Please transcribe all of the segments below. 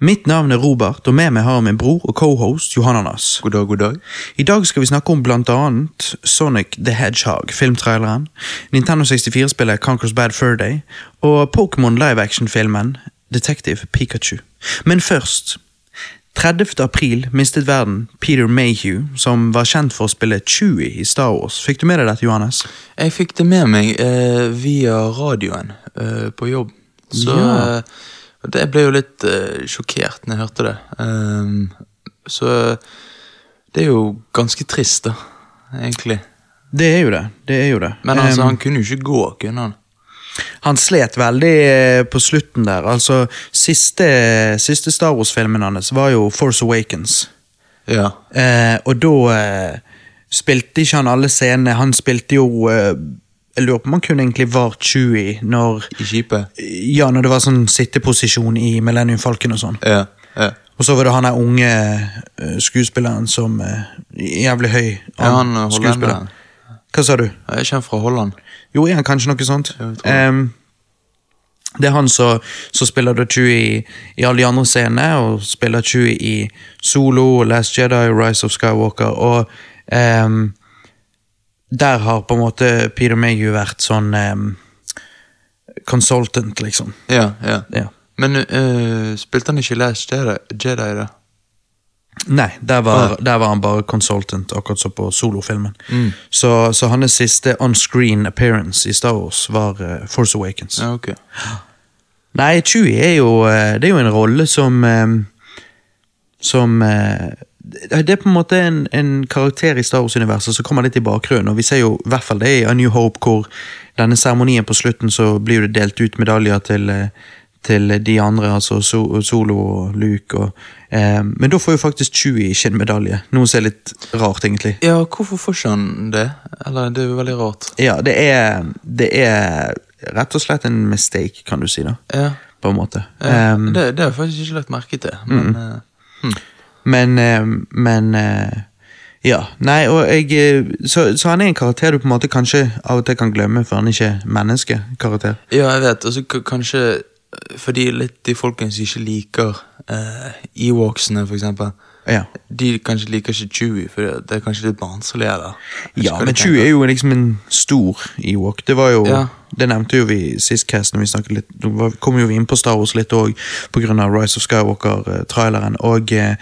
Mitt navn er Robert, og med meg har jeg min bror og cohost Johananas. God dag, god dag. I dag skal vi snakke om blant annet Sonic the Hedgehog, filmtraileren, Nintendo 64-spillet Conquers Bad Fur Day og Pokémon live action-filmen Detective Pikachu. Men først 30. april mistet verden Peter Mayhew, som var kjent for å spille Chewie i Star Wars. Fikk du med deg dette, Johannes? Jeg fikk det med meg eh, via radioen eh, på jobb. Så Ja. eh, jeg ble jo litt uh, sjokkert når jeg hørte det. Um, så det er jo ganske trist, da, egentlig. Det er jo det. det, er jo det. Men altså, um, han kunne jo ikke gå, kunne han? Han slet veldig eh, på slutten der. Altså, siste, siste Star Wars-filmen hans var jo Force Awakens. Ja. Uh, og da uh, spilte ikke han alle scenene. Han spilte jo Jeg lurer på om han kunne egentlig vært Chewie når I skipet? Ja, når det var sånn sitteposisjon i Millennium Falcon og sånn. Ja. ja. Og så var det han der unge uh, skuespilleren som uh, Jævlig høy Ja, han skuespiller. hollenderen. Hva sa du? Jeg kommer fra Holland. Jo, er han kanskje noe sånt? Tror det. Er han som spiller da Chewie i, i alle de andre scenene, og spiller Chewie i Solo, Last Jedi, Rise of Skywalker, og ehm, der har på en måte Peter Mayhew vært sånn um, consultant, liksom. Ja, ja. Ja. Men uh, spilte han ikke Last Jedi, Jedi da? Nei, der var, der var han bare consultant, akkurat som på solofilmen. Så, så hans siste on-screen appearance i Star Wars var uh, Force Awakens. Ja, ok. Nei, Chewie er jo eh, Det er jo en rolle som um, Som eh, Det er på en måte en, en karakter i Star Wars-universet som kommer litt i bakgrunnen. Og vi ser jo i hvert fall det i A New Hope, hvor denne seremonien på slutten så blir det delt ut medaljer til eh, til de andre, altså Solo og Luke. Og, eh, men da får jo faktisk Chewie ikke en medalje, noe som er litt rart, egentlig. Ja, hvorfor får ikke han det? Eller, det er jo veldig rart. Ja, det er, det er rett og slett en mistake, kan du si, da. Ja. På en måte. Ja, Um, det, det har jeg faktisk ikke lagt merke til. Men mm. uh, eh, men men Ja. Nei, og jeg eh, så, så han er en karakter du på en måte kanskje av og til kan glemme, for han er ikke menneskekarakter. Ja, jeg vet. Og så k- kanskje eh, fordi litt de folkene som ikke liker uh, Ewoksene, for eksempel. Ja, De kanskje liker ikke Chewie, for det er kanskje litt barnslig. Ja men Chewie er jo liksom en stor Ewok. Det var jo Ja. Det nevnte jo vi sist cast når vi snakket litt Nå kom jo vi inn på Star Wars litt òg, pga. Rise of Skywalker-traileren. Og eh,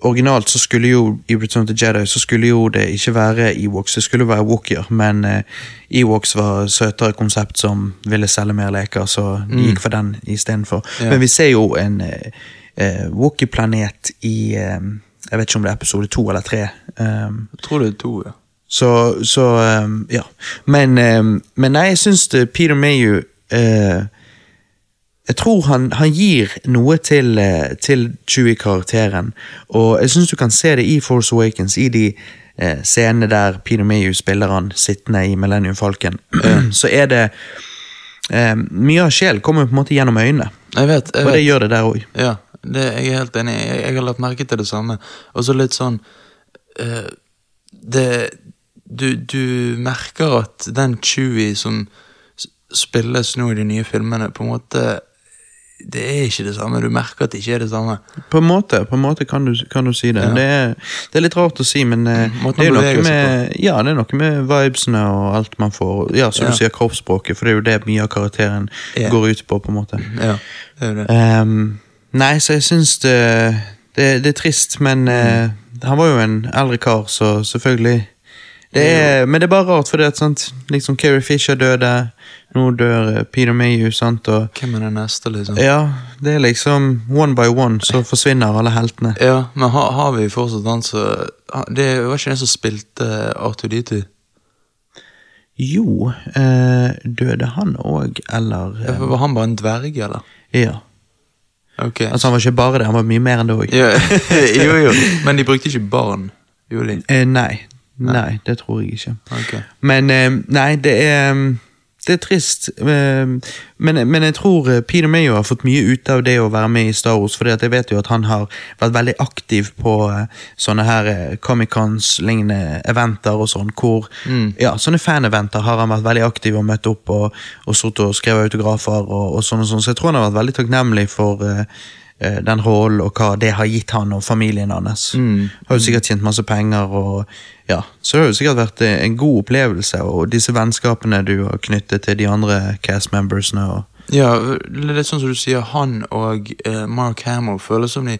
originalt så skulle jo i Return of the Jedi så skulle jo det ikke være Ewoks, det skulle være Walkier, men eh, Ewoks var søtere konsept som ville selge mer leker, så de gikk for den istedenfor. Ja. Men vi ser jo en eh, eh, Wookie-planet i eh, Jeg vet ikke om det er episode to eller tre. Um, Jeg tror det er to, ja. så, så um, ja. Men, um, men nei, jeg syns Peter Mayhew eh, Jeg tror han, han gir noe til, eh, til Chewie-karakteren. Og jeg syns du kan se det i Force Awakens, i de eh, scenene der Peter Mayhew spiller han sittende i Millennium Falcon. så er det eh, Mye av sjel kommer på en måte gjennom øynene, Jeg vet. Jeg og det vet. gjør det der òg. Ja, det, jeg er helt enig. Jeg, jeg har lagt merke til det samme. Og så litt sånn eh, Det du, du merker at den Chewie som spilles nå i de nye filmene, på en måte Det er ikke det samme. Du merker at det ikke er det samme. På en måte, på en måte kan, du, kan du si det. Ja. Det, er, det er litt rart å si, men eh, Mm, det er noe med, ja, det er noe med vibesene og alt man får. Ja, som Ja. du sier, kroppsspråket, for det er jo det mye av karakteren Ja. går ut på, på en måte. Ja, det er det. Um, nei, så jeg syns det, det, det er trist, men eh, han var jo en eldre kar, så selvfølgelig det er, Men det er bare rart, for det sant, liksom Carrie Fisher døde, nå dør eh, Peter Mayhew, sant, og Hvem er den neste, liksom? ja, det er liksom one by one så forsvinner alle heltene. Ja, men har, har vi fortsatt han som Det var ikke den som spilte R2D2? Jo, eh, døde han òg, eller Ja, eh, Var han bare en dverg, eller? Ja. Ok. Altså, han var ikke bare det, han var mye mer enn det òg. ja, jo, jo. Men de brukte ikke barn, gjorde de? Eh, nei. Nei, det tror jeg ikke. Okay. Men eh, nei, det er mm, Det er trist. eh, Men, men jeg tror eh, Peter Mayo har fått mye ut av det å være med i Star Wars, for jeg vet jo at han har vært veldig aktiv på sånne her Comic-Cons-lignende eventer og sånn, hvor Ja, sånne fan-eventer har han vært veldig aktiv og møtt opp og, og og skrevet autografer og, og sånn og sånn, så jeg tror han har vært veldig takknemlig for den rollen og hva det har gitt han og familien hans. Har jo sikkert tjent masse penger, og ja, så det har jo sikkert vært eh, en god opplevelse. Og disse vennskapene du har knyttet til de andre cast membersene. Og, Ja, det er sånn som du sier, han og eh, Mark Hamill føler som de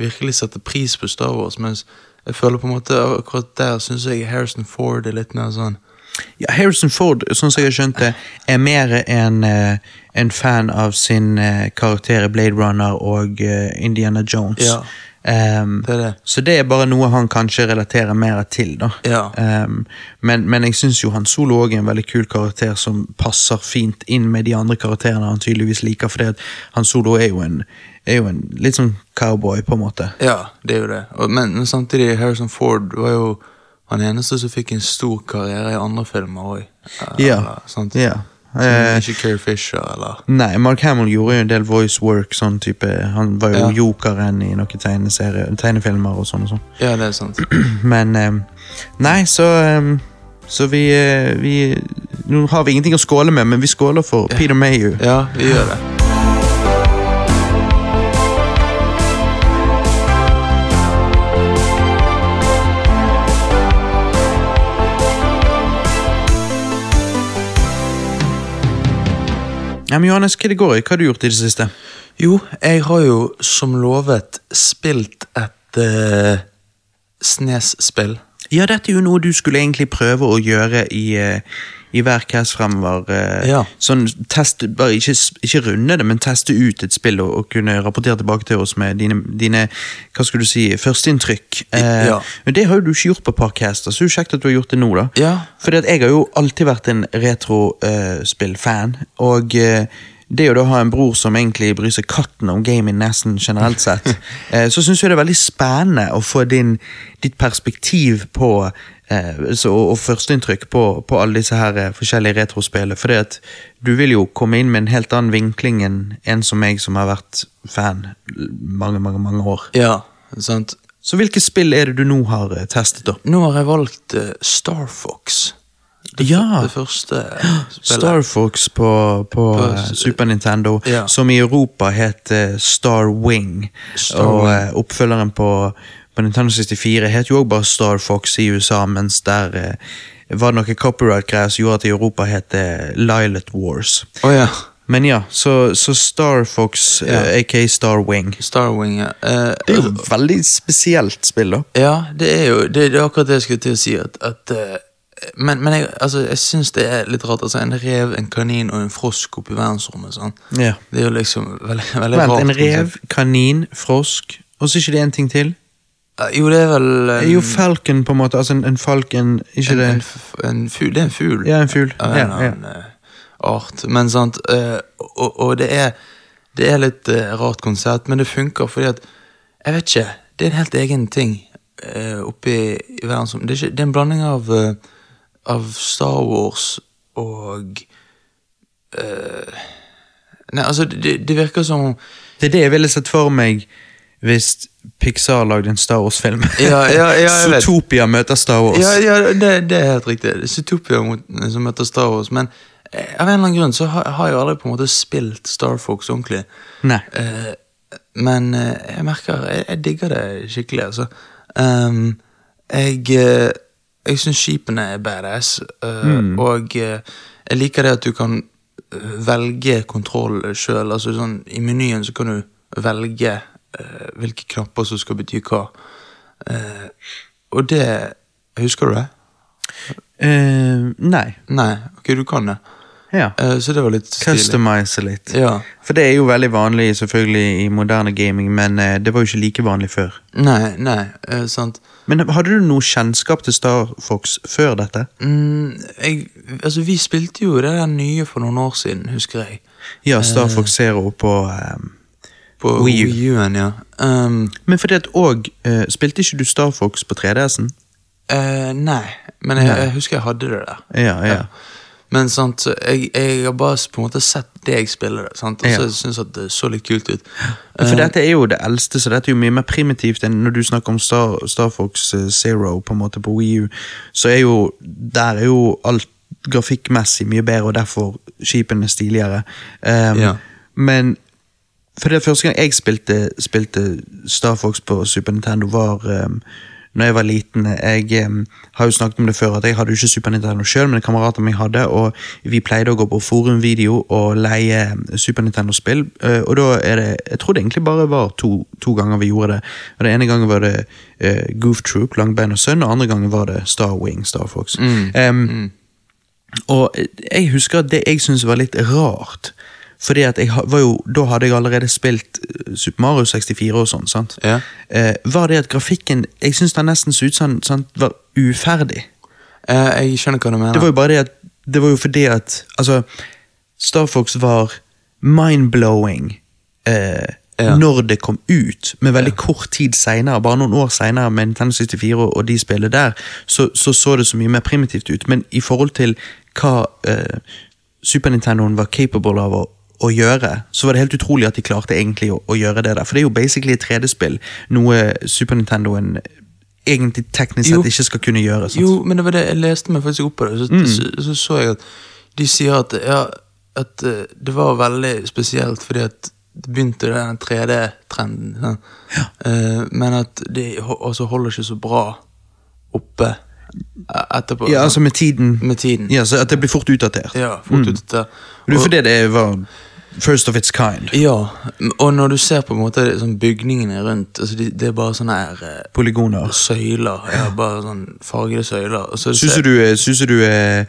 virkelig setter pris på Star Wars, mens jeg føler på en måte akkurat der syns jeg Harrison Ford er litt mer sånn ja, Harrison Ford, sånn som jeg har skjønt det, er mer en, eh, en fan av sin eh, karakter i Blade Runner og eh, Indiana Jones. Ja. Um, Det det. Så det er bare noe han kanskje relaterer mer til, da. Ja. um, men, men jeg syns han Solo òg er en veldig kul karakter som passer fint inn med de andre karakterene han tydeligvis liker, fordi at han Solo er jo en, er jo en litt sånn cowboy, på en måte. Ja, det er jo det. Og, men, men samtidig, Harrison Ford var jo han eneste som fikk en stor karriere i andre filmer òg. Ja. Ja. Eh, ikke Keri Fisher, eller Nei, Mark Hamill gjorde jo en del voice work, sånn type Han var jo Ja. jokeren i noen tegnefilmer og sånn og sånn. Ja, det er sant. Men eh, Nei, så um, Så vi, eh, vi Nå har vi ingenting å skåle med, men vi skåler for Peter Mayhew. Ja, vi gjør det. Ja, men Johannes, hva det går i? Hva har du gjort i det siste? Jo, jeg har jo som lovet spilt et uh, Snes-spill. Ja, dette er jo noe du skulle egentlig prøve å gjøre i, eh, i hver cast fremover. eh, Ja. Sånn test, bare ikke, ikke runde det, men teste ut et spill og, og kunne rapportere tilbake til oss med dine, dine hva skulle du si, førsteinntrykk. Eh, Ja. Men det har jo du ikke gjort på et par caster, så det er jo kjekt at du har gjort det nå. da. Ja. Fordi at jeg har jo alltid vært en retrospillfan, og eh, det å da ha en bror som egentlig bryr seg katten om gaming nesten generelt sett, eh, så syns jeg det er veldig spennende å få din, ditt perspektiv på eh, så, og, førsteinntrykk på, på alle disse her eh, forskjellige retrospillene. At du vil jo komme inn med en helt annen vinkling enn en som meg, som har vært fan mange, mange, mange år. Ja, sant. Så hvilke spill er det du nå har eh, testet, da? Nå har jeg valgt uh, Star Fox. Det, Ja. det første spillet. Star Fox på, på, På eh, Super Nintendo, Ja. som i Europa het eh, Star Wing. Star og Wing. eh, oppfølgeren på, på Nintendo 64 het jo også bare Star Fox i USA, mens der eh, var det noe copyright-greier som gjorde at i Europa het det Lilet Wars. Oh, ja. Men ja, så, så Star Fox, Ja. uh, aka Star Wing. Star Wing, ja. uh, Det er jo et veldig spesielt spill, da. Ja, det er jo det, det er akkurat det jeg skulle til å si. At, at, uh, men men jeg, altså, jeg syns det er litt rart. Altså, En rev, en kanin og en frosk oppe i verdensrommet. Sånn. Ja. Det er jo liksom veldig, veldig Vent, rart. en rev, kanin, frosk, og så er ikke det en ting til? Jo, det er vel er jo falcon, på en måte. Altså en, en falken, ikke en, det? en, en fugl. Det er en fugl. Ja, en fugl. Av en Ja, eller ja. annen eh, art. Men sant, eh, og, og det er Det er litt eh, rart konsert, men det funker fordi at Jeg vet ikke. Det er en helt egen ting oppi i som... Det, er det er en blanding av Av Star Wars og uh, Nei, altså, det, det virker som Det er det jeg ville sett for meg hvis Pixar lagde en Star Wars-film. Ja, ja, ja. Zootopia møter Star Wars. Ja, ja det, det er helt riktig. Zootopia som møter Star Wars. Men eh, av en eller annen grunn så har, har jeg aldri på en måte spilt Star Fox ordentlig. Nei. Uh, men uh, jeg merker Jeg, jeg digger det skikkelig, altså. Um, jeg uh, jeg syns skipene er badass, mm. og jeg liker det at du kan velge kontroll sjøl. Altså sånn, I menyen så kan du velge hvilke knapper som skal bety hva. Eh, og det Husker du det? Uh, nei. Nei, ok, du kan det. Ja. Uh, så det var litt stilig. Customize litt. Ja. For det er jo veldig vanlig selvfølgelig i moderne gaming, men uh, det var jo ikke like vanlig før. Nei, nei, uh, sant. Men hadde du noe kjennskap til Star Fox før dette? Mm, jeg, altså, vi spilte jo det der nye for noen år siden, husker jeg. Ja, Star Fox Zero på eh, På Wii U-en, ja. Um, Men fordi at òg Spilte ikke du Star Fox på 3DS-en? Uh, nei, men jeg, jeg husker jeg hadde det der. Ja, ja. Men sant, jeg, jeg har bare på en måte sett det jeg det, sant? og så Ja. jeg at det så litt kult ut. For uh, dette er jo det eldste, så dette er jo mye mer primitivt enn når du snakker om Star, Star Fox eh, Zero på en måte på Wii U. Så er jo Der er jo alt grafikkmessig mye bedre, og derfor skipene stiligere. Um, Ja. Men For det første gang jeg spilte, spilte Star Fox på Super Nintendo, var um, når jeg var liten. Jeg um, har jo snakket om det før, at jeg hadde jo ikke Super Nintendo sjøl, men kamerater min hadde, og vi pleide å gå på forumvideo og leie um, Super Nintendo-spill. Uh, og da er det Jeg tror det egentlig bare var to, to ganger vi gjorde det. Og Den ene gangen var det uh, Goof Troop, Langbein og Sønn, og andre gangen var det Star Wing, Star Fox. Um, og jeg husker at det jeg syntes var litt rart Fordi at jeg var jo, Da hadde jeg allerede spilt eh, Super Mario 64 og sånn. sant? Ja. Eh, var det at grafikken Jeg syns den nesten så ut som den var uferdig. Eh, jeg skjønner hva du mener. Det var jo bare det at Det var jo fordi at Altså, Star Fox var mind-blowing eh, Ja. når det kom ut, men veldig kort tid seinere, bare noen år seinere, med Nintendo 64 og, og de spillene der, så, så så det så mye mer primitivt ut. Men i forhold til hva eh, Super Nintendoen var capable av å, å gjøre, så var det helt utrolig at de klarte egentlig å, å gjøre det der. For det er jo basically et 3D-spill, noe Super Nintendoen egentlig teknisk Jo. sett ikke skal kunne gjøre. sant? Jo, men det var det jeg leste meg faktisk opp på det. Så, Mm. så, så så jeg at de sier at, ja, at eh, det var veldig spesielt fordi at det begynte den 3D-trenden. Ja. Eh, men at de også holder ikke så bra oppe etterpå. Ja, altså med tiden. med tiden. Ja, så at det blir fort utdatert. Ja, fort utdatert. der. Det er Og- fordi det var first of its kind. Ja, og når du ser på en måte sånn bygningene rundt, altså de, det er bare sånne her eh, Polygoner. søyler, ja, bare sånn fargede søyler. Og så Syns du er, synes du er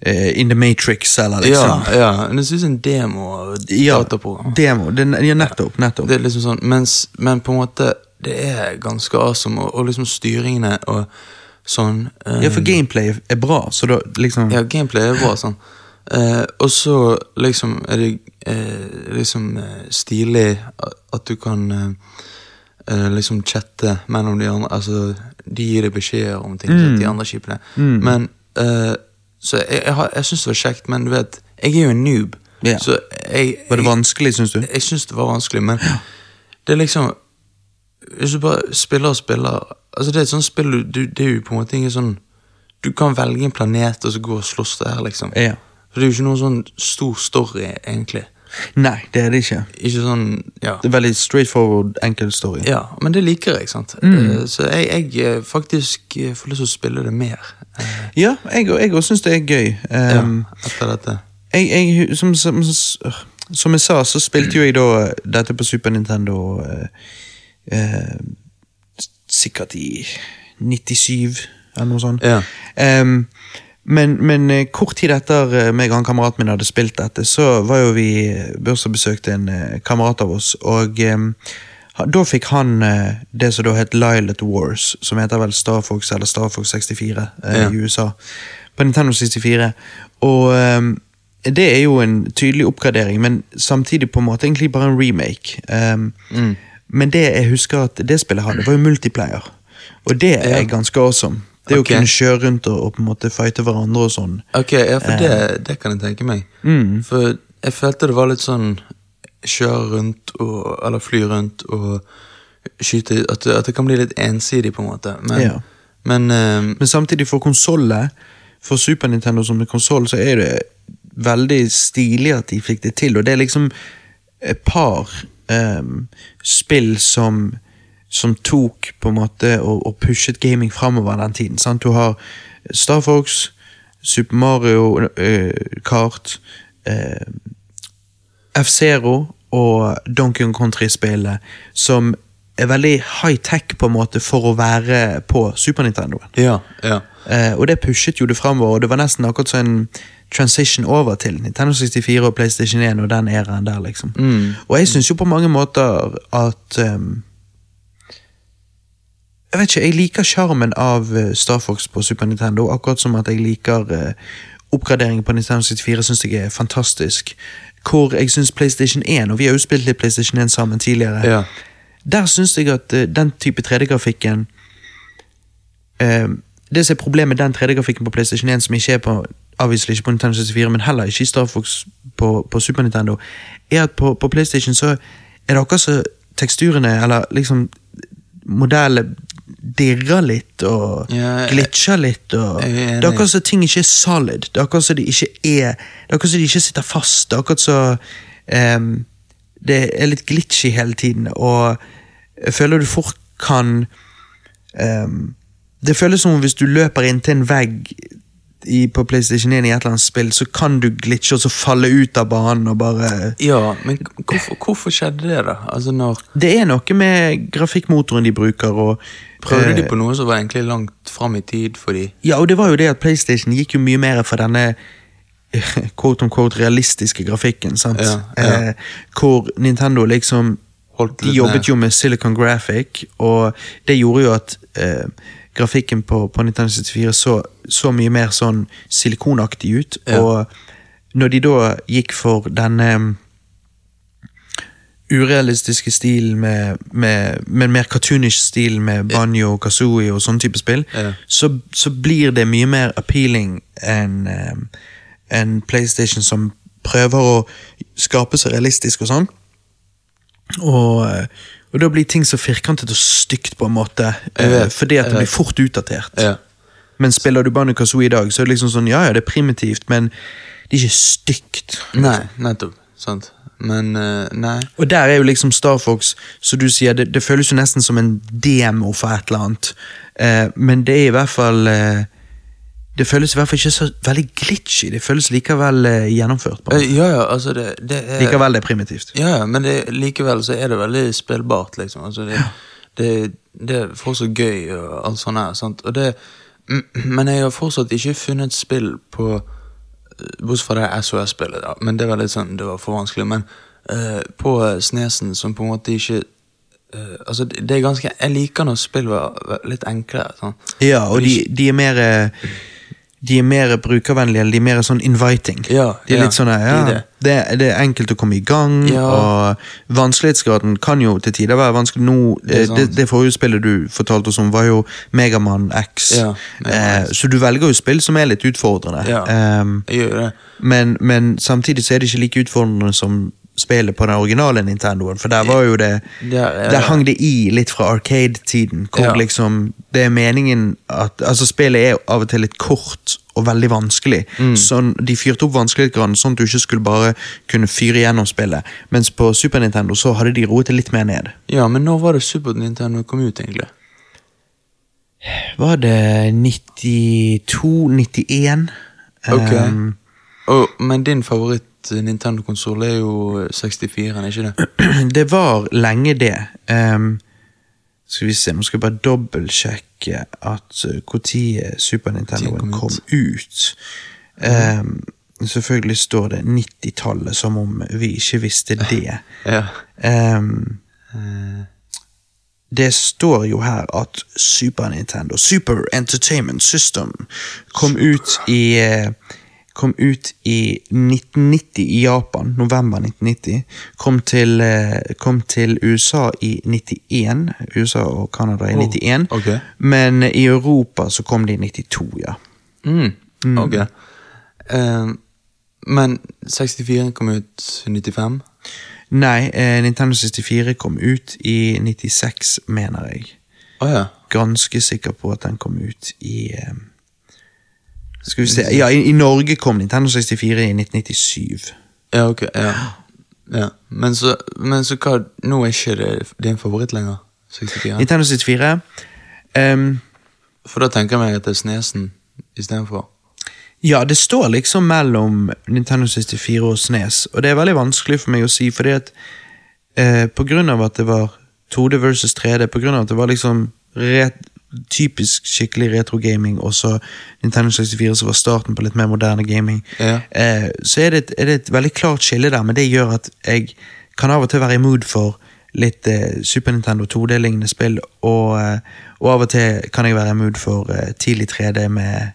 eh, in the Matrix, eller liksom? Ja, ja, det synes en demo av Ja, dataprogram. demo. Det, ja, nettopp. nettopp. Det er liksom sånn, mens, men på en måte, det er ganske awesome, og, og liksom styringene og sånn. eh, ja, for gameplay er bra, så da liksom Ja, gameplay er bra, sånn. Eh, og så liksom er det eh, liksom eh, stilig at, du kan eh, eh, liksom chatte mellom de andre. Altså, de gir deg beskjeder om ting, mm. de andre skipene. Men eh, Så jeg, jeg, har- jeg syns det var kjekt, men du vet, jeg er jo en noob. Yeah. Så jeg, Var det vanskelig, syns du? jeg syns det var vanskelig, men det er liksom Hvis du bare spiller og spiller Altså Det er et sånt spill du, du, Det er jo på en måte ingen sånn Du kan velge en planet og så gå og slåss der, liksom. Ja. For det er jo ikke noen sånn stor story, egentlig. Nei, det er det ikke. Ikke sånn Ja. Det er veldig straightforward, enkel story. ja men det liker jeg, sant. Mm. Så jeg, jeg eh, faktisk eh, får lyst til å spille det mer. eh, Ja, jeg òg syns det er gøy. ja, Um, etter dette. jeg, jeg, som, som, som jeg sa, så spilte jo jeg da dette på Super Nintendo uh, uh, sikkert i 97, eller noe sånt. Ja. Em, men, men eh, kort tid etter eh, meg og han kameraten min hadde spilt dette, så var jo vi bursdagsbesøkte og besøkte en eh, kamerat av oss, og eh, da fikk han eh, det som da het Lilet Wars, som heter vel Star Fox eller Star Fox 64 eh, Ja. i USA, på Nintendo 64. Og det er jo en tydelig oppgradering, men samtidig på en måte egentlig bare en remake. Em, Mm. Men det jeg husker at det spillet hadde, var jo multiplayer. Og det er ganske awesome. Det okay. å kunne kjøre rundt og, og på en måte fighte hverandre og sånn. Ok, ja, for det, det kan jeg tenke meg. Mm. For jeg følte det var litt sånn kjøre rundt og Eller fly rundt og skyte At at det kan bli litt ensidig, på en måte. Men, Ja. men eh, Men samtidig, for konsollet, for Super Nintendo som en konsoll, så er det veldig stilig at de fikk det til. Og det er liksom et par um, spill som som tok på en måte og, og pushet gaming framover den tiden. Sant? Du har Star Fox, Super Mario uh, Kart, uh, F-Zero og Donkey Kong Country-spillet, som er veldig high-tech på en måte for å være på Super Nintendo. Ja, ja. Uh, og det pushet jo det framover, og det var nesten akkurat som en transition over til Nintendo 64 og PlayStation 1 og den æraen der, liksom. Mm. Og jeg syns jo på mange måter at ehm, Jeg vet ikke, jeg liker sjarmen av eh, Star Fox på Super Nintendo, akkurat som at jeg liker uh, oppgraderingen på Nintendo 64, syns jeg er fantastisk. Hvor jeg syns PlayStation 1, og vi har jo spilt litt PlayStation 1 sammen tidligere, Ja. der syns jeg at eh, den type 3D-grafikken eh, Det som er problemet med den 3D-grafikken på PlayStation 1, som ikke er på avviselig ikke på Nintendo 64, men heller ikke i Star Fox på, på Super Nintendo, er at på, på PlayStation så er det akkurat så teksturene, eller liksom modellene dirrer litt og Ja, glitcher litt. Og, det er akkurat som ting ikke er solid. Det er akkurat som de ikke er Det er akkurat som de ikke sitter fast. Det er akkurat så um, det er litt glitchy hele tiden, og jeg føler du fort kan um, Det føles som om hvis du løper inntil en vegg i, på PlayStation 1 i et eller annet spill, så kan du glitche og så falle ut av banen og bare Ja, men hvorfor, hvorfor skjedde det, da? Altså, når Det er noe med grafikkmotoren de bruker, og Prøvde eh, de på noe som var egentlig langt fram i tid for de? Ja, og det var jo det at PlayStation gikk jo mye mer for denne eh, quote on quote realistiske grafikken, sant? Ja, ja. Eh, hvor Nintendo liksom De jobbet ned. jo med Silicon Graphic, og det gjorde jo at eh, grafikken på, på Nintendo 64 så, så mye mer sånn silikonaktig ut. Ja. Og når de da gikk for denne mm, urealistiske stilen med, med, med mer cartoonish stil med banjo, og kazooie og sånn type spill, Ja. så, så blir det mye mer appealing enn en PlayStation som prøver å skape seg realistisk og sånn. Og, eh, og da blir ting så firkantet og stygt på en måte, Jeg vet, eh, fordi at det blir fort utdatert. Ja. Men spiller du Banu Kazooie i dag, så er det liksom sånn, ja ja, det er primitivt, men det er ikke stygt. Nei, nettopp. Sant. Men uh, nei. Og der er jo liksom Star Fox, så du sier, det, det føles jo nesten som en demo for et eller annet. Uh, men det er i hvert fall eh, Det føles i hvert fall ikke så veldig glitchy. Det føles likevel eh, gjennomført. på. Eh, Ja, ja, altså det, det er Likevel det er primitivt. Ja, ja, men det, likevel så er det veldig spillbart, liksom. Altså det, det, det er fortsatt gøy og alt sånt her, sant. Men jeg har fortsatt ikke funnet spill på eh, Bortsett fra det SOS-spillet, da. Men det var litt sånn, det var for vanskelig. Men eh, på Snesen som på en måte ikke Uh, Altså, det, det er ganske Jeg liker når spill var, litt enklere. Sånn. Ja, og de, de er mer eh, De er mer brukervennlige, eller de er mer sånn inviting. Ja, de er ja, litt sånn, ja, det. det, det er enkelt å komme i gang, Ja. og vanskelighetsgraden kan jo til tider være vanskelig. Nå, Det eh, det, det forrige spillet du fortalte oss om, var jo Megaman X. Ja, eh, så du velger jo spill som er litt utfordrende. Ja. Ehm, Jeg gjør det. men, men samtidig så er det ikke like utfordrende som spillet på den originale Nintendoen, for der var jo det Der er hang det i litt fra Arcade-tiden, hvor Ja. liksom det er meningen at Altså, spillet er av og til litt kort og veldig vanskelig. Mm. Sånn, de fyrte opp vanskelighetsgraden sånn at du ikke skulle bare kunne fyre gjennom spillet. Mens på Super Nintendo så hadde de roet det litt mer ned. Ja, men når var det Super Nintendo kom ut, egentlig? Var det 92-91? Ok. Um, oh, men din favoritt Nintendo-konsoll er jo 64, er ikke det? det var lenge det. Um, skal vi se, nå skal jeg bare dobbeltsjekke at når Super Nintendo kom kom ut. ut. Um, selvfølgelig står det 90-tallet, som om vi ikke visste det. Ja. Um, det står jo her at Super Nintendo, Super Entertainment System, kom ut i eh, Kom ut i 1990 i Japan, november 1990. Kom til, eh, kom til USA i 91. USA og Canada i Oh, 91. Okay. Men i Europa så kom det i 92, ja. Mm, ok. Uh, men 64 kom ut i 95? Nei, eh, Nintendo 64 kom ut i 96, mener jeg. Oh, ja. ganske sikker på at den kom ut i eh, Skal vi se Ja, i, i Norge kom Nintendo 64 i 1997. Ja, ok. Ja. ja. Men, så, men så hva Nå er ikke det din favoritt lenger? 64? Nintendo 64 Um, For da tenker jeg meg at det er Snesen istedenfor. Ja, det står liksom mellom Nintendo 64 og SNES, og det er veldig vanskelig for meg å si, fordi at eh, på grunn av at det var 2D versus 3D, på grunn av at det var liksom ret, typisk skikkelig retro-gaming, og så Nintendo 64 som var starten på litt mer moderne gaming, Ja. eh, så er det, et, er det et veldig klart skille der, men det gjør at jeg kan av og til være i mood for litt eh, Super Nintendo 2D-lignende spill, og, eh, og av og til kan jeg være i mood for eh, tidlig 3D med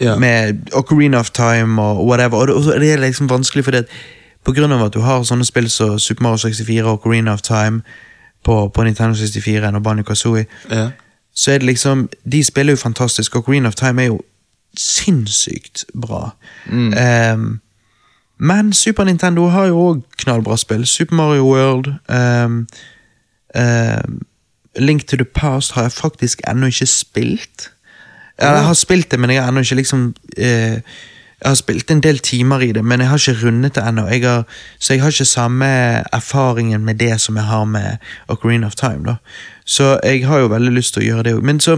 Ja. med Ocarina of Time og whatever. Og det, og det er liksom vanskelig fordi at på grunn av at du har sånne spill som Super Mario 64 og Ocarina of Time på, på Nintendo 64 og Banjo Kazooie, Ja. Så er det liksom De spiller jo fantastisk. og Ocarina of Time er jo sinnssykt bra. Mm. Um, men Super Nintendo har jo òg knallbra spill. Super Mario World um, um, Link to the Past har jeg faktisk ennå ikke spilt. Eller, jeg har spilt det, men jeg har ennå ikke liksom uh, Jeg har spilt en del timer i det, men jeg har ikke rundet det ennå. Jeg har- Så jeg har ikke samme erfaringen med det som jeg har med Ocarina of Time. da. Så jeg har jo veldig lyst til å gjøre det òg. Men så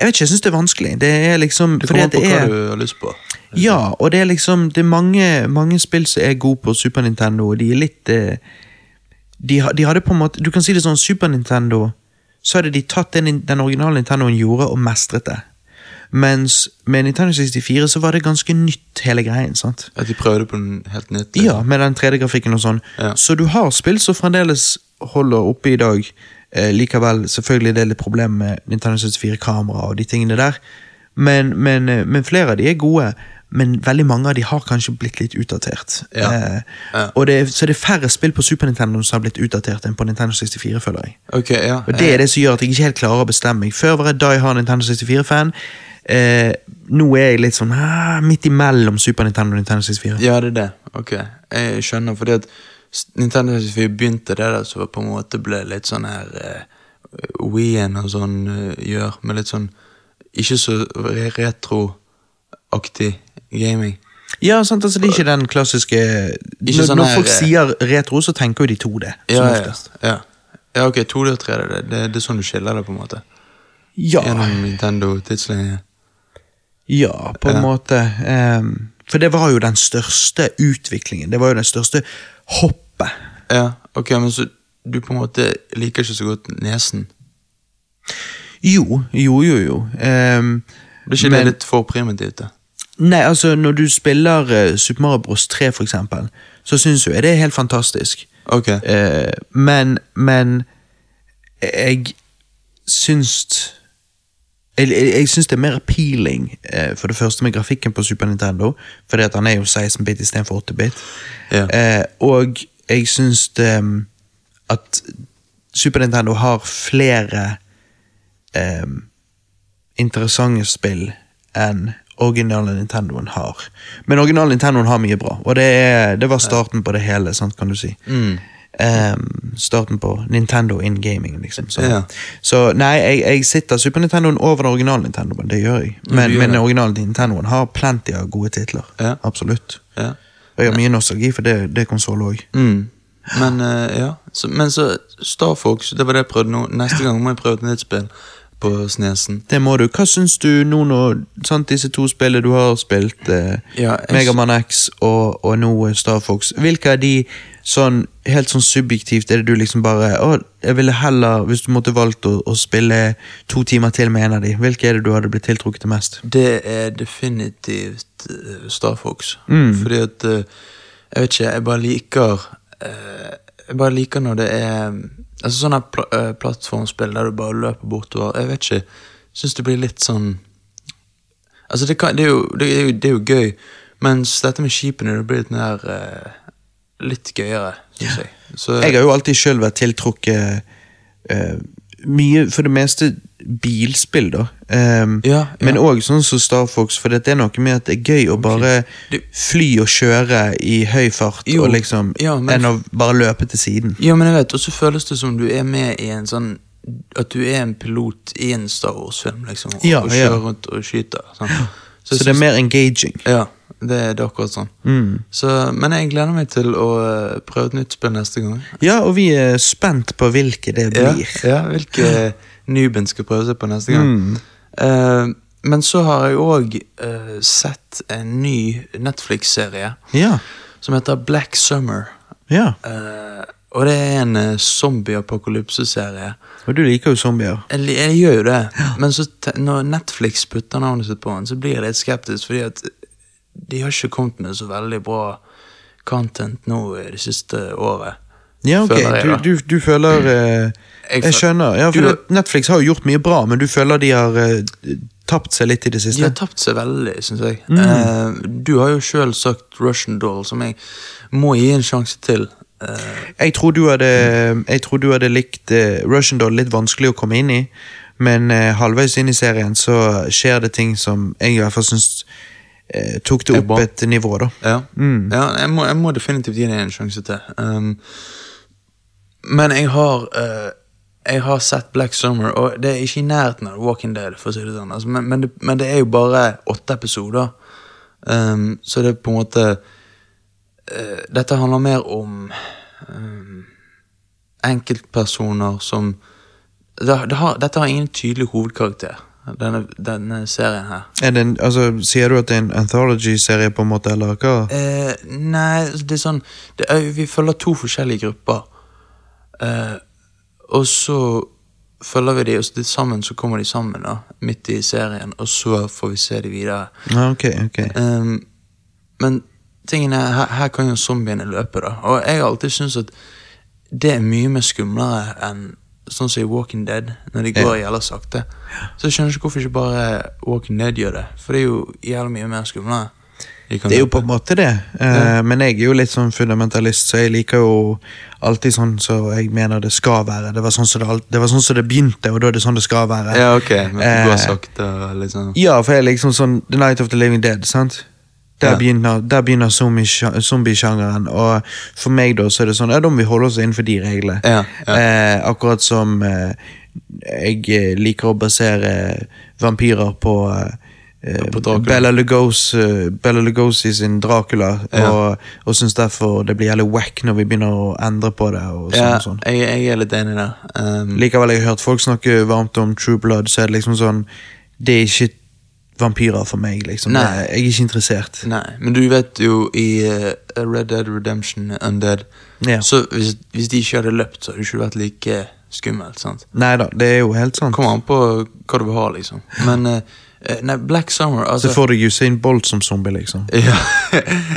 Jeg vet ikke, jeg syns det er vanskelig. Det er liksom Det kommer an på hva du har lyst på. Ja, og det er liksom Det er mange, mange spill som er gode på Super Nintendo, og de er litt eh, de, de hadde på en måte Du kan si det sånn, Super Nintendo Så hadde de tatt den, den originale Nintendoen gjorde, og mestret det. Mens med Nintendo 64 så var det ganske nytt, hele greien. sant? At de prøvde på den helt nytt. Ja, med den 3D-grafikken og sånn. Ja. Så du har spill som fremdeles holder oppe i dag. Eh, likevel, selvfølgelig det er litt problem med Nintendo 64-kamera og de tingene der. Men, men, eh, men flere av de er gode. Men veldig mange av de har kanskje blitt litt utdatert. Ja. Eh, Ja. Og det så det er færre spill på Super Nintendo som har blitt utdatert enn på Nintendo 64, føler jeg. Okay, ja. Og Det er det som gjør at jeg ikke helt klarer å bestemme meg. Før var jeg Die Hard Nintendo 64-fan. Eh, nå er jeg litt sånn ah, midt imellom Super Nintendo og Nintendo 64. Ja, det er det. Ok, jeg skjønner, fordi at Nintendo 64 begynte det der som på en måte ble litt sånn her uh, Wii-en og sånn uh, gjør, med litt sånn ikke så re- retroaktig gaming. Ja, sant, altså Det er ikke den klassiske Når, sånn når folk eh, sier retro, så tenker jo de 2D. Ja, som ja, ja. ja ok, 2D og 3D, det, det, det er sånn du skiller det, på en måte. Ja, Gjennom Nintendo-tidslinjen. ja, på en Ja. måte. Um, for det var jo den største utviklingen. Det var jo den største hoppet. Ja, ok, men så du på en måte liker ikke så godt nesen? Jo, jo, jo, jo. Um, er ikke Men- det litt for primitivt, det? Nei, altså Når du spiller uh, Super Mario Bros 3, for eksempel, så syns jo jeg det er helt fantastisk. Ok, Uh, men, men jeg syns jeg, jeg, jeg syns det er mer appealing, eh, for det første med grafikken på Super Nintendo, fordi at han er jo 16-bit istedenfor 8-bit. Ja. Eh, og jeg syns det mm, at Super Nintendo har flere eh, interessante spill enn originale Nintendoen har. Men originale Nintendoen har mye bra, og det, er, det var starten på det hele, sant, kan du si. Mm. Ehm, starten på Nintendo in gaming, liksom. Så, Ja. så nei, jeg, jeg sitter Super Nintendoen over den originale Nintendoen, det gjør jeg. Men, gjør men den originale Nintendoen har plenty av gode titler. Ja. Absolutt. ja. Og jeg har mye nostalgi for det, det konsollet òg. Mm. Men uh, ja, så, men så Star Fox, det var det jeg prøvde nå. Neste gang må jeg prøve et nytt spill på Snesen. Det må du. Hva syns du nå når sant, disse to spillene du har spilt, eh, Ja, Megaman X og, og nå eh, Star Fox, hvilke av de sånn helt sånn subjektivt er det du liksom bare Å, jeg ville heller, hvis du måtte valgt å, å spille to timer til med en av de, hvilke er det du hadde blitt tiltrukket til mest? Det er definitivt uh, Star Fox. Mm. Fordi at uh, Jeg vet ikke, jeg bare liker uh, Jeg bare liker når det er Altså Sånne pl plattformspill der du bare løper bortover. Jeg vet ikke. Syns det blir litt sånn Altså det, kan, det, er jo, det, er jo, det er jo gøy, mens dette med skipene det blir litt mer Litt gøyere, syns jeg. Så, Jeg har jo alltid sjøl vært tiltrukket uh, mye, for det meste, bilspill, da. Um, Ja, ja. Men òg sånn som Star Fox, for det er noe med at det er gøy å bare fly og kjøre i høy fart, Jo, og liksom, ja, men- enn å bare løpe til siden. Ja, men jeg vet, og så føles det som du er med i en sånn At du er en pilot i en Star Wars-film, liksom. Og, og kjører rundt og skyter. Sånn. Så, så det er mer engaging. Ja, det er akkurat sånn. Mm. Så, men jeg gleder meg til å eh, prøve et nytt spill neste gang. Ja, og vi er spent på hvilke det blir. ja hvilke Nuben skal prøve seg på neste gang. Mm. Uh, men så har jeg òg sett en ny Netflix-serie Ja. som heter Black Summer. ja. Uh, og det er en uh, zombie-apokalypse-serie. Og du liker jo zombier. Jeg, jeg gjør jo det, men så når Netflix putter navnet sitt på den, så blir jeg litt skeptisk, fordi at de har ikke kommet med så veldig bra content nå i det siste året. Ja, ok. Jeg, Du, du, du føler eh, Jeg skjønner. Ja, for Du- Netflix har jo gjort mye bra, men du føler de har eh, tapt seg litt i det siste? De har tapt seg veldig, syns jeg. Mm. Eh, du har jo sjøl sagt Russian Doll, som jeg må gi en sjanse til. Eh, Jeg tror du hadde, jeg tror du hadde likt eh, Russian Doll litt vanskelig å komme inn i, men halvveis inn i serien så skjer det ting som jeg i hvert fall syns tok det opp et nivå, da. ja, Mm. ja jeg, må, jeg må definitivt gi det en sjanse til. Um, men jeg har uh, Jeg har sett Black Summer, og det er ikke i nærheten av Walking Dead. for å si det sånn. Altså, men, men, det, men det er jo bare åtte episoder. Um, så det er på en måte uh, Dette handler mer om um, enkeltpersoner som det, det har, Dette har ingen tydelig hovedkarakter, denne, denne serien her. Er det en, altså, sier du at det er en anthology-serie, på en måte, eller hva? Eh, nei, det er sånn det er, Vi følger to forskjellige grupper. Eh, og så følger vi de, og så sammen så kommer de sammen da, midt i serien, og så får vi se de videre. Ah, okay, okay. Eh, men tingen er, her, her kan jo zombiene løpe, da. Og jeg har alltid syntes at det er mye mer skumlere enn sånn som i Walking Dead, når de går jævla sakte. Så jeg skjønner ikke hvorfor ikke bare Walking Dead gjør det, for det er jo jævlig mye mer skumlere. Det er jo på en måte det, eh, men jeg er jo litt sånn fundamentalist, så jeg liker jo alltid sånn som jeg mener det skal være. Det var sånn som det, alt- det, var sånn som det begynte, og da er det sånn det skal være. Ja, ok, men du har sagt det litt sånn Ja, for jeg er liksom sånn The Night of the Living Dead, sant? Der Ja. begynner, der begynner zombie- zombiesjangeren, og for meg da så er det sånn, ja, da må vi holde oss innenfor de reglene. Ja. Eh, akkurat som eh, jeg eh, liker å basere vampyrer på eh, Bella Lugosi, eh, Bella Lugosi sin Dracula, Ja. og, og syns derfor det blir jævlig wack når vi begynner å endre på det. sånn Ja, sånn. jeg, jeg er litt enig der. Um, Likevel, jeg har hørt folk snakke varmt om True Blood, så er det liksom sånn Det er ikke vampyrer for meg, liksom. Nei. Jeg er ikke interessert. Nei, men du vet jo i uh, Red Dead Redemption Undead Ja. Så hvis, hvis de ikke hadde løpt, så hadde det ikke vært like skummelt. sant? Nei da, det er jo helt sant. Kommer an på hva du vil ha, liksom. Men eh, nei, Black Summer altså, Så får du Usain Bolt som zombie, liksom. ja.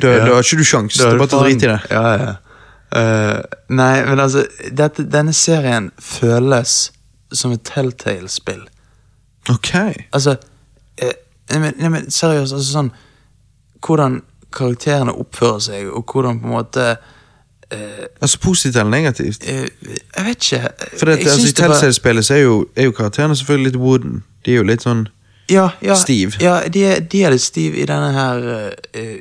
Da, Ja. har ikke du sjans. Det er bare å drite i det. Ja, ja. Uh, nei, men altså dette, Denne serien føles som et Telltale-spill. Ok. Altså nei, men, nei, seriøst, altså sånn Hvordan karakterene oppfører seg, og hvordan på en måte eh, Altså positivt eller negativt? eh, Jeg vet ikke. For det, altså, I Telltale-spillet så er jo, er jo karakterene selvfølgelig litt wooden. De er jo litt sånn ja, ja, Stiv. Ja, de er, de er litt stiv i denne her uh,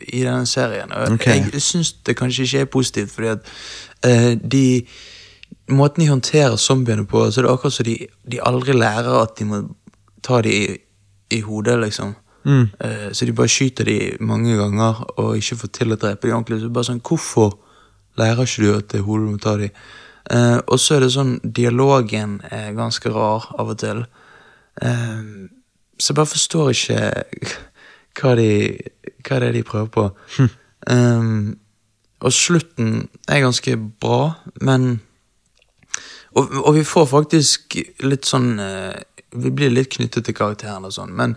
I denne serien. Og okay. Jeg syns det kanskje ikke er positivt, fordi at uh, de Måten de håndterer zombiene på, så er det akkurat som de, de aldri lærer at de må ta de i, i hodet, liksom. Mm. Uh, så de bare skyter de mange ganger og ikke får til å drepe de ordentlig. Så bare sånn, Hvorfor lærer ikke du at det er hodet du må ta de? Uh, og så er det sånn Dialogen er ganske rar av og til. Uh, så jeg bare forstår ikke hva, de, hva det er de prøver på. Um, og slutten er ganske bra, men og, og vi får faktisk litt sånn eh, Vi blir litt knyttet til karakteren og sånn, men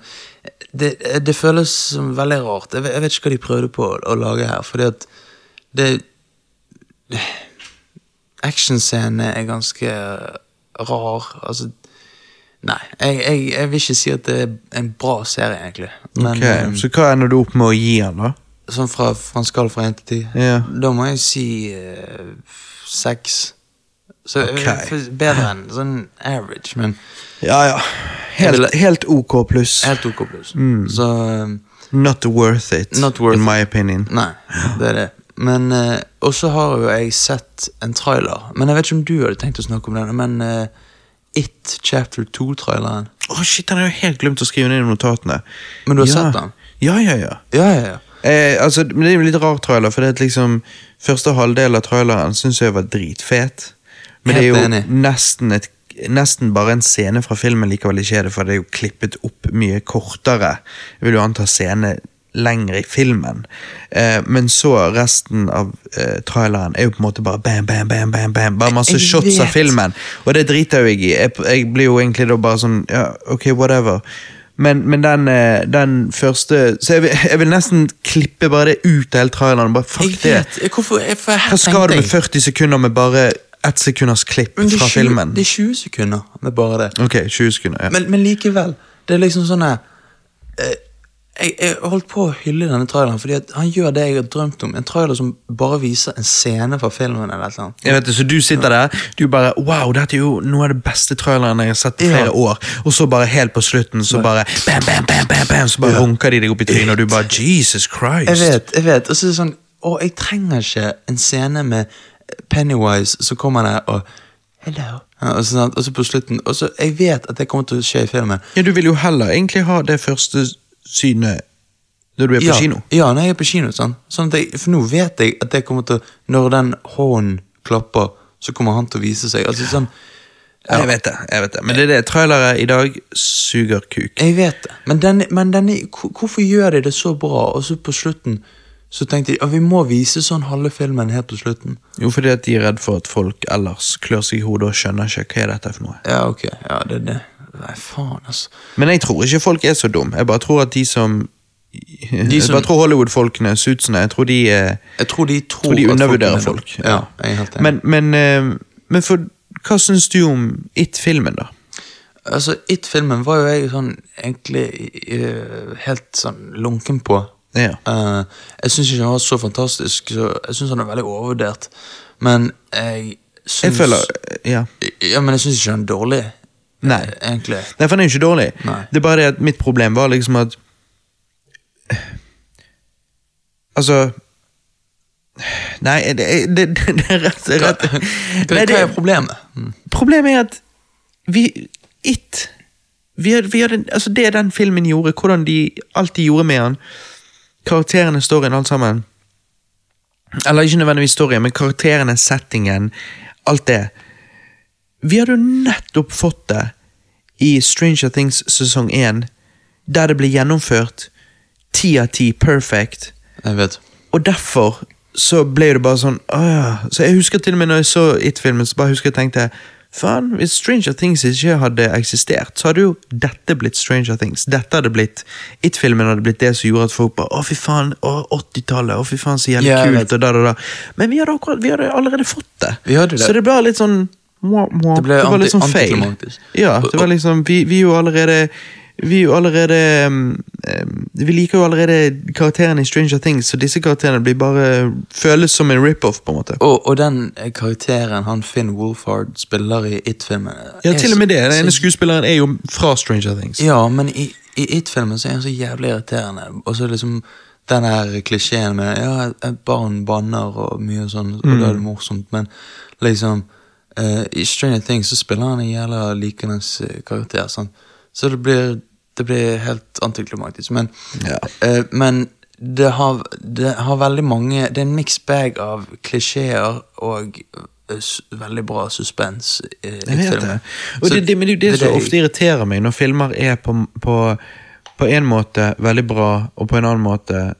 det, det føles som veldig rart. Jeg vet, ikke hva de prøvde på å, lage her, fordi at det Actionscenene er ganske rar. Altså Nei, jeg, jeg, jeg vil ikke si at det er en bra serie, egentlig. Men okay, um, Så hva ender du opp med å gi han, da? sånn fra, fra en fra 1 til 10, Ja. da må jeg si uh, seks. Så okay. Bedre enn sånn average, men Ja ja. Helt, vil- helt OK pluss. helt ok pluss. Mm. Så eh, Not worth it, Not worth in my opinion. nei, det er det. Men uh, Og så har jo jeg sett en trailer, men jeg vet ikke om du hadde tenkt å snakke om den, men uh, It Chapter 2-traileren. Å shit, den har jo helt glemt å skrive ned i notatene. Men du har ja. sett den? Ja, ja, ja. Ja, ja, ja. Eh, altså, men det er jo litt rar trailer, for det er liksom Første halvdel av traileren syns jeg var dritfet. Men det er jo enig. nesten, et, nesten bare en scene fra filmen likevel ikke er det, for det er jo klippet opp mye kortere. Jeg vil jo anta scene lenger i filmen. Eh, men så resten av eh, traileren er jo på en måte bare bam, bam, bam, bam, bam. Bare masse shots av filmen. Og det driter jo jeg i. Jeg, jeg blir jo egentlig da bare sånn ja, ok, whatever. Men, men den, eh, den første Så jeg vil, jeg vil nesten klippe bare det ut av hele traileren. Bare fuck Jeg det. vet. Jeg- Hvorfor, jeg, Hva skal du med 40 sekunder med bare ett sekunders klipp fra 20 filmen? Det er 20 sekunder med bare det. Ok, 20 sekunder. ja. Men, men likevel, det er liksom sånn eh, jeg, jeg holdt på å hylle denne traileren, fordi han gjør det jeg har drømt om. En trailer som bare viser en scene fra filmen. eller noe. Jeg vet det, Så du sitter der, du bare Wow, dette er jo noe av det beste traileren jeg har sett på flere Ja. år. Og så bare helt på slutten, så bare bam, bam, bam, bam, bam Så bare Ja. runker de deg opp i trynet, og du bare Jesus Christ. Jeg vet, jeg vet. Og så er det sånn Å, jeg trenger ikke en scene med Pennywise så kommer der og Hello. Ja, og, så, og så på slutten Og så Jeg vet at det kommer til å skje i filmen. Ja, Du vil jo heller egentlig ha det første synet Når du er på ja, kino. Ja, når jeg er på kino. Sånn. Sånn jeg, for nå vet jeg at det kommer til Når den hånden klapper, så kommer han til å vise seg. Altså sånn Ja. Jeg vet det, jeg vet det. Men det er det. Trailere i dag suger kuk. Jeg vet det, men, den, men den, hvorfor gjør de det så bra, og så på slutten så tenkte de at vi må vise sånn halve filmen helt på slutten. Jo, fordi at de er redd for at folk ellers klør seg i hodet og skjønner ikke hva er dette for noe. Ja, ok. Ja, det er det. Nei, faen, altså. Men jeg tror ikke folk er så dum. Jeg bare tror at de som Jeg som- bare tror Hollywood-folkene, suitsene, jeg tror de Jeg tror de tror, tror de undervurderer folk. folk. Ja, jeg er helt enig. Men, men, eh, men for, hva syns du om It-filmen, da? altså, It-filmen var jo jeg sånn egentlig eh, helt sånn lunken på. Ja. Uh, jeg syns ikke han var så fantastisk, så jeg syns han er veldig overvurdert. Men jeg syns Jeg føler Ja. Ja, men jeg syns ikke han er dårlig. Nei. eh, Egentlig. Nei, for han er jo ikke dårlig. Nei. Det er bare det at mitt problem var liksom at Altså Nei, det, det, det, er rett, rett. Hva, Nei, hva er problemet? Mm. problemet er at vi It vi hadde, vi hadde, altså Det den filmen gjorde, hvordan de, alt de gjorde med den, karakterene, storyen, alt sammen Eller ikke nødvendigvis storyen, men karakterene, settingen, alt det. Vi hadde jo nettopp fått det i Stranger Things sesong 1, der det ble gjennomført ti av ti perfect. Jeg vet. Og derfor så ble det bare sånn åh. Så jeg husker til og med når jeg så It-filmen, så bare husker jeg tenkte Faen, hvis Stranger Things ikke hadde eksistert, så hadde jo dette blitt Stranger Things. Dette hadde blitt It-filmen hadde blitt det som gjorde at folk bare Å, fy faen, å, 80-tallet, å, fy faen, så jævlig yeah, kult, og da, da, da. Men vi hadde, akkurat, vi hadde allerede fått det. Det. Så det ble litt sånn mwah, mwah. Det ble var litt sånn feil. Ja, det var liksom Vi, vi jo allerede vi jo allerede um, um, Vi liker jo allerede karakterene i Stranger Things, så disse karakterene blir bare føles som en rip-off, på en måte. Og, og den eh, karakteren han Finn Wolfhard spiller i It-filmen Ja, er til og med det. Den ene skuespilleren er jo fra Stranger Things. Ja, men i, i It-filmen så er han så jævlig irriterende. Og så liksom den her klisjeen med ja, barn banner og mye sånn, og da er det morsomt, men liksom uh, I Stranger Things så spiller han en jævla likende eh, karakter, sant? Så det blir, det blir helt antiklimatisk. Men, Ja. eh, men det har, det har veldig mange Det er en mixed bag av klisjeer og eh, veldig bra suspens. i- i filmen. det. Og Så det, det, men det er jo det som ofte irriterer meg, når filmer er på, på, på en måte veldig bra, og på en annen måte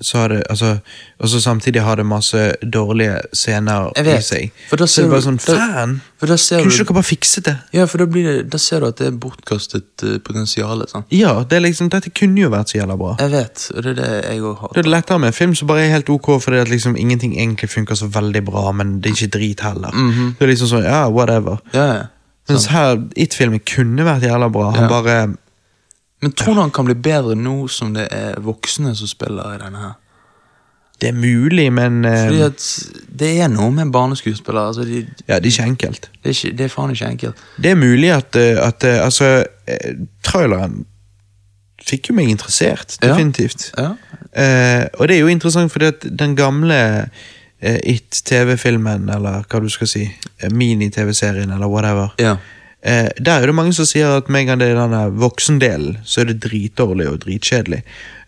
så har det altså, Og så samtidig har det masse dårlige scener Jeg i seg. for da så det er bare sånn da- Fan! for da ser Kunne du- ikke dere bare fikset det? Ja, for da, blir det, da ser du at det er bortkastet uh, potensial. sant? Ja, det liksom, dette kunne jo vært så jævla bra. Jeg vet, og det er det jeg òg Det er lettere med en film som bare er helt ok, fordi at liksom ingenting egentlig funker så veldig bra, men det er ikke drit heller. Mhm. Det er liksom sånn, ja, whatever. Ja, ja. Mens her, It-filmen kunne vært jævla bra. Han Ja. bare Men tror du han kan bli bedre nå som det er voksne som spiller i denne her? Det er mulig, men eh, Fordi at det er noe med barneskuespillere. Altså de, Ja, det er ikke enkelt. det, er ikke, det er faen ikke enkelt. Det er mulig at, eh, at eh, Altså, eh, traileren fikk jo meg interessert, Ja. definitivt. Ja. Eh, og det er jo interessant fordi at den gamle eh, It-TV-filmen, eller hva du skal si, eh, mini-TV-serien, eller whatever, ja. Eh, der er det mange som sier at med en gang det er denne voksendelen, så er det dritdårlig og dritkjedelig.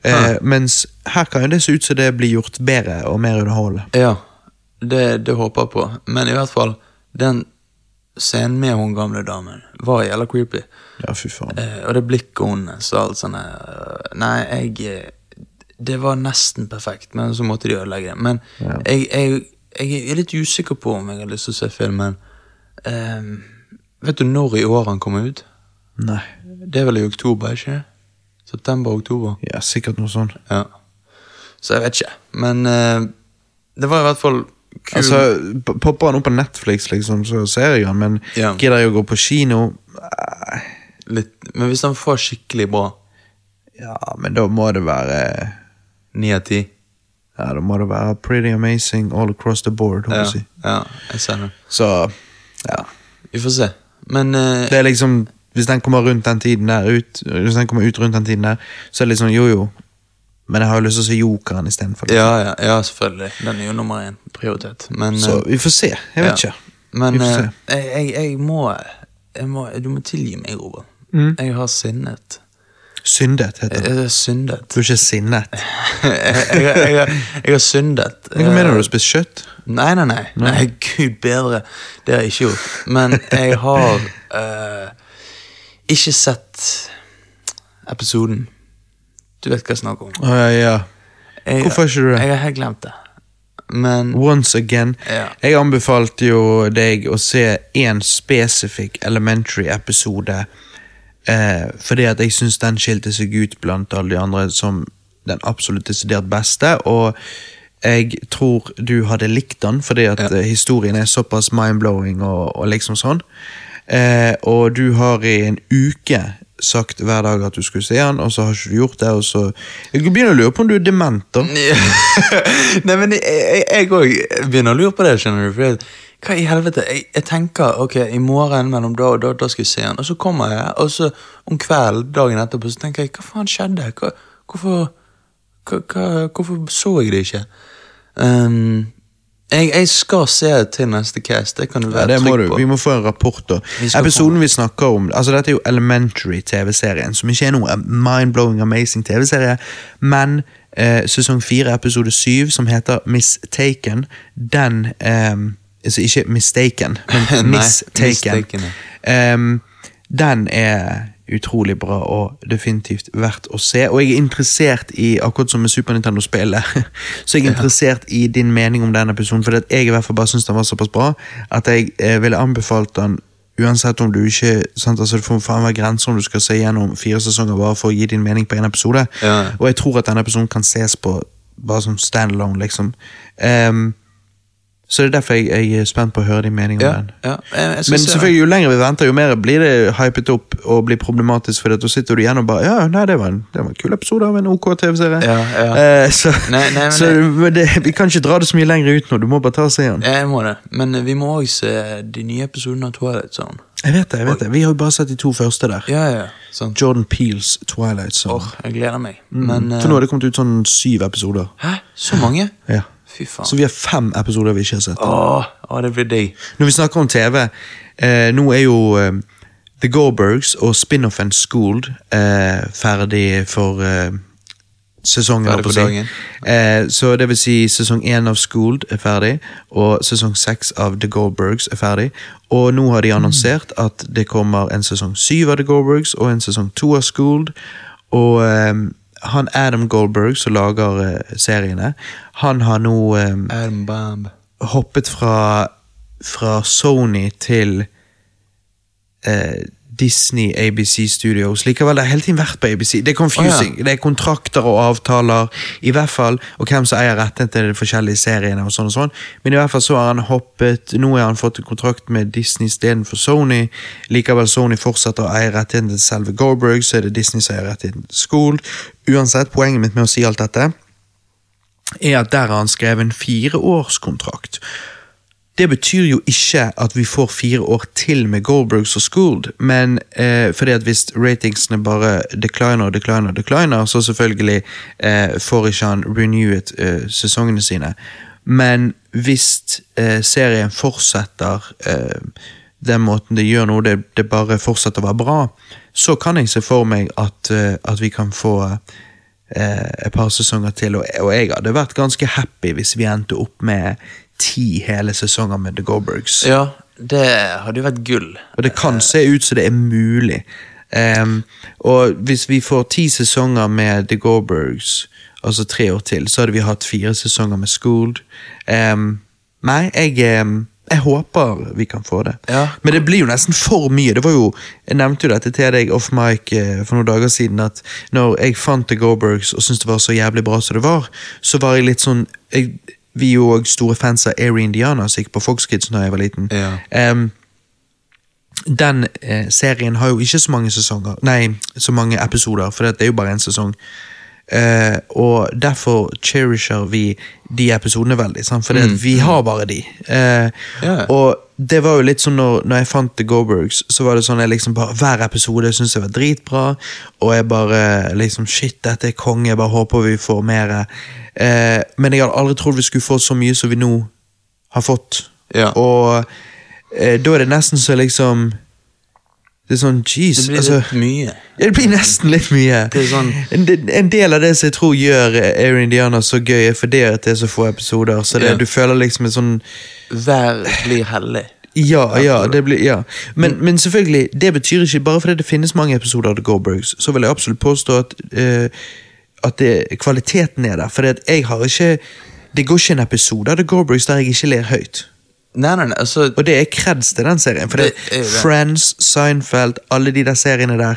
Eh, Ja. Mens her kan jo det se ut som det blir gjort bedre og mer underholdende. Ja, det, det håper jeg på. Men i hvert fall, den scenen med hun gamle damen var jævla creepy. Ja, fy faen. Eh, og det blikket hennes og alt sånn eh, Nei, jeg eh, Det var nesten perfekt, men så måtte de ødelegge det. Men Ja. jeg, jeg, jeg er litt usikker på om jeg har lyst til å se filmen. Eh, vet du når i år han kom ut? Nei. Det er vel i oktober, ikke? September-oktober. Ja, sikkert noe sånt. Ja. Så jeg vet ikke. Men eh, det var i hvert fall kul Altså, Popper han opp på Netflix, liksom, så ser jeg han, men Ja. gidder jeg å gå på kino? Litt Men hvis han får skikkelig bra, Ja, men da må det være ni av ti Ja, da må det være pretty amazing all across the board, ja, jeg si. ja, jeg ser det. Så ja. Vi får se. Men uh, Det er liksom Hvis den kommer rundt den tiden der ut Hvis den kommer ut rundt den tiden der, så er det liksom jo jo. Men jeg har jo lyst til å se Jokeren istedenfor. ja, ja, ja, selvfølgelig. Den er jo nummer én prioritet. Men, Så eh, vi får se. Jeg vet ja. ikke. Men Vi får eh, se. jeg, jeg, jeg, må, jeg må Du må tilgi meg, Robert. Mm. Jeg har sinnet. Syndet, heter det. Jeg har syndet. Du er ikke sinnet. jeg, har syndet. Hva mener du? Har du spist kjøtt? Nei, nei, nei. Nei, gud bedre. Det har jeg ikke gjort. Men jeg har uh, ikke sett episoden. Du vet hva jeg snakker om. Uh, ja, ja. Hvorfor har ikke du det? Jeg har helt glemt det. Men Once again. Ja. Jeg anbefalte jo deg å se én spesifikk Elementary-episode, eh, fordi at jeg syns den skilte seg ut blant alle de andre som den absolutt desidert beste, og jeg tror du hadde likt den, fordi at ja. historien er såpass mind-blowing og, og liksom sånn. Eh, og du har i en uke sagt hver dag at du skulle se den, og så har ikke du gjort det, og så Jeg begynner å lure på om du er dement, da. Nei, men jeg òg begynner å lure på det, skjønner du. For jeg- hva i helvete? Jeg, jeg tenker ok, i morgen mellom da og da, da skal jeg se han. Og så kommer jeg, og så om kvelden dagen etterpå så tenker jeg hva faen skjedde? Hva, hvorfor, hva, hva, hvorfor så jeg det ikke? Um, jeg, jeg skal se til neste cast, det kan du Ja, være det må trygg du. på. Vi må få en rapport, da. Vi Episoden Episoden vi snakker om altså Dette er jo Elementary, TV-serien, som ikke er noe mind-blowing, amazing TV-serie, men eh, sesong fire, episode syv, som heter Mistaken, den eh, Altså ikke Mistaken, men Mistaken. Em, den er utrolig bra og definitivt verdt å se. Og jeg er interessert i, akkurat som med Super Nintendo-spillet, så jeg er interessert i din mening om den episoden. For jeg i hvert fall bare syns den var såpass bra at jeg eh, ville anbefalt den uansett om du ikke sant, altså Det får faen være grenser om du skal se gjennom fire sesonger bare for å gi din mening på én episode. Ja. Og jeg tror at denne episoden kan ses på bare som standalone, liksom. Em, så det er derfor jeg, jeg er spent på å høre din mening om Ja, den. ja. Men selvfølgelig, jo lenger vi venter, jo mer blir det hypet opp og blir problematisk, for da sitter du igjen og bare Ja, nei, det var en, det var en kul episode av en OK TV-serie. Ja, ja. Eh, så Nei, nei, men så det, vi kan ikke dra det så mye lenger ut nå, du må bare ta og se den. Jeg må det, men vi må òg se de nye episodene av Twilight Zone. Jeg vet det, jeg vet det. Vi har jo bare sett de to første der. Ja, ja, sant. Jordan Peels Twilight Zone. Åh, jeg gleder meg. Men Så nå eh, har det kommet ut sånn syv episoder. Hæ? Så mange? Ja. Fy faen. Så vi har fem episoder vi ikke har sett. Åh, åh, det blir deg. Når vi snakker om TV, eh, nå er jo eh, The Goldbergs og spin-offen Schooled eh, ferdig for eh, sesongen. Ferdig for dagen. Eh, så det vil si sesong én av Schooled er ferdig, og sesong seks av The Goldbergs er ferdig. Og nå har de annonsert at det kommer en sesong syv av The Goldbergs og en sesong to av Schooled. Og eh, han Adam Goldberg som lager eh, seriene, han har nå um, hoppet fra, fra Sony til eh, Disney ABC Studios. Likevel, det har hele tiden vært på ABC. Det er confusing. Det er kontrakter og avtaler, i hvert fall, og hvem som eier retten til de forskjellige seriene. og sånn og sånn. Men i hvert fall så har han hoppet Nå har han fått kontrakt med Disney istedenfor Sony. Likevel Sony fortsetter å eie rettigheten til selve Goldberg, så er det Disney som eier rettigheten til School. Uansett, poenget mitt med å si alt dette er at der har han skrevet en fireårskontrakt. Det betyr jo ikke at vi får fire år til med Goldbergs og Schooled, men eh, fordi at hvis ratingsene bare decliner og decliner decliner, så selvfølgelig eh, får ikke han renewet eh, sesongene sine. Men hvis eh, serien fortsetter eh, den måten det gjør nå, det, det bare fortsetter å være bra, så kan jeg se for meg at, eh, at vi kan få eh, et par sesonger til, og, og jeg hadde vært ganske happy hvis vi endte opp med ti hele sesonger med The Goldbergs. Ja, det hadde jo vært gull. Og det kan se ut som det er mulig. Um, og hvis vi får ti sesonger med The Goldbergs, altså tre år til, så hadde vi hatt fire sesonger med Schooled. Um, nei, jeg, um, jeg håper vi kan få det. Ja. Men det blir jo nesten for mye. Det var jo, Jeg nevnte jo dette til deg off mic eh, for noen dager siden, at når jeg fant The Goldbergs og syntes det var så jævlig bra som det var, så var jeg litt sånn jeg, Vi er jo òg store fans av Airy Indiana, som gikk på Fox Kids da jeg var liten. Ja. Um, den eh, serien har jo ikke så mange sesonger Nei, så mange episoder, for det er jo bare én sesong. Eh, og derfor cherisher vi de episodene veldig, sant? for Mm. vi har bare de. Eh, yeah. Og det var jo litt sånn når, når jeg fant The Goldbergs, så var det sånn jeg liksom bare Hver episode syntes jeg var dritbra, og jeg bare liksom Shit, dette er konge, jeg bare håper vi får mer. Eh, men jeg hadde aldri trodd vi skulle få så mye som vi nå har fått. Yeah. Og eh, da er det nesten så liksom Det er sånn, jeez, Det blir altså, litt mye. Det blir nesten litt mye. Det sånn- en, en del av det som jeg tror gjør Air Indiana så gøy, er fordi at det er så få episoder. Så det, Ja. du føler liksom en sånn Hver blir hellig. Ja, ja, det blir, ja. Men, Mm. men selvfølgelig, det betyr ikke bare fordi det finnes mange episoder av The Goldbergs, så vil jeg absolutt påstå at, uh, at det, kvaliteten er der. For jeg har ikke Det går ikke en episode av The Goldbergs der jeg ikke ler høyt. Nei, nei, nei, altså Og det er creds til den serien. For det, Det det. Friends, Seinfeld, alle de der seriene der,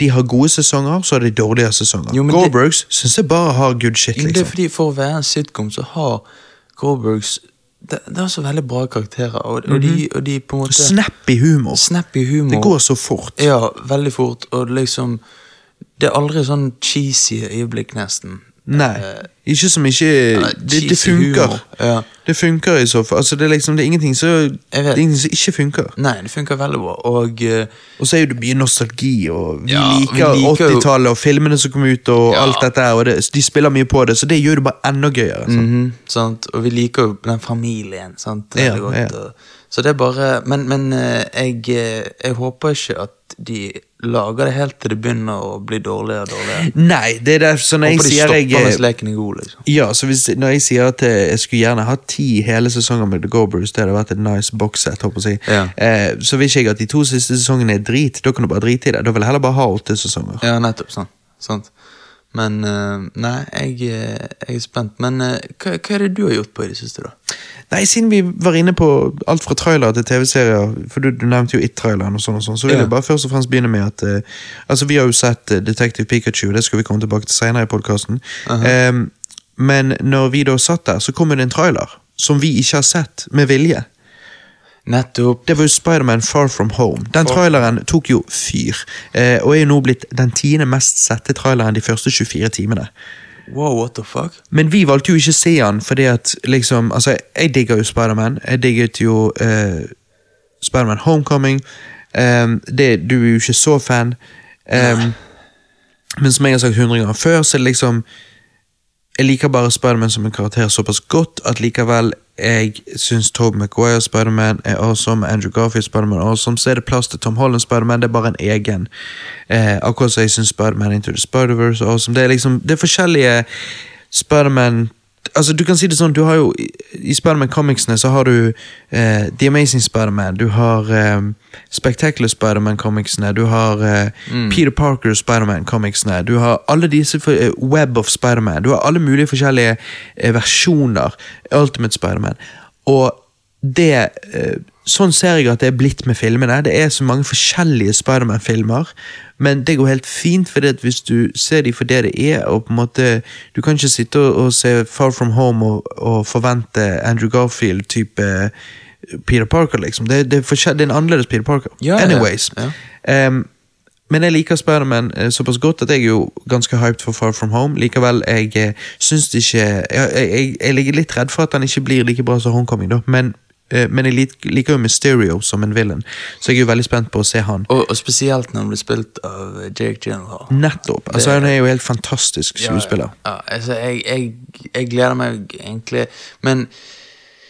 de har gode sesonger, så har de dårligere sesonger. Jo, men det- Goldbergs syns jeg bare har good shit, Men Det er liksom. fordi For å være en sitcom så har Goldbergs Det, det er så veldig bra karakterer, og, og, de, og de på en måte Snappy humor. Snappy humor. Det går så fort. Ja, veldig fort, og liksom Det er aldri sånn cheesy øyeblikk, nesten. Nei, Eh, ikke som ikke Det, det funker. ja. Det funker i så fall. Altså, det, er liksom, det er ingenting som ikke funker. Nei, det funker veldig bra, og eh, Og så er jo det mye nostalgi, og vi Ja, liker, liker 80-tallet og filmene som kom ut, og Ja. alt dette og det, de spiller mye på det, så det gjør det bare enda gøyere. Mm -hmm, sant? Og vi liker jo den familien sant? Ja, godt. ja. og- Så det er bare Men, men eh, jeg, jeg håper ikke at de lager det helt til det begynner å bli dårligere og dårligere. Nei, det er der, så når jeg de sier stopper mens jeg leken er god, liksom. Ja, så hvis, når jeg sier at jeg jeg skulle gjerne hatt ti hele sesonger med The Goldbergs, det hadde vært et nice box-set, håper jeg. Ja. Eh, så vil ikke jeg at de to siste sesongene er drit, da kan du bare drite i det. Da vil jeg heller bare ha åtte sesonger. Ja, nettopp. sant, sant. Men eh, nei, jeg, eh, jeg er spent. Men eh, hva, hva er det du har gjort på i det siste, da? Nei, siden vi var inne på alt fra trailer til TV-serier, for du, du nevnte jo It-traileren og sånn og sånn, så vil Ja. jeg bare først og fremst begynne med at uh, Altså, vi har jo sett Detective Pikachu, det skal vi komme tilbake til senere i podkasten. men når vi da satt der, så kom det en trailer som vi ikke har sett med vilje. Nettopp. Det var jo Spiderman Far From Home. Den traileren tok jo fyr, eh, og er jo nå blitt den tiende mest sette traileren de første 24 timene. Wow, what the fuck? Men vi valgte jo ikke å se han fordi at liksom Altså, jeg digger jo Spiderman. Jeg digget jo uh, Spiderman Homecoming. Um, det, du er jo ikke så fan. Um, men som jeg har sagt hundre ganger før, så er det liksom Jeg liker bare Spiderman som en karakter såpass godt at likevel jeg syns Tobe McGuire Spiderman er awesome, Andrew Garfield Spiderman er awesome, så er det plass til Tom Holland Spiderman, det er bare en egen. Eh, akkurat som jeg syns Spiderman Into the Spider-Verse er awesome. Det er liksom, det er forskjellige Spiderman Altså, du kan si det sånn, du har jo I, Spiderman-comicsene så har du eh, The Amazing Spiderman, du har eh, Spectacular Spiderman-comicsene, du har eh, Peter Parker Spiderman-comicsene, du har alle disse for, eh, Web of Spiderman, du har alle mulige forskjellige eh, versjoner, Ultimate Spiderman, og det eh, Sånn ser jeg at det er blitt med filmene. Det er så mange forskjellige Spiderman-filmer, men det går helt fint, for hvis du ser dem for det det er, og på en måte Du kan ikke sitte og, se Far From Home og, og forvente Andrew Garfield-type eh, Peter Parker, liksom. Det, det, er det er en annerledes Peter Parker. Ja, ja, Anyways. ja. Ehm, men jeg liker Spiderman eh, såpass godt at jeg er jo ganske hyped for Far From Home. Likevel, jeg eh, syns ikke Jeg, jeg, jeg, jeg ligger litt redd for at han ikke blir like bra som Homecoming, da. Men, men jeg liker jo Mysterio som en villain, så jeg er jo veldig spent på å se han. Og, og spesielt når han blir spilt av Jake Gyllenhaal. Nettopp. Altså, Det- han er jo helt fantastisk skuespiller. Ja, ja, altså, jeg, jeg, jeg gleder meg egentlig, men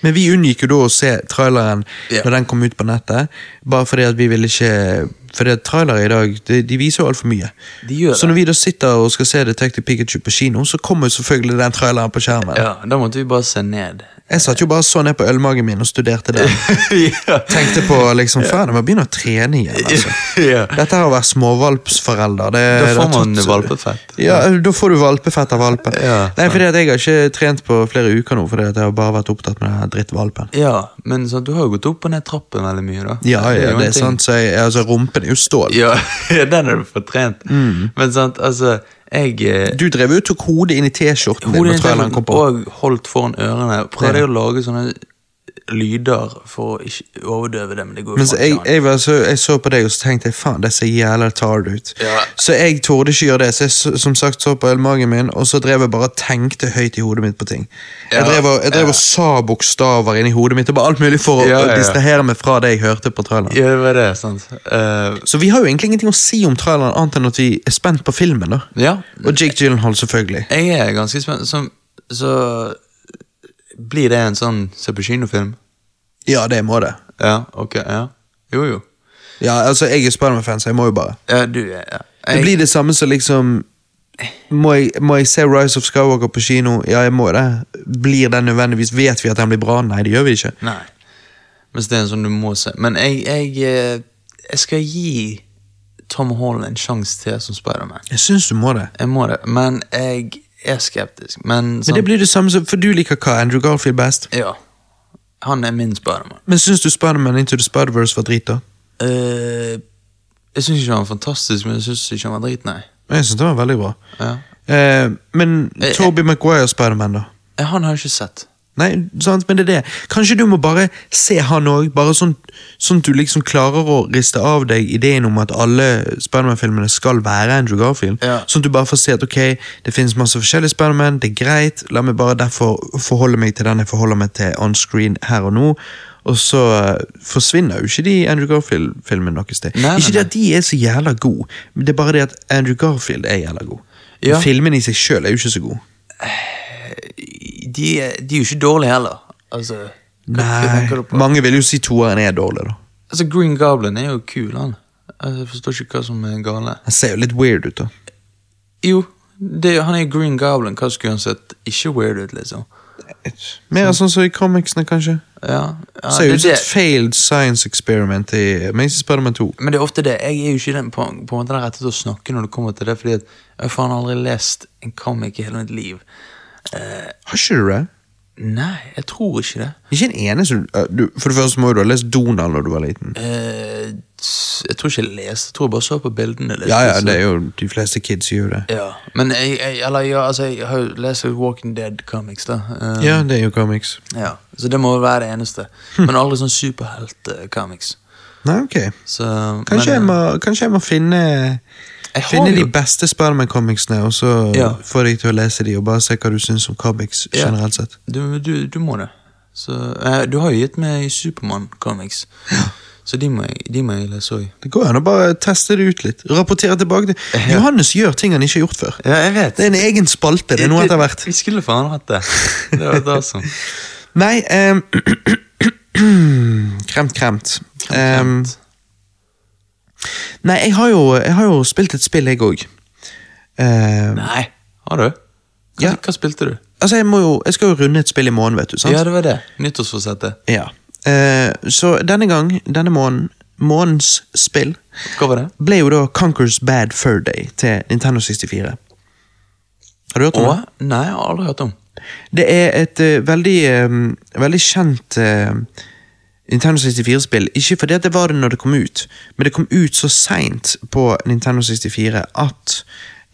Men vi unngikk jo da å se traileren Ja. når den kom ut på nettet, bare fordi at vi ville ikke Fordi det trailere i dag de, de viser jo altfor mye. De gjør så når vi da sitter og skal se Detective Pikachu på kino, så kommer selvfølgelig den traileren på skjermen. ja, da måtte vi bare se ned. Jeg satt jo bare så ned på ølmagen min og studerte den. ja. Tenkte på liksom, faen, jeg må begynne å trene igjen. altså. ja. Dette her å være småvalpsforelder det, Da får man tatt- valpefett. Ja, da får du valpefett av valpen. Ja, Nei, fordi at Jeg har ikke trent på flere uker nå, fordi at jeg har bare vært opptatt med den drittvalpen. Ja, men så, du har jo gått opp og ned trappen veldig mye, da. Ja, ja, det er, det er sant, så jeg, altså Rumpen er jo stål. Ja, den er du fortrent. Mm. Men sant, altså, jeg eh, Du drev jo og tok hodet inn i T-skjorten din og holdt foran ørene. Prøvde å lage sånne lyder for å ikke overdøve det, men det går Men så jeg, jeg, var så, jeg så på deg og så tenkte jeg, faen, det ser jævla tard ut. Ja. Så jeg torde ikke gjøre det. Så jeg som sagt så på ølmagen min, og så drev jeg bare og tenkte høyt i hodet mitt på ting. Jeg drev, jeg drev ja. og sa bokstaver inni hodet mitt, og bare alt mulig for å, Ja, ja, ja. distrahere meg fra det jeg hørte på traileren. Ja, det var det, sant. Uh, Så vi har jo egentlig ingenting å si om traileren, annet enn at vi er spent på filmen. da. ja, Og Jake Gyllenhaal, selvfølgelig. jeg er ganske spent. Så, så blir det en sånn se på kinofilm? Ja, det må det. Ja, ok, ja. Jo, jo. Ja, altså, jeg er Spiderman-fan, så jeg må jo bare. Ja, du ja. Jeg... Det blir det samme som liksom må jeg, må jeg se Rise of Skywalker på kino? Ja, jeg må det. Blir den nødvendigvis Vet vi at den blir bra? Nei, det gjør vi ikke. Nei. Mens det er en sånn du må se. Men jeg, jeg, eh, jeg skal gi Tom Holland en sjanse til som Spiderman. Jeg syns du må det. Jeg må det, men jeg er skeptisk. Men, Men sånn, det blir det samme som For du liker hva? Andrew Garfield best? Ja. Han er min Spiderman. Men syns du Spiderman Into the Spider-Verse var drit, da? Uh, jeg syns ikke han var fantastisk, men jeg syns ikke han var drit, nei. Jeg syns det var veldig bra. Ja. Eh, men Eh, Toby Maguire Spiderman, da? Eh, Han har jeg ikke sett. Nei, sant, men det er det. Kanskje du må bare se han òg, bare sånn, sånn at du liksom klarer å riste av deg ideen om at alle Spiderman-filmene skal være Andrew Garfield. Ja. Sånn at du bare får se at ok, det finnes masse forskjellige Spiderman, det er greit, la meg bare derfor forholde meg til den jeg forholder meg til on screen her og nå. Og så eh, forsvinner jo ikke de Andrew Garfield-filmene noe sted. Nei, nei, ikke det at de er så jævla gode, men det er bare det at Andrew Garfield er jævla god. Ja. Filmen i seg sjøl er jo ikke så god. De, de er jo ikke dårlige heller. Altså, hva, Nei, mange vil jo si toeren er dårlig, da. Altså, Green Goblin er jo kul, han. Altså, jeg forstår ikke hva som er gale. Han ser jo litt weird ut, da. Jo, det, han er Green Goblin. Hva skulle han sett ikke weird ut, liksom? Mer sånn som i comicsene, kanskje. Ja, ja Ser ut som et failed science experiment i Amazing Spiderman 2. men det er ofte det. Jeg er jo ikke den, på, på en måte den rette til å snakke når det kommer til det, fordi at jeg har faen aldri lest en comic i hele mitt liv. Har ikke du det? Nei, jeg tror ikke det. Ikke en eneste uh, du, For det første må du ha lest Donald når du var liten. Uh, jeg tror ikke jeg leste, jeg tror jeg bare så på bildene. litt, Ja, ja, det er jo De fleste kids gjør det. Ja, men jeg, jeg, eller, ja, altså, jeg har jo lest Walking Dead comics, da. Eh, Ja, det er jo comics. ja, Så det må være det eneste. Men aldri sånn superhelt-comics. Nei, ok. Så Kanskje, jeg, må, kanskje jeg må finne Jeg Finne de beste Spiderman-comicsene, og så Ja. få deg til å lese de, og bare se hva du syns om comics Ja. generelt sett. Du, du, du må det. Så, eh, du har jo gitt meg Supermann-comics, så de må de må jeg lese òg. Det går an å bare teste det ut litt. Rapportere tilbake. det. Ja. Johannes gjør ting han ikke har gjort før. Ja, jeg vet. Det er en egen spalte. Det er noe etter hvert. Vi skulle faen hatt det. Det var det sånn. Nei um, Kremt, kremt. Ehm, nei, jeg har, jo, jeg har jo spilt et spill, jeg òg. Nei, har du? Hva, Ja. hva spilte du? altså, jeg, jo, jeg skal jo runde et spill i morgen, vet du. sant? Ja, det var det. Nyttårsforsettet. Ja. Uh, så denne gang, denne måneden, månedens spill, Hva var det? ble jo da Conquers Bad Fur Day til Nintendo 64. Har du hørt om Åh, det? Nei, jeg har aldri hørt om. Det er et uh, veldig, um, veldig kjent eh, Nintendo 64-spill. Ikke fordi det var det når det kom ut, men det kom ut så seint på Nintendo 64 at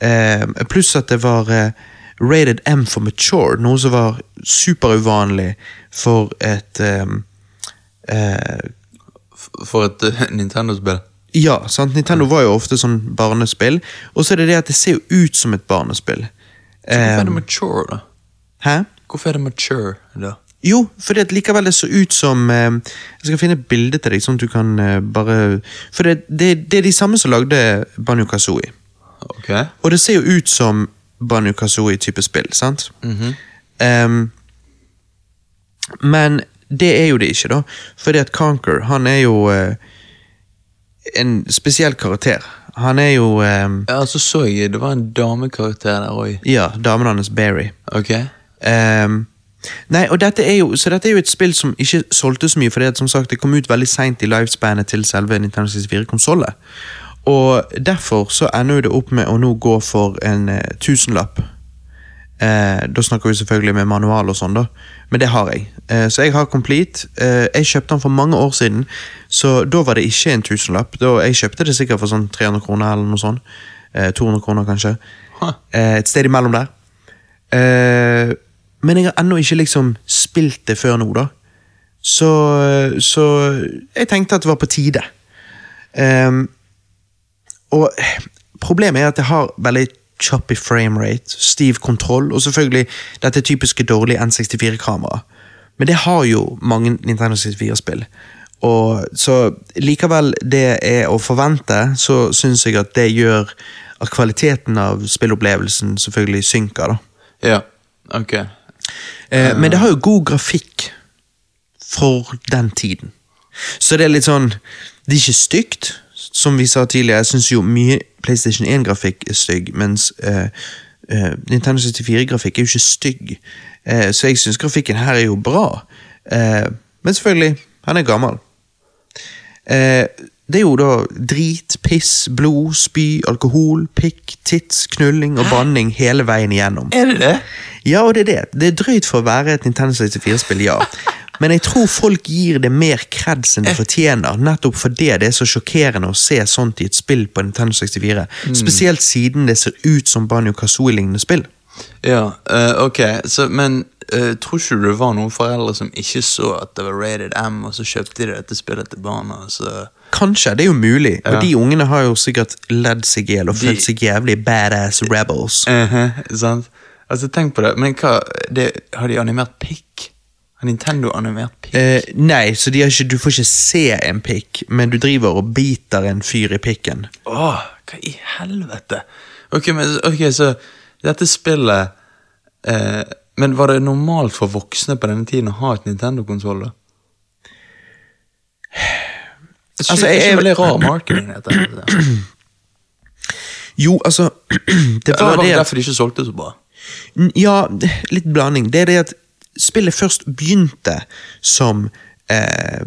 eh, Pluss at det var eh, rated M for mature, noe som var superuvanlig for et eh, eh, For et eh, Nintendo-spill. Ja, sant? Nintendo var jo ofte sånn barnespill, og så er det det at det ser jo ut som et barnespill. Hvorfor er det Eh, mature, da? hæ? Hvorfor er det mature, da? Jo, for det likevel det så ut som eh, Jeg skal finne et bilde til deg, sånn at du kan eh, bare For det, det, det er de samme som lagde Banjo Kazooie. Ok. Og det ser jo ut som Banjo Kazooie-type spill, sant? Mhm. um, men det er jo det ikke, da. Fordi at Conquer, han er jo eh, en spesiell karakter. Han er jo Ja, så så jeg det var en damekarakter der òg. Ja, damen hans Barry. Ok. Ehm, nei, og dette er jo, så dette er jo et spill som ikke solgte så mye, for at som sagt, det kom ut veldig seint i livespanet til selve Nintendo 64-konsollet. Og derfor så ender det opp med å nå gå for en eh, tusenlapp. Eh, da snakker vi selvfølgelig med manual og sånn, da. Men det har jeg. Eh, så jeg har Complete. Eh, jeg kjøpte den for mange år siden, så da var det ikke en tusenlapp. Da, jeg kjøpte det sikkert for sånn 300 kroner eller noe sånt. Eh, 200 kroner, kanskje. Huh. Eh, et sted imellom der. Eh, men jeg har ennå ikke liksom spilt det før nå, da. Så, så jeg tenkte at det var på tide. Um, og problemet er at jeg har veldig choppy framerate, stiv kontroll, og selvfølgelig dette typiske dårlige N64-kamera. Men det har jo mange Nintendo 64-spill. Og så likevel det er å forvente, så syns jeg at det gjør at kvaliteten av spillopplevelsen selvfølgelig synker, da. Ja. Ok. Eh, men det har jo god grafikk for den tiden. Så det er litt sånn Det er ikke stygt, som vi sa tidligere. Jeg syns jo mye PlayStation 1-grafikk er stygg, mens eh, eh, Nintendo 64-grafikk er jo ikke stygg. Eh, så jeg syns grafikken her er jo bra. Eh, men selvfølgelig, han er gammel. Eh, det er jo da drit, piss, blod, spy, alkohol, pikk, tits, knulling og banning hele veien igjennom. Er det det? Ja, og det er det. Det er drøyt for å være et Nintendo 64-spill, ja. Men jeg tror folk gir det mer kreds enn det fortjener, nettopp fordi det er så sjokkerende å se sånt i et spill på Nintendo 64. Spesielt siden det ser ut som Banjo Kazooie-lignende spill. Ja, uh, ok, så, men uh, tror ikke du det var noen foreldre som ikke så at det var rated M, og så kjøpte de dette spillet til barna, så Kanskje, det er jo mulig. Og de ungene har jo sikkert ledd seg i hjel og følt seg jævlig badass rebels. Mhm, sant? Altså, tenk på det, men hva, det, har de animert pikk? Har Nintendo animert pikk? Eh, nei, så ikke, du får ikke se en pikk, men du driver og biter en fyr i pikken. Åh, hva i helvete? Ok, men, okay så dette spillet eh, Men var det normalt for voksne på denne tiden å ha et Nintendo-konsoll, da? Jeg synes Altså, er jeg- ikke veldig rar marketing, dette. Jo, altså Det var var det det derfor de ikke solgte så bra? Ja, litt blanding. Det er det at spillet først begynte som eh,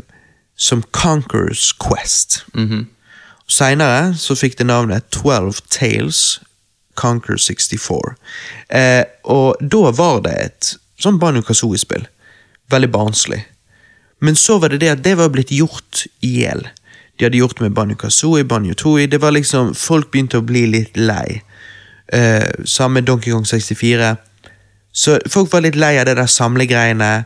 Som Conquerors Quest. Mhm. Seinere så fikk det navnet 12 Tales Conquer 64. Eh, og da var det et sånn Banjo Kazooie-spill. Veldig barnslig. Men så var det det at det var blitt gjort i hjel. De hadde gjort med Banjo Kazooie, Banjo Tooie. Det var liksom, Folk begynte å bli litt lei. Eh, samme Donkey Kong 64. Så folk var litt lei av det der samlegreiene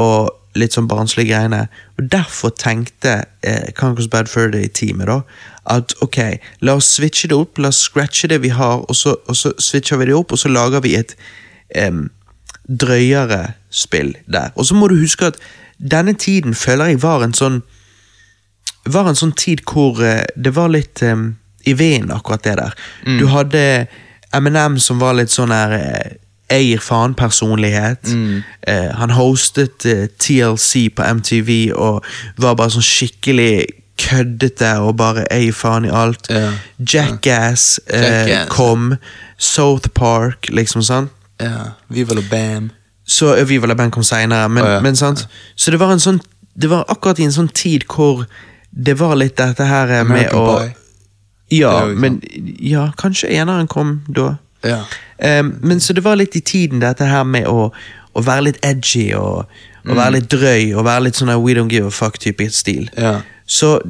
og litt sånn barnslige greiene. Og derfor tenkte eh, Conquers Bad Furday teamet da at ok, la oss switche det opp, la oss scratche det vi har, og så, og så switcher vi det opp, og så lager vi et em, drøyere spill der. Og så må du huske at denne tiden føler jeg var en sånn var en sånn tid hvor eh, det var litt eh, i vinden, akkurat det der. Du hadde Eminem som var litt sånn her jeg eier faen-personlighet. Eh, han hostet eh, TLC på MTV og var bare sånn skikkelig køddete og bare eier faen i alt. Ja. Jackass, eh, Jackass. kom. South Park, liksom sånn. Ja, Viva la Bam. Så ja, Viva la Bam kom senere, men, oh, ja. men sant? Så det var en sånn Det var akkurat i en sånn tid hvor det var litt dette her American med Boy. å. Ja, men Ja, kanskje eneren kom da. Ja. Um, men så det var litt i tiden dette her med å, å være litt edgy og, og Mm. være litt drøy og være litt sånn her we don't give a fuck-type stil. Ja. Så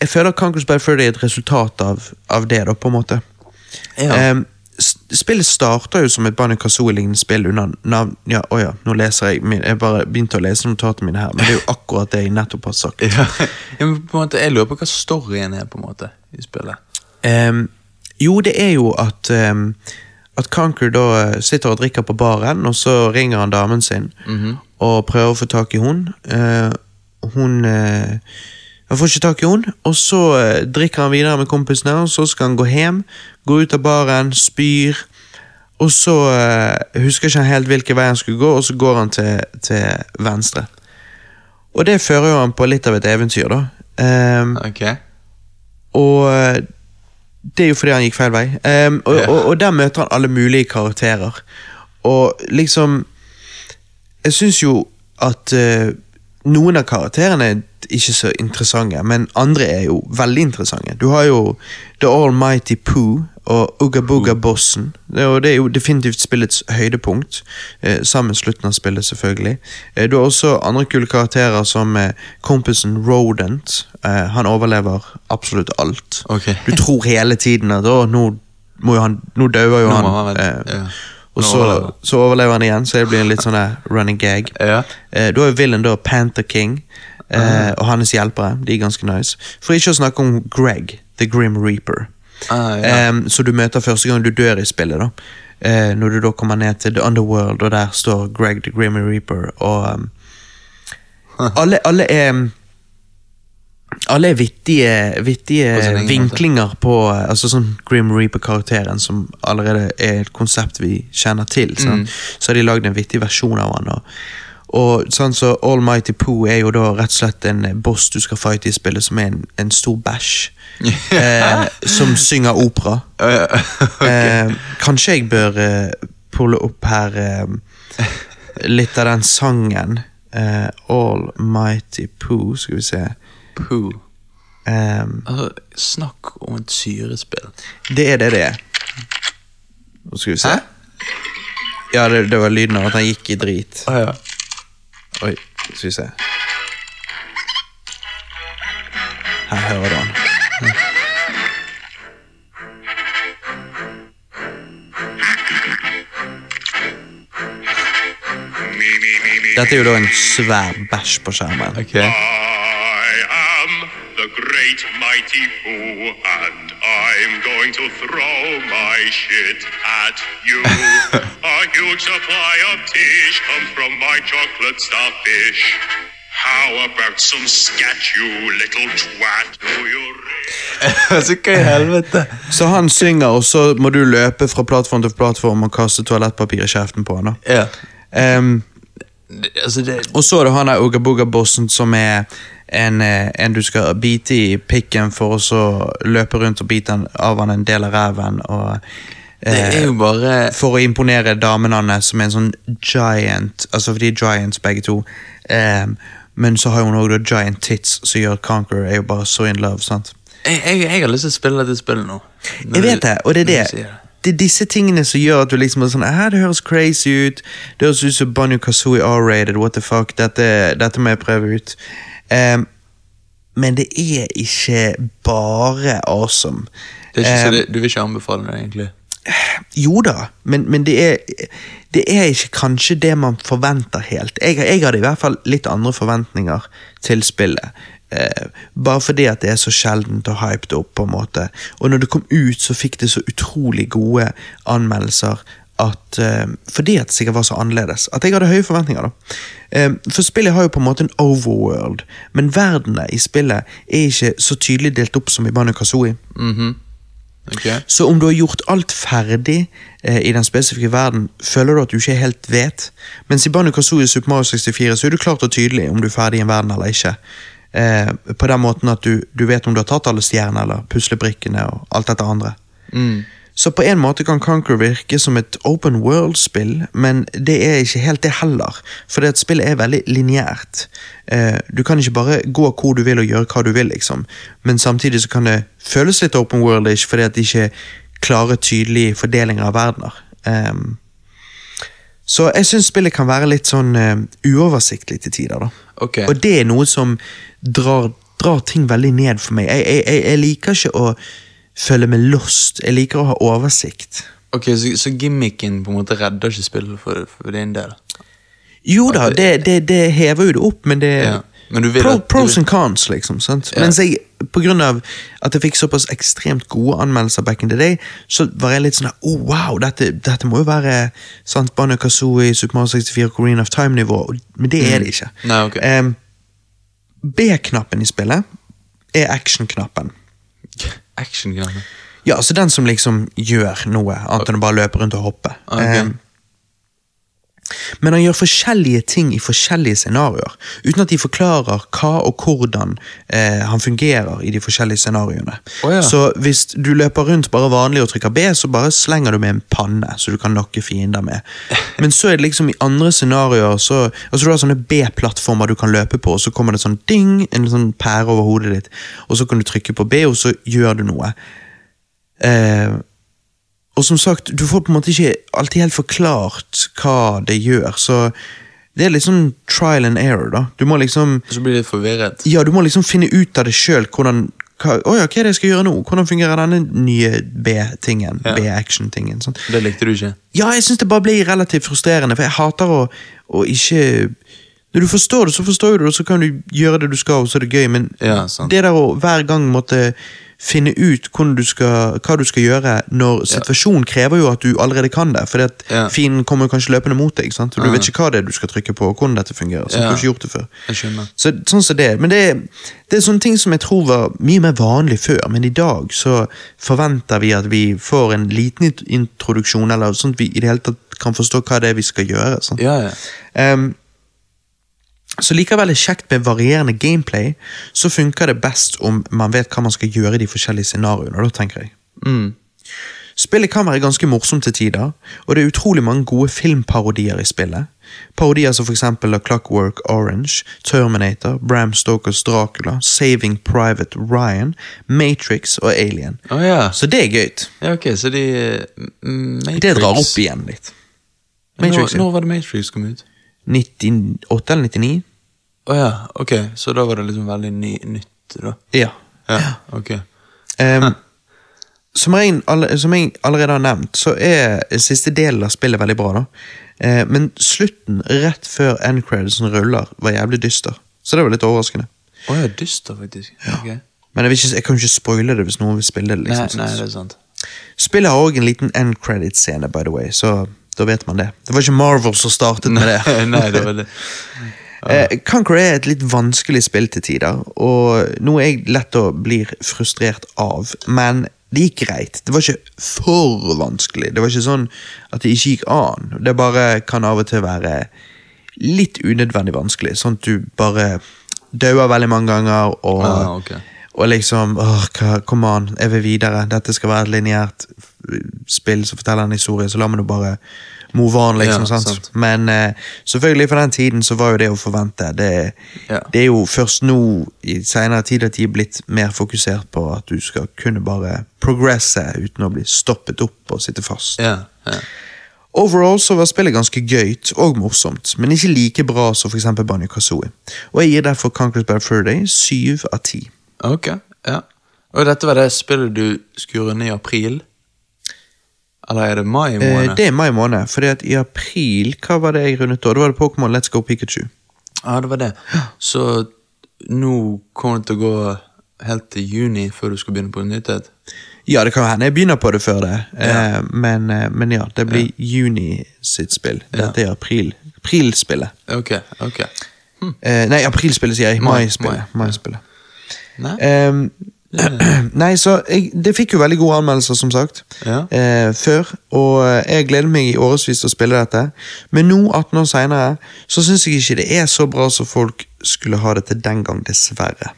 jeg føler at Conquers by Friday er et resultat av, av det, da, på en måte. Ja. Um, spillet starter jo som et Banjo Kazooie-lignende spill under navn Ja, å ja, nå leser jeg min- Jeg bare begynte å lese notatene mine her, men det er jo akkurat det jeg nettopp har sagt. ja. men på en måte, jeg lurer på hva storyen er, på en måte, i spillet. Em, jo, det er jo at um, At Conquer da sitter og drikker på baren, og så ringer han damen sin og prøver å få tak i hun. Uh, hun uh, Han får ikke tak i hun, og så uh, drikker han videre med kompisene, og så skal han gå hjem, gå ut av baren, spyr. Og så husker ikke han helt hvilken vei han skulle gå, og så går han til, til venstre. Og det fører jo han på litt av et eventyr, da. Um, Ok. og det er jo fordi han gikk feil vei. Um, og, Ja. og, og der møter han alle mulige karakterer. Og liksom Jeg syns jo at eh, noen av karakterene er ikke så interessante, men andre er jo veldig interessante. Du har jo The Almighty Poo og Ugga Bugga Bossen. Det er jo- det er jo definitivt spillets høydepunkt. Eh, sammen slutten av spillet, selvfølgelig. Eh, du har også andre kule karakterer som eh, kompisen Rodent. Eh, han overlever absolutt alt. Okay. Du tror hele tiden at nå, må jo han, nå dauer jo Nå han. han ja. Og så, overlever så overlever han igjen, så det blir en litt sånn running gag. Ja. Eh, du har jo villain da, Panther King, eh, og hans hjelpere. De er ganske nice. For ikke å snakke om Greg, The Grim Reaper. uh, ja. Em, så du møter første gang du dør i spillet. da Eh, Når du da kommer ned til The Underworld, og der står Greg the Grim Reaper. Og um, alle, alle er alle er vittige, vittige På vinklinger på eh, altså sånn Grim Reaper-karakteren, som allerede er et konsept vi kjenner til. Mm. Så har de lagd en vittig versjon av han. Og, Og sånn så Almighty Poo er jo da rett og slett en boss du skal fighte i spillet, som er en, en stor bæsj. eh, som synger opera. Ja. Eh, kanskje jeg bør eh, pulle opp her eh, litt av den sangen. Eh, Almighty Poo, skal vi se. Poo. Um, Altså, snakk om et syrespill. det er det det er. Nå skal vi se. Hæ? Ja, det, det var lyden av at han gikk i drit. Ah, ja. Oi, skal vi se. Her hører du han. Dette er jo da en svær bæsj på skjermen. Ok. Pooh, and I'm going to throw my shit at you. A huge supply of tish comes from my chocolate starfish. How about some sketch, you little twat? Do you altså, hva i helvete? Så han synger, og så må du løpe fra plattform til plattform og kaste toalettpapir i kjeften på han. da. Ja. Um, Det- Altså, det og så er det han der Uga Booga-bossen som er en, eh, en du skal bite i pikken for å så løpe rundt og bite av han en del av ræven. Det eh, er jo bare for å imponere damene hans, som er en sånn giant Altså, for de er giants begge to. Ehm, men så har hun òg giant tits, som gjør Conqueror er jo bare so in love. sant? jeg, jeg, jeg har lyst til å spille dette spillet nå. Jeg vet det, og det er det. Det er disse tingene som gjør at du liksom er sånn Hæ, det høres crazy ut. Det høres ut som Banjo Kazooie R-rated. What the fuck? Dette, dette må jeg prøve ut. Ehm, men det er ikke bare awesome. Det ikke så Ehm, det, du vil ikke anbefale det, egentlig? Jo da, men, men det, er, det er ikke kanskje det man forventer helt. Jeg, jeg hadde i hvert fall litt andre forventninger til spillet. Eh, bare fordi at det er så sjeldent og hyped opp, på en måte. Og når det kom ut, så fikk det så utrolig gode anmeldelser at eh, Fordi at det sikkert var så annerledes. At jeg hadde høye forventninger. da. Eh, for spillet har jo på en måte en overworld, men verdenene i spillet er ikke så tydelig delt opp som i Banu Kazooie. Mm -hmm. okay. Så om du har gjort alt ferdig eh, i den spesifikke verden, føler du at du ikke helt vet. Mens i Banu Kazooie Super Mario 64 så er du klart og tydelig om du er ferdig i en verden eller ikke. Eh, på den måten at du, du vet om du har tatt alle stjernene eller puslebrikkene og alt dette andre. Mm. Så på en måte kan Conquer virke som et open world-spill, men det er ikke helt det heller. For det spillet er veldig lineært. Eh, du kan ikke bare gå hvor du vil og gjøre hva du vil, liksom. Men samtidig så kan det føles litt open world-ish fordi at det ikke er klare, tydelige fordelinger av verdener. Ehm, så jeg syns spillet kan være litt sånn eh, uoversiktlig til tider, da. Okay. Og det er noe som drar, drar ting veldig ned for meg. Jeg, jeg, jeg liker ikke å føle meg lost. Jeg liker å ha oversikt. Ok, så, så gimmicken på en måte redder ikke spillet for, for din del? Jo da, det, det, det hever jo det opp, men det Ja, men pro, Pros and cons, liksom. sant? Ja. Mens jeg, på grunn av at jeg fikk såpass ekstremt gode anmeldelser back in the day, så var jeg litt sånn oh, wow, dette, dette må jo være sant, Banjo Kazooie, Super Mario 64, Korean of Time-nivå, men det er det ikke. Mm. Nei, ok. Em, B-knappen i spillet er action-knappen. Action-greiene. Ja, altså den som liksom gjør noe, annet enn å bare løpe rundt og hoppe. Ok. Em, men han gjør forskjellige ting i forskjellige scenarioer, uten at de forklarer hva og hvordan eh, han fungerer i de forskjellige scenarioene. Oh, ja. Så hvis du løper rundt bare vanlig og trykker B, så bare slenger du med en panne, så du kan nokke fiender med. Men så er det liksom i andre scenarioer så Altså Du har sånne B-plattformer du kan løpe på, og så kommer det sånn ding, en sånn pære over hodet ditt, og så kan du trykke på B, og så gjør du noe. Eh, og som sagt, du får på en måte ikke alltid helt forklart hva det gjør, så det er litt sånn trial and error, da. Du må liksom Så blir litt forvirret. Ja, du må liksom finne ut av det sjøl. Hvordan hva, oh ja, hva er det jeg skal gjøre nå? Hvordan fungerer denne nye B-tingen? Ja. B-action-tingen. sånn. Det likte du ikke? Ja, jeg syns det bare blir relativt frustrerende, for jeg hater å, å ikke Når du forstår det, så forstår du det, og så kan du gjøre det du skal, og så er det gøy, men Ja, det der å hver gang måtte finne ut du skal, hva du skal gjøre når situasjonen krever jo at du allerede kan det, for Ja. fienden kommer kanskje løpende mot deg, sant? du vet ikke hva det er du skal trykke på, og hvordan dette fungerer. Så Ja. du har ikke gjort det før. Så, sånn som det. Men det, det er sånne ting som jeg tror var mye mer vanlig før, men i dag så forventer vi at vi får en liten introduksjon, eller sånn at vi i det hele tatt kan forstå hva det er vi skal gjøre. Sant? Ja, ja. Ehm, Så likevel er kjekt med varierende gameplay, så funker det best om man vet hva man skal gjøre i de forskjellige scenarioene. Da tenker jeg. Mm. Spillet kan være ganske morsomt til tider, og det er utrolig mange gode filmparodier i spillet. Parodier som eksempel av Clockwork Orange, Terminator, Bram Stokers Dracula, Saving Private Ryan, Matrix og Alien. Oh, ja. Så det er gøy. ja. Ok, så de mm, Matrix Det drar opp igjen litt. Matrix, når, når var det Matrix kom ut? 98 eller 99? Å ja, ok, så da var det liksom veldig ny, nytt, da. Ja. Ja, ok. Um, som, jeg, som jeg allerede har nevnt, så er siste delen av spillet veldig bra. da. Uh, men slutten, rett før endcreditsen ruller, var jævlig dyster. Så det var litt overraskende. Å ja, dyster, faktisk. Ok. Men jeg, ikke, jeg kan ikke spoile det hvis noen vil spille det. Nei, liksom. nei, det er sant. Spillet har òg en liten end credit-scene, by the way, så da vet man det. Det var ikke Marvel som startet med det. nei, det var det. Eh, Conquer er et litt vanskelig spill til tider, og noe jeg lett å blir frustrert av, men det gikk greit. Det var ikke for vanskelig. Det var ikke sånn at det ikke gikk an. Det bare kan av og til være litt unødvendig vanskelig, sånn at du bare dauer veldig mange ganger, og, Ah, okay. og liksom åh, hva, Kom an, jeg vil videre. Dette skal være lineært spill som forteller en historie, så la meg nå bare move on, liksom. Ja, sant? sant. Men uh, selvfølgelig for den tiden så var jo det å forvente. Det, Ja. det er jo først nå i senere tid at de er blitt mer fokusert på at du skal kunne bare progresse uten å bli stoppet opp og sitte fast. Ja, ja. Overall så var spillet ganske gøyt og morsomt, men ikke like bra som eksempel Banjo Kazooie. Og jeg gir derfor Conquest Bad Fur Day 7 av 10. Ok, ja. Og dette var det spillet du skulle runde i april? Eller er det mai Eh, måned? det er mai måned, fordi at i april, hva var det jeg rundet da? Da var det Pokémon Let's Go Pikachu. Ja, det var det. Så nå kommer det til å gå helt til juni før du skal begynne på en nytt et? Ja, det kan hende jeg begynner på det før det, Ja. eh, men, eh, men ja, det blir juni sitt spill. Dette er april. Aprilspillet. Ok, ok. Eh, nei, aprilspillet sier jeg. Mai, Mai, mai. mai, Mai-spillet. Nei? Nei, så jeg, det fikk jo veldig gode anmeldelser, som sagt, Ja. eh, før. Og eh, jeg gleder meg i årevis til å spille dette. Men nå, 18 år seinere, så syns jeg ikke det er så bra som folk skulle ha det til den gang, dessverre.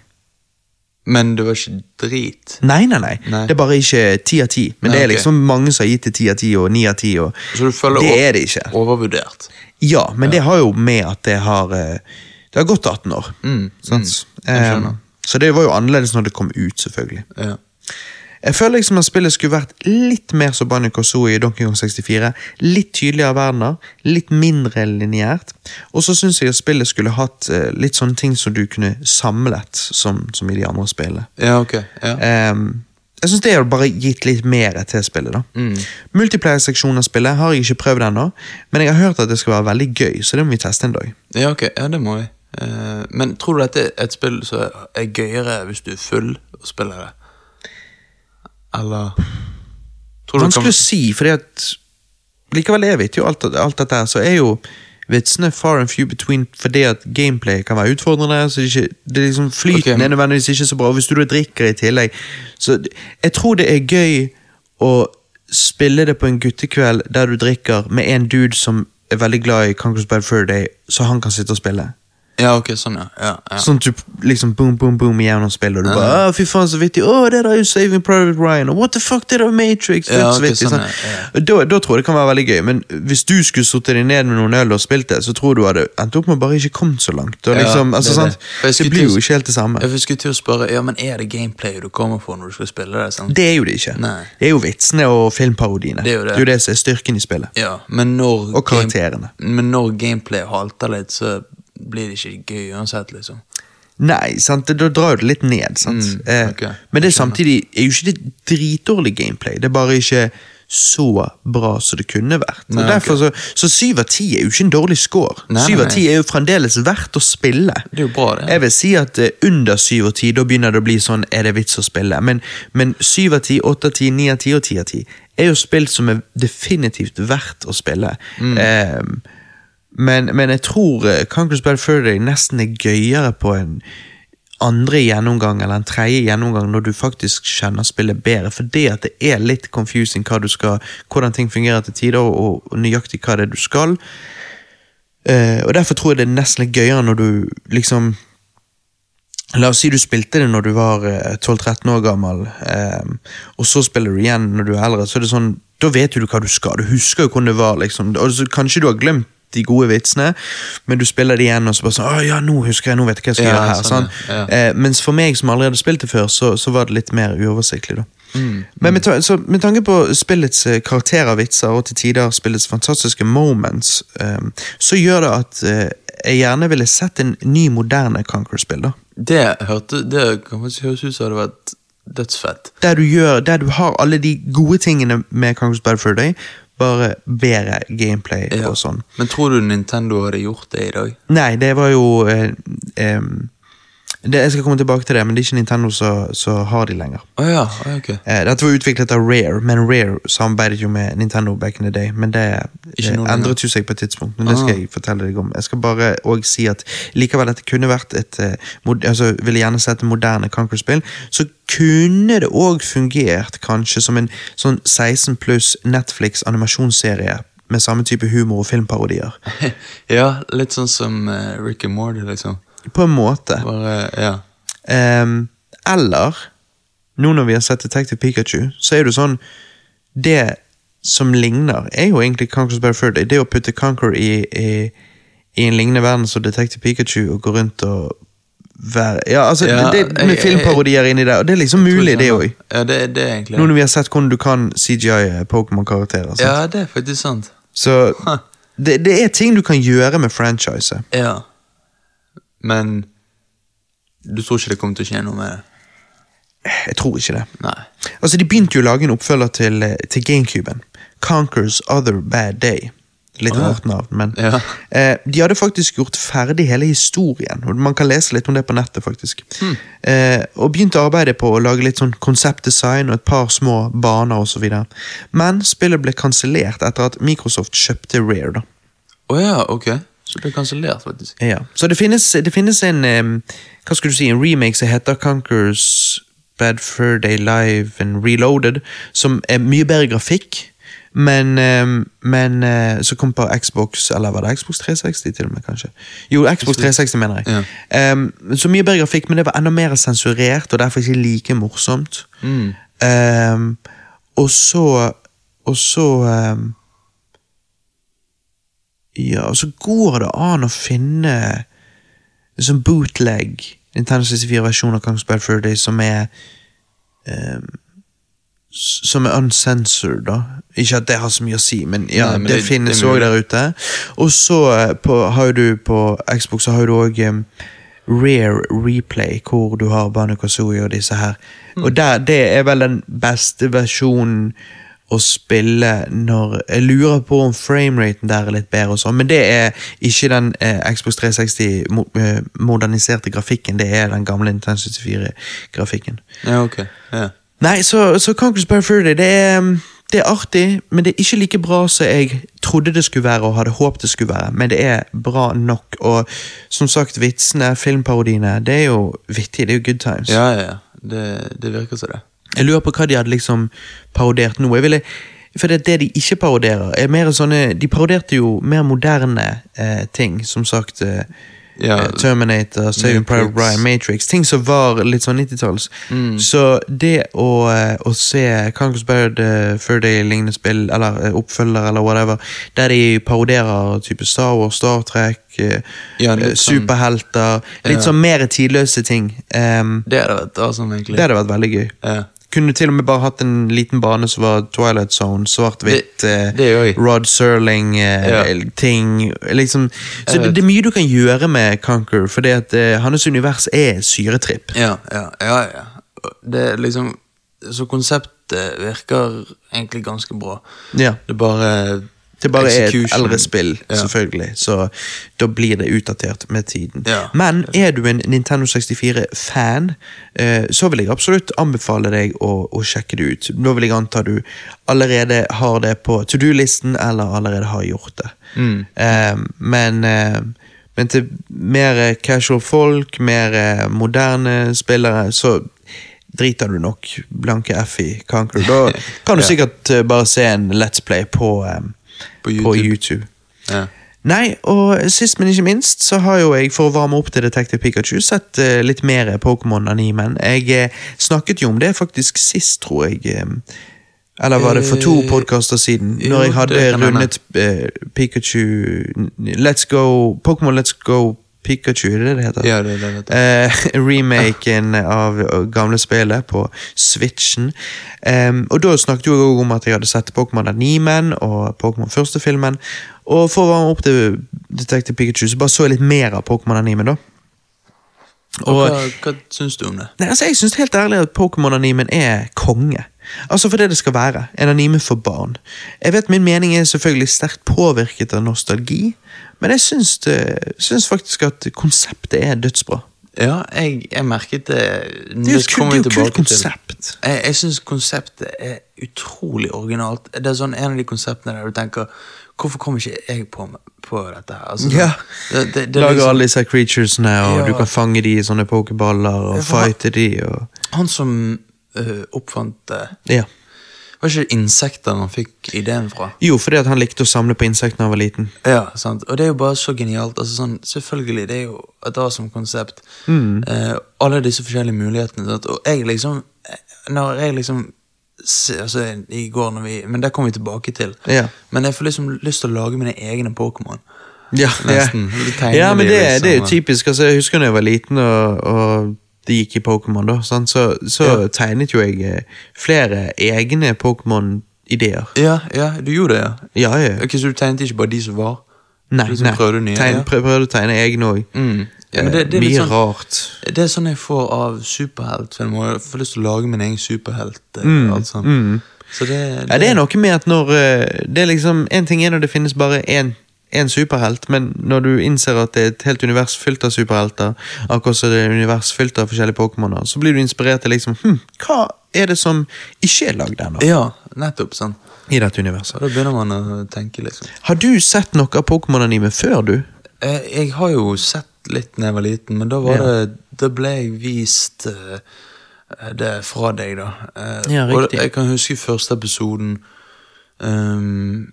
Men det var ikke drit? Nei, nei, nei. Nei. Det er bare ikke ti av ti. Men Nei, det er liksom liksom mange som har gitt det ti av ti og ni av ti. Så du føler Det er det ikke. overvurdert? Ja, men det har jo med at det har eh, Det har gått 18 år. Mm, sant? jeg skjønner. Så det var jo annerledes når det kom ut, selvfølgelig. Ja. Jeg føler liksom at spillet skulle vært litt mer som Banjo Kazooie i Donkey Kong 64. Litt tydeligere verdener, litt mindre lineært. Og så syns jeg at spillet skulle hatt eh, litt sånne ting som du kunne samlet, som, som i de andre spillene. ja, ok. Ja. Um, jeg syns det har bare gitt litt mer til spillet. da. Mm. Multiplayer-seksjonen av spillet har jeg ikke prøvd ennå, men jeg har hørt at det skal være veldig gøy, så det må vi teste en dag. ja, ok. Ja, det må vi. Eh, men tror du dette er et spill som er gøyere hvis du er full og spiller det? Eller Vanskelig å si, fordi at Likevel, jeg vet jo alt, alt dette her, så er jo vitsene far and few between fordi at gameplay kan være utfordrende. så det er, ikke, det er liksom Flyten okay. er nødvendigvis ikke så bra. og Hvis du da drikker i tillegg Så jeg tror det er gøy å spille det på en guttekveld der du drikker med en dude som er veldig glad i Conquest Bad Fur så han kan sitte og spille. Ja, ok, sånn, ja. ja, ja. Sånn du liksom boom, boom, boom gjennom spillet, og du Ja. bare «Å, fy faen, så vittig. Å, det der er jo Saving Private Ryan, og what the fuck, det der er Matrix. Ja, okay, ok, vittig, sånn, sant? ja. Da, da tror jeg det kan være veldig gøy, men hvis du skulle satt deg ned med noen øl og spilt det, så tror du hadde endt opp med bare ikke kommet så langt. Og Ja, liksom, altså, det sant? det. Det, blir jo ikke helt det samme. Jeg skulle til å spørre, ja, men er det gameplay du kommer for når du skal spille det? sant? Det er jo det ikke. Nei. Det er jo vitsene og filmparodiene. Det er jo det. det er jo det som er styrken i spillet. Ja, men når Og karakterene. men når gameplay halter litt, så blir det ikke gøy uansett, liksom. Nei, sant? Da drar du det litt ned. Sant? Mm, okay. Men det er samtidig er jo ikke det dritdårlig gameplay. Det er bare ikke så bra som det kunne vært. Nei, derfor så, så 7 av 10 er jo ikke en dårlig score. Nei, 7 av 10 er jo fremdeles verdt å spille. Det er jo bra, det. Jeg vil si at eh, under 7 av 10, da begynner det å bli sånn er det vits å spille. Men, men 7 av 10, 8 av 10, 9 av 10 og 10 av 10 er jo spill som er definitivt verdt å spille. Mm. Eh, men, men jeg tror uh, Bad Fur Day nesten er gøyere på en andre gjennomgang eller en tredje gjennomgang når du faktisk kjenner spillet bedre. For det at det er litt confusing skal, hvordan ting fungerer til tider, og, og nøyaktig hva det er du skal. Uh, og derfor tror jeg det er nesten litt gøyere når du liksom La oss si du spilte det når du var eh, 12-13 år gammel, um, og så spiller du igjen når du er eldre. så er det sånn, Da vet du hva du skal. Du husker jo hvordan det var. liksom. Og så, kanskje du har glemt de gode vitsene, men du spiller det igjen og så bare sånn Å ja, nå husker jeg, nå vet jeg hva jeg skal Ja, gjøre her. sånn, ja. Eh, mens for meg som allerede spilte det før, så, så var det litt mer uoversiktlig. da. Mm, Men med, ta- så med tanke på spillets eh, karakterer, vitser og til tider spillets fantastiske moments, eh, så gjør det at eh, jeg gjerne ville sett en ny, moderne Conquer-spill. da. Det hørte Det kan faktisk høres ut som det hadde vært dødsfett. Der du, gjør, der du har alle de gode tingene med Conquer's Bad Fur Day, bare bedre gameplay Ja. og sånn. Men tror du Nintendo hadde gjort det i dag? Nei, det var jo eh, em, det, Jeg skal komme tilbake til det, men det er ikke Nintendo som har de lenger. Oh, ja, ok. Eh, dette var utviklet av Rare, men Rare samarbeidet jo med Nintendo back in the day. Men det, det endret jo seg på et tidspunkt, men det skal Ah. jeg fortelle deg om. Jeg skal bare også si at likevel dette kunne vært et eh, altså Ville gjerne sett et moderne Conquer-spill. Så kunne det òg fungert kanskje som en sånn 16 pluss Netflix animasjonsserie med samme type humor og filmparodier. ja, litt sånn som uh, Rick and Morty, liksom. På en måte. Bare, ja. Um, eller, nå når vi har sett Detective Pikachu, så er det sånn Det som ligner, er jo egentlig Conqueror's Better Day. Det å putte Conquer i, i, i en lignende verden som Detective Pikachu og gå rundt og være Ja, altså, Ja, det, det, med filmparodier inni der, og det er liksom mulig, det òg. Ja, det, det er egentlig Nå når vi har sett hvordan du kan CGI Pokémon-karakterer. Ja, det er faktisk sant. Så det, det er ting du kan gjøre med franchiset. Ja. Men du tror ikke det kommer til å skje noe med det? Jeg tror ikke det. Nei. Altså, De begynte jo å lage en oppfølger til, eh, til GameCuben. Conquers Other Bad Day. Litt ja. rart navn, men Ja. eh, De hadde faktisk gjort ferdig hele historien. og Man kan lese litt om det på nettet. faktisk. Hmm. Eh, og begynte arbeidet på å lage litt sånn konseptdesign og et par små baner osv. Men spillet ble kansellert etter at Microsoft kjøpte Rare. da. Oh, ja, ok. Så det er kansellert, faktisk. Ja. Så det finnes, det finnes en um, Hva skulle du si, en remake som heter Conquers Bad Fur Day Live and Reloaded, som er mye bedre grafikk, men, men eh, Så kom på Xbox Eller var det Xbox 360 til og med, kanskje? Jo, Xbox 360, mener jeg. Em, så mye bedre grafikk, men det var enda mer sensurert, og derfor ikke like morsomt. Mm. Um, og så Og så em, ja, og så går det an å finne sånn bootleg Nintendo 64-versjon av Kong's Bad Friday Day som er um, som er uncensored, da. Ikke at det har så mye å si, men ja, Nei, men det, det- finnes òg der ute. Og så eh, på, har du på Xbox så har du òg Rare Replay, hvor du har Banu Kazooie og disse her. Mm. Og der, det er vel den beste versjonen å spille når Jeg lurer på om frameraten der er litt bedre, og sånn, men det er ikke den eh, Xbox 360 mo eh, moderniserte grafikken, det er den gamle Nintendo 74-grafikken. Ja, ok. Ja. Nei, så, så Conquest Bad Fur det er, um, det er artig, men det er ikke like bra som jeg trodde det skulle være og hadde håpet det skulle være, men det er bra nok. Og som sagt, vitsene, filmparodiene, det er jo vittig, det er jo good times. Ja, ja, ja. Det, det virker som det. Jeg lurer på hva de hadde liksom parodert nå. Jeg ville, for det, det de ikke paroderer, er mer sånne De paroderte jo mer moderne eh, ting, som sagt. Eh, Ja, eh, Terminator, Saving Private Ryan, Matrix. Ting som var litt sånn 90-talls. Mm. Så det å, eh, å se Conquest Bird, uh, Fur Day-lignende spill, eller eh, oppfølger, eller whatever, der de paroderer type Star Wars, Star Trek, eh, Ja, eh, sånn- superhelter Litt Ja. sånn mer tidløse ting. Um, Det hadde vært awesome, egentlig. det hadde vært veldig gøy. Ja. Kunne til og med bare hatt en liten bane som var Twilight Zone, svart-hvitt, eh, Rod Serling-ting. liksom. Så det, det er mye du kan gjøre med Conquer, fordi at eh, hans univers er syretripp. Ja, ja, ja, ja. Det er liksom Så konseptet virker egentlig ganske bra. Ja. Det er bare Det bare er et eldre spill, Ja. selvfølgelig, så da blir det utdatert med tiden. Ja. Men er du en Nintendo 64-fan, eh, så vil jeg absolutt anbefale deg å, å sjekke det ut. Nå vil jeg anta du allerede har det på to do-listen, eller allerede har gjort det. Mm. Um, men, eh, men til mer casual folk, mer moderne spillere, så driter du nok blanke F i Conquer. Da kan du sikkert bare se en Let's Play på, eh, På på YouTube. YouTube. Ja. Nei, og sist, men ikke minst, så har jo jeg, for å varme opp til Detective Pikachu, sett uh, litt mer Pokémon-animen. Jeg uh, snakket jo om det faktisk sist, tror jeg. eh, eller var det for to podkaster siden? Når jeg hadde rundet uh, Pikachu Let's go Pokémon Let's go Pikachu, er det det det heter? Ja, det er det det. Eh, remaken av gamle spillet på Switchen. Em, og da snakket jeg også om at jeg hadde sett Pokémon Animen og Pokémon første filmen. Og for å varme opp til Detective Pikachu, så bare så jeg litt mer av Pokémon Animen, da. Og hva, hva syns du om det? Nei, altså Jeg syns helt ærlig at Pokémon-animen er konge. Altså For det det skal være. En anime for barn. Jeg vet Min mening er selvfølgelig sterkt påvirket av nostalgi, men jeg syns, det, syns faktisk at konseptet er dødsbra. Ja, jeg, jeg merket det Det er jo et kult, konsept. Jeg, jeg syns konseptet er utrolig originalt. Det er sånn en av de konseptene der du tenker Hvorfor kom ikke jeg på, på dette her? Altså, Ja. det, det, det er Lager liksom- alle disse creaturesene, og Ja. du kan fange de i sånne pokerballer og Ja, fighte de og Han som uh, oppfant det Ja. Var ikke det insekter han fikk ideen fra? Jo, fordi at han likte å samle på insekter da han var liten. Ja, sant. Og det er jo bare så genialt. Altså, sånn, selvfølgelig, det er jo et awesome konsept. Eh, alle disse forskjellige mulighetene. Sant? Og jeg liksom Når jeg liksom Altså, i går når vi Men det kommer vi tilbake til. Ja. Men jeg får liksom lyst til å lage mine egne Pokémon. Ja, ja. Ja men det, liksom, det er jo typisk. altså Jeg husker da jeg var liten og, og det gikk i Pokémon, da, sant? så, så Ja. tegnet jo jeg eh, flere egne Pokémon-ideer. Ja, ja, du gjorde det, ja. Ja, ja. Okay, Så du tegnet ikke bare de som var? Nei, liksom nei. prøvde nye, Tegn, prøv, prøvde å tegne egne òg. Mm. Ja, det, det er Mye sånn, rart. Det er sånn jeg får av superheltfilmer. Jeg får lyst til å lage min egen superhelt. eh, Mm, sånt. mm. Så det, Ja, det er noe med at når eh, det er liksom, En ting er når det finnes bare én én superhelt, men når du innser at det er et helt univers fylt av superhelter, akkurat som det er et univers fylt av forskjellige Pokémoner, så blir du inspirert til liksom hm, Hva er det som ikke er lagd ennå Ja, nettopp. sånn. i dette universet? Da begynner man å tenke, liksom. Har du sett noe av Pokémon-anime før, du? Eh, Jeg har jo sett litt da jeg var liten, men da var Ja. det Da ble jeg vist eh, det fra deg, da. Eh, Ja, og riktig. jeg kan huske første episoden. ehm,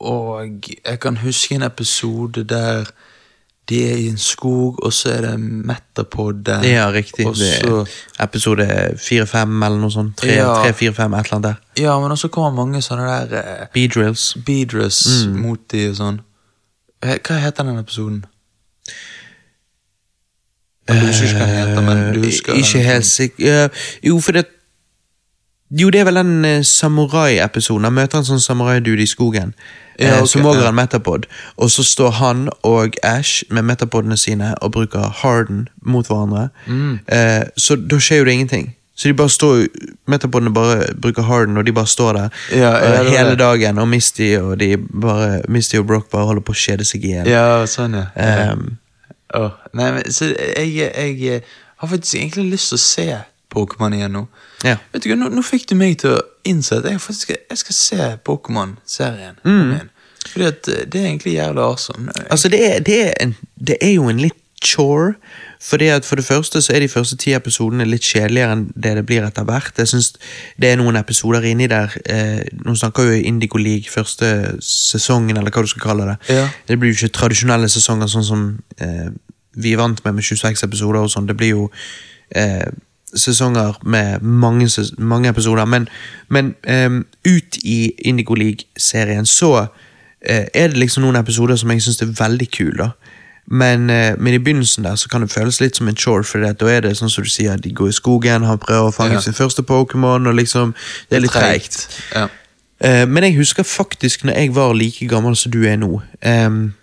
og jeg kan huske en episode der de er i en skog, og så er det Metapod der. Ja, riktig. Og Det er episode fire-fem eller noe sånt. Tre, Ja. tre, fire, fem, et eller annet der. ja, men også kommer mange sånne der eh, Beedrills. Beedrills Mm. mot de og sånn. Eh, Hva heter den episoden? Jeg husker ikke hva den heter, men du husker Eh, Ikke helt sikker Jo, for det Jo, det er vel den uh, samurai-episoden. Han møter en sånn samurai-dude i skogen. Ja, okay, som også har en metapod. Og så står han og Ash med metapodene sine og bruker Harden mot hverandre. Mm. Eh, så da skjer jo det ingenting. Så de bare står Metapodene bare bruker Harden, og de bare står der Ja, ja, eh, hele dagen. Og Misty og de bare Misty og Brock bare holder på å kjede seg i hjel. Ja, sånn, ja. Ehm, oh, Nei, men så jeg, jeg har faktisk egentlig lyst til å se Pokémon igjen nå. ja. Vet du hva, nå, nå fikk du meg til å innse at jeg faktisk jeg skal se Pokémon-serien. Mm. Fordi at eh, det er egentlig jævlig awesome. Altså, det er, det, er en, det er jo en litt chore. Fordi at For det første så er de første ti episodene litt kjedeligere enn det det blir etter hvert. Jeg synes Det er noen episoder inni der eh, Nå snakker jo Indigo League første sesongen, eller hva du skal kalle det. Ja. Det blir jo ikke tradisjonelle sesonger sånn som eh, vi er vant med med 26 episoder. og sånn. Det blir jo eh, sesonger med mange, mange episoder. Men, men um, ut i Indigo League-serien så uh, er det liksom noen episoder som jeg syns er veldig kule. Men, uh, men i begynnelsen der så kan det føles litt som en chore, for da er det sånn som du sier, de går i skogen, han prøver å fange Ja. sin første Pokémon, og liksom Det er litt treigt. Ja. Uh, men jeg husker faktisk når jeg var like gammel som du er nå. Um,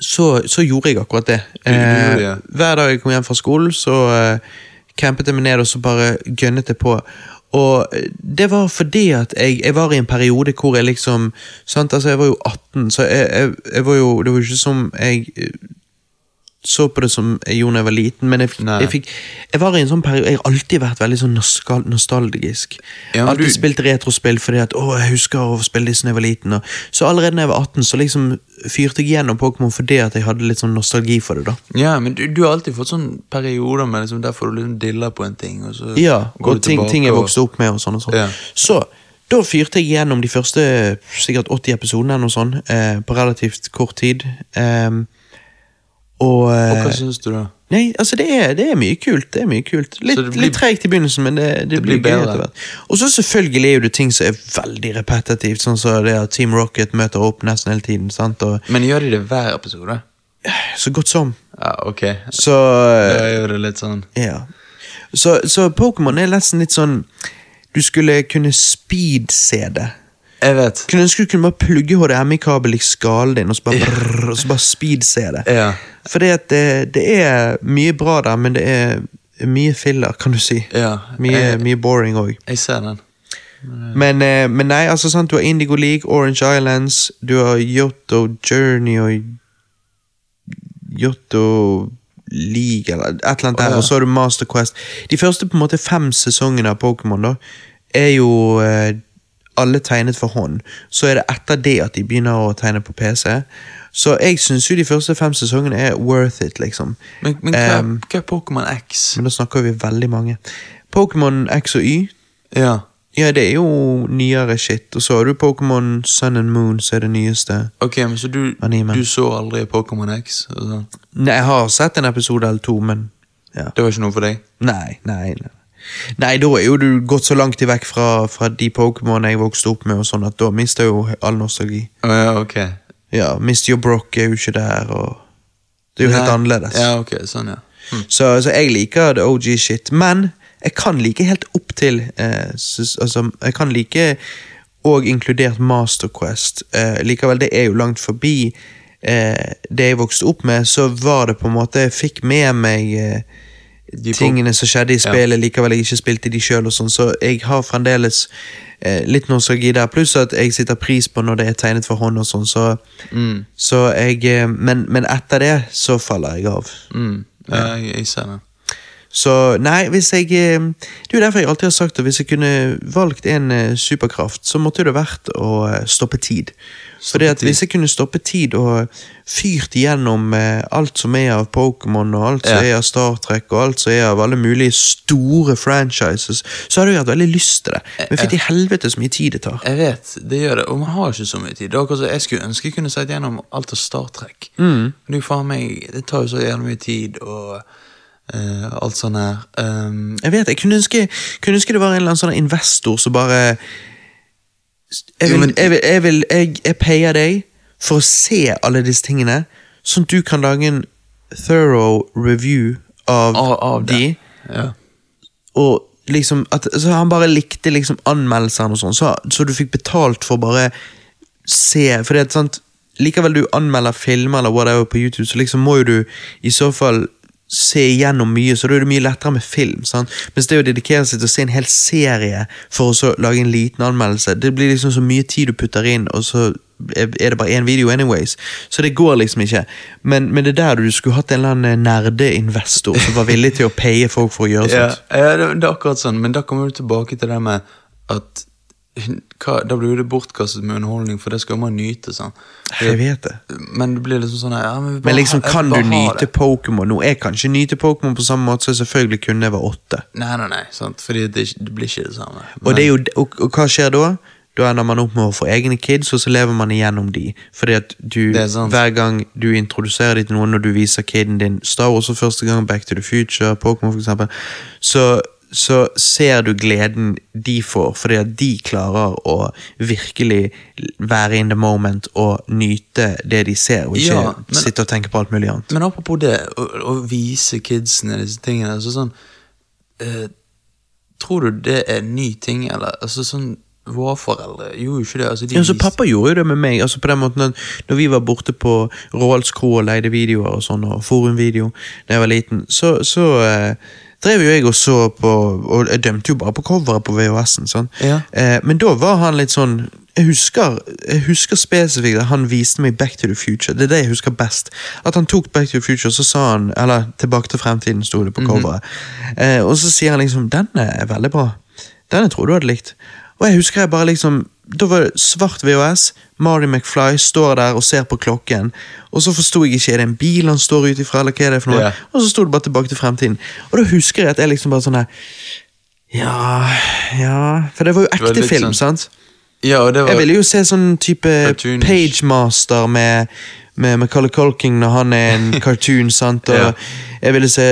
så, så gjorde jeg akkurat det. Hver dag jeg kom hjem fra skolen, så campet jeg meg ned og så bare gønnet jeg på. Og eh, det var fordi at jeg, jeg var i en periode hvor jeg liksom sant, altså Jeg var jo 18, så jeg, jeg, jeg var jo Det var jo ikke som jeg eh, så på det som jeg gjorde da jeg var liten, men jeg, fikk, jeg, fikk, jeg var i en sånn periode Jeg har alltid vært veldig sånn nostalgisk. Ja, alltid du- spilt retrospill fordi at å, jeg husker å spille disse da jeg var liten. Og, så allerede da jeg var 18, så liksom fyrte jeg gjennom Pokémon fordi at jeg hadde litt sånn nostalgi for det. da ja, men du, du har alltid fått sånn perioder med liksom, der får du liksom dilla på en ting, og så Ja, og ting, tilbake ting jeg vokste opp med og sånn og sånn. Ja. Så Da fyrte jeg gjennom de første sikkert 80 episodene eller noe sånt, eh, på relativt kort tid. Ehm, og Og eh, hva syns du, da? Nei, altså det er, det er mye kult. det er mye kult. Litt, Så blir- litt treigt i begynnelsen, men det, det, Det blir, blir bedre. etter hvert. Og så selvfølgelig er det ting som er veldig repetitivt, sånn som det at Team Rocket møter opp nesten hele tiden. sant? Og Men gjør de det hver episode? så godt som. Ja, ok. Så Da gjør det litt sånn Ja. Så, så Pokémon er nesten litt sånn Du skulle kunne speed-se det. Jeg vet. Kunne ønske du kunne bare plugge HDMI-kabel i skallen din og så bare, brrr, og så bare speed-se det. Ja. Fordi at det, det er mye bra der, men det er mye filler, kan du si. Ja. Mye, jeg, mye boring òg. jeg ser den. Men, eh, men nei, altså sant, du har Indigo League, Orange Islands, du har Yotto Journey og Yotto League, eller et eller annet der, ja. og så har du Master Quest. De første på en måte fem sesongene av Pokémon da, er jo eh, alle tegnet for hånd. Så er det etter det at de begynner å tegne på PC. Så jeg syns jo de første fem sesongene er worth it, liksom. Men, men hva, um, hva er Pokémon X? men da snakker vi veldig mange. Pokémon X og Y Ja. ja, det er jo nyere shit. Og så har du Pokémon Sun and Moon, som er det nyeste. Ok, men Så du, du så aldri Pokémon X? sånn? Nei, jeg har sett en episode eller to, men ja. Det var ikke noe for deg? Nei, nei, nei. Nei, da er jo du gått så langt vekk fra, fra de Pokémon jeg vokste opp med, og sånn at da mister jo all nostalgi. Å ja, ok. Ja, Misty og Brock er jo ikke der, og Det er jo helt annerledes. Ja, ok, sånn, ja. Hm. Så, så jeg liker det OG shit, men jeg kan like helt opp til eh, Altså, jeg kan like og inkludert Master Quest. Eh, likevel, det er jo langt forbi eh, det jeg vokste opp med, så var det på en måte Jeg fikk med meg eh, tingene som skjedde i spillet, likevel jeg ikke spilte de sjøl, sånn, så jeg har fremdeles eh, litt nostalgi der. Pluss at jeg sitter pris på når det er tegnet for hånd og sånn, så, Mm, så jeg eh, men, men etter det så faller jeg av. mm. Ja, jeg, jeg ser den. Så nei, hvis jeg eh, Det er jo derfor jeg alltid har sagt at hvis jeg kunne valgt en eh, superkraft, så måtte det vært å eh, stoppe tid. For. Hvis jeg kunne stoppe tid og fyrt igjennom alt som er av Pokémon, og alt som Ja. er av Star Trek, og alt som er av alle mulige store franchises, så hadde jeg hatt veldig lyst til det. Men fytti helvete så mye tid det tar. Jeg vet, det gjør det, og man har ikke så mye tid. Det Jeg skulle ønske jeg kunne sett gjennom alt av Star Trek. Mm. Men det meg Det tar jo så jævlig mye tid og eh, alt sånn her. Um, Jeg vet, jeg kunne ønske, kunne ønske det var en eller annen sånn investor som bare Jeg vil, men- jeg, vil, jeg, vil, jeg, jeg payer deg for å se alle disse tingene, sånn at du kan lage en thorough review av, av, av de. Ja. Og liksom at, så Han bare likte liksom anmeldelsene og sånn, så, så du fikk betalt for bare se For det er sant Likevel du anmelder filmer eller whatever på YouTube, så liksom må jo du i så fall se igjennom mye, så da er det mye lettere med film. sant? Mens det å dedikere seg til å se en hel serie for å så lage en liten anmeldelse, det blir liksom så mye tid du putter inn, og så er det bare én video anyways. Så det går liksom ikke. Men, men det er der du skulle hatt en eller annen nerdeinvestor som var villig til å paye folk for å gjøre Ja, sånt. ja det, det er akkurat sånn, men da kommer du tilbake til det med at hva, Da blir det bortkastet med underholdning, for det skal man nyte. sånn. Jeg vet det. Men det blir liksom sånn ja, men, Men liksom, ha- kan du nyte det. Pokémon nå? Jeg kan ikke nyte Pokémon på samme måte som jeg selvfølgelig kunne jeg var åtte. Nei, nei, nei, sant? fordi det, det blir ikke det samme. Og, det jo, og, og hva skjer da? Da ender man opp med å få egne kids, og så lever man igjennom de. Fordi at du, Det er hver gang du introduserer de til noen, når du viser kiden din Star Wars for første gang, Back to the Future, Pokémon eksempel, så, så ser du gleden de får, fordi at de klarer å virkelig være in the moment og nyte det de ser, og ikke Ja, men- sitte og tenke på alt mulig annet. Men apropos det, å, å vise kidsene disse tingene altså sånn, eh, Tror du det er en ny ting, eller altså sånn Våre foreldre gjorde jo ikke det. altså de Ja, så Pappa gjorde jo det med meg. altså på den måten at Når vi var borte på Roalds kro og leide videoer og sånn, og forumvideo da jeg var liten, så, så eh, drev jo jeg og så på Og jeg dømte jo bare på coveret på VHS-en. sånn. Ja. Eh, men da var han litt sånn jeg husker, jeg husker spesifikt at han viste meg Back to the Future. Det er det jeg husker best. At han tok Back to the Future, så sa han Eller Tilbake til fremtiden, sto det på coveret. eh, og så sier han liksom 'Denne er veldig bra'. Denne tror du hadde likt. Og jeg husker jeg bare liksom Da var det svart VHS, Marty McFly står der og ser på klokken, og så forsto jeg ikke er det en bil han står ut ifra, eller hva er det for noe, Yeah. og så sto det bare tilbake til fremtiden. Og da husker jeg at jeg liksom bare sånn her Ja, ja For det var jo ekte var film, sånn- sant? Ja, og det var Jeg ville jo se sånn type Cartoonish. Pagemaster med, med Macaulay Culking når han er en cartoon, sant? Og Ja. jeg ville se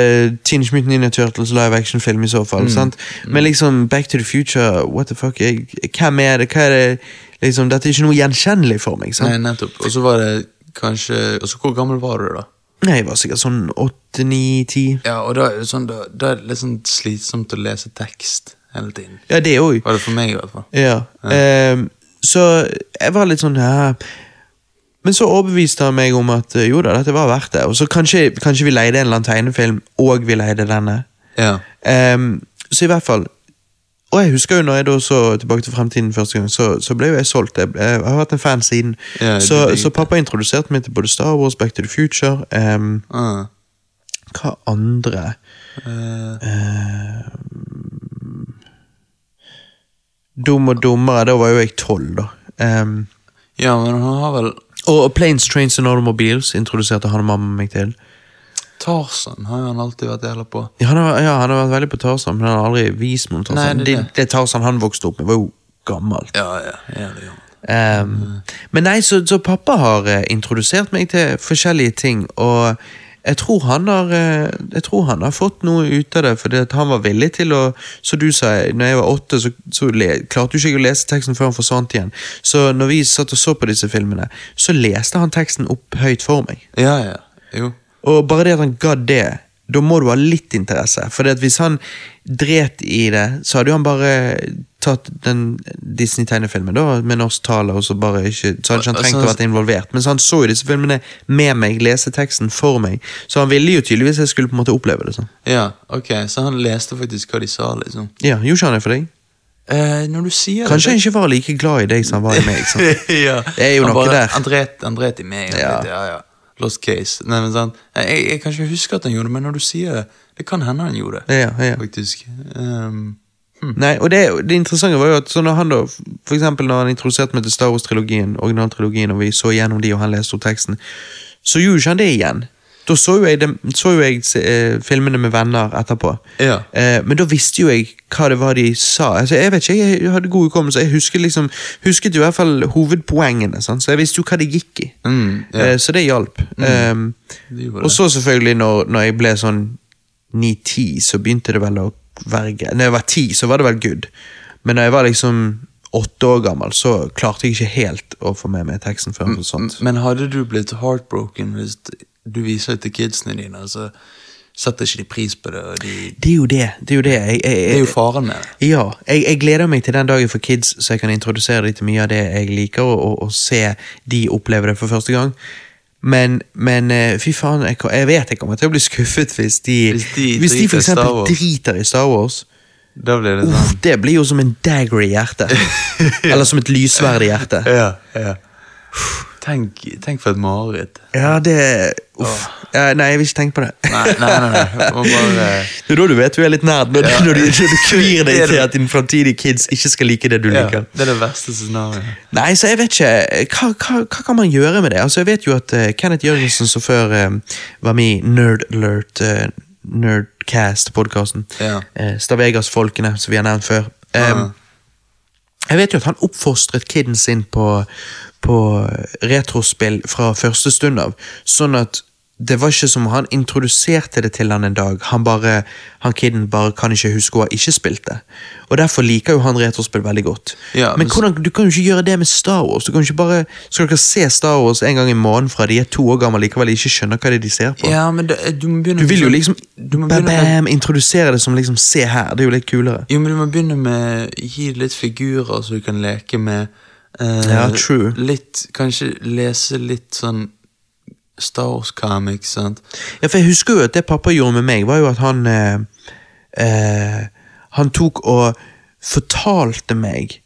Teenage Mutant Ninja Turtles live action-film i så Mm. fall, sant? Men liksom Back to the Future, what the fuck, jeg, hvem er det? Hva er det? Liksom, dette er ikke noe gjenkjennelig for meg, sant? Nei, nettopp. Og så var det kanskje Og så hvor gammel var du, da? Nei, jeg var sikkert sånn åtte, ni, ti. Ja, og da sånn Da, da er det litt sånn slitsomt å lese tekst hele tiden. Ja, det òg. Var det for meg, i hvert fall. Ja. Ehm, så jeg var litt sånn ja. Men så overbeviste han meg om at eh, jo da, dette var verdt det. Og så kanskje, kanskje vi leide en eller annen tegnefilm, og vi leide denne. Ja. Um, så i hvert fall Og jeg husker jo når jeg da så Tilbake til fremtiden første gang, så, så ble jo jeg solgt. Jeg, jeg har vært en fan siden. Ja, så, så pappa introduserte meg til både Star Wars, Back to the Future um, Ah. Hva andre? Eh, Dum og dummere, da var jo jeg tolv, da. Um, ja, men han har vel Og Planes, Trains and Automobiles introduserte han og mamma meg til. Tarzan har jo han alltid vært jævla på. Ja, han har, ja, han har vært veldig på Tarzan, men han har aldri vist meg noe Nei, Tarzan. det Det, det. det Tarzan han vokste opp med, var jo gammelt. Ja, ja, jævlig gammel. Ehm, Men nei, så, så pappa har eh, introdusert meg til forskjellige ting, og jeg tror han har eh, Jeg tror han har fått noe ut av det, fordi han var villig til å Så du sa, når jeg var åtte, så, så le, klarte jo ikke jeg å lese teksten før han forsvant igjen. Så når vi satt og så på disse filmene, så leste han teksten opp høyt for meg. Ja, ja. Jo. Og bare det at han gadd det, da må du ha litt interesse. For hvis han dret i det, så hadde jo han bare tatt den Disney-tegnefilmen da, med norsk tale, og så bare ikke Så hadde ikke han trengt Altså, å være involvert. Men så han så jo disse filmene med meg, lese teksten for meg. Så han ville jo tydeligvis jeg skulle på en måte oppleve det sånn. Ja, ok, så han leste faktisk hva de sa, liksom. Ja, gjorde ikke han det for deg? Eh, når du sier Kanskje det han ikke var like glad i deg som han var i meg. sant? ja. Det er jo Han noe bare- der. Han dret, han dret i meg. Ja. Litt, ja, ja. Lost case. Nei, men sant? Jeg, jeg kan ikke huske at han gjorde det, men når du sier det, det kan hende han gjorde det. Ja, ja. Faktisk. Um, Nei, og det, det interessante var jo at så når han da, for eksempel når han introduserte meg til Star Wars-trilogien, originaltrilogien, og vi så gjennom de, og han leste opp teksten, så gjorde ikke han det igjen. Da så jo jeg, dem, så jo jeg eh, filmene med venner etterpå. Ja. Eh, men da visste jo jeg hva det var de sa. Altså, jeg vet ikke, jeg hadde god hukommelse. Jeg husket, liksom, husket i hvert fall hovedpoengene, sant? så jeg visste jo hva det gikk i. Mm, ja. eh, så det hjalp. Det gjorde og så selvfølgelig, når, når jeg ble sånn 9-10, så begynte det vel å greit. Når jeg var ti, så var det vel good. Men når jeg var liksom åtte år gammel, så klarte jeg ikke helt å få med meg teksten før. og sånt. Men hadde du blitt heartbroken hvis du viser det til kidsene dine, altså så setter ikke de pris på det, de Det er jo det. Det er jo det. Jeg, jeg, Det er jo faren med det. Ja, jeg, jeg gleder meg til den dagen for kids, så jeg kan introdusere dem til mye av det jeg liker, og, og, og se de oppleve det for første gang. Men, men eh, fy faen, jeg, jeg vet jeg kommer til å bli skuffet hvis de Hvis de hvis de for eksempel driter i Star Wars. Da blir det Uff, sånn. det blir jo som en dagger i hjertet. Eller som et lyssverd i hjertet. Ja, ja. Tenk, tenk for et mareritt. Ja, det Uff. Ja, nei, jeg vil ikke tenke på det. Nei, nei, nei. nei. Bare... Det er da du vet du er litt nerd, når, Ja. når, du, når du kvir deg til at dine framtidige kids ikke skal like det du Ja, liker. det er det verste scenarioet. Nei, så jeg vet ikke. Hva, hva, hva kan man gjøre med det? Altså, Jeg vet jo at uh, Kenneth Jørgensen, som før uh, var med i Nerd Alert, uh, Nerdcast-podkasten, Ja. Stavegas-folkene, som vi har nevnt før eh, Ja. Jeg vet jo at han oppfostret kiden sin på, på retrospill fra første stund av, sånn at det var ikke som han introduserte det til han en dag. Han bare, han kiden bare kan ikke huske å ha ikke spilt det. Og Derfor liker jo han retrospill veldig godt. Ja, men men- hvordan, du kan jo ikke gjøre det med Star Wars. Du kan jo ikke bare, Skal dere se Star Wars en gang i måneden fra de er to år gamle likevel ikke skjønner hva det er de ser på? Ja, men det, du må begynne Du vil jo liksom du må bam, bam, introdusere det som liksom Se her, det er jo litt kulere. Jo, men du må begynne med Gi litt figurer så du kan leke med. Eh, Ja, true. Litt, Kanskje lese litt sånn Star Wars comics, sant? Ja, for jeg husker jo at det pappa gjorde med meg, var jo at han eh, eh, Han tok og fortalte meg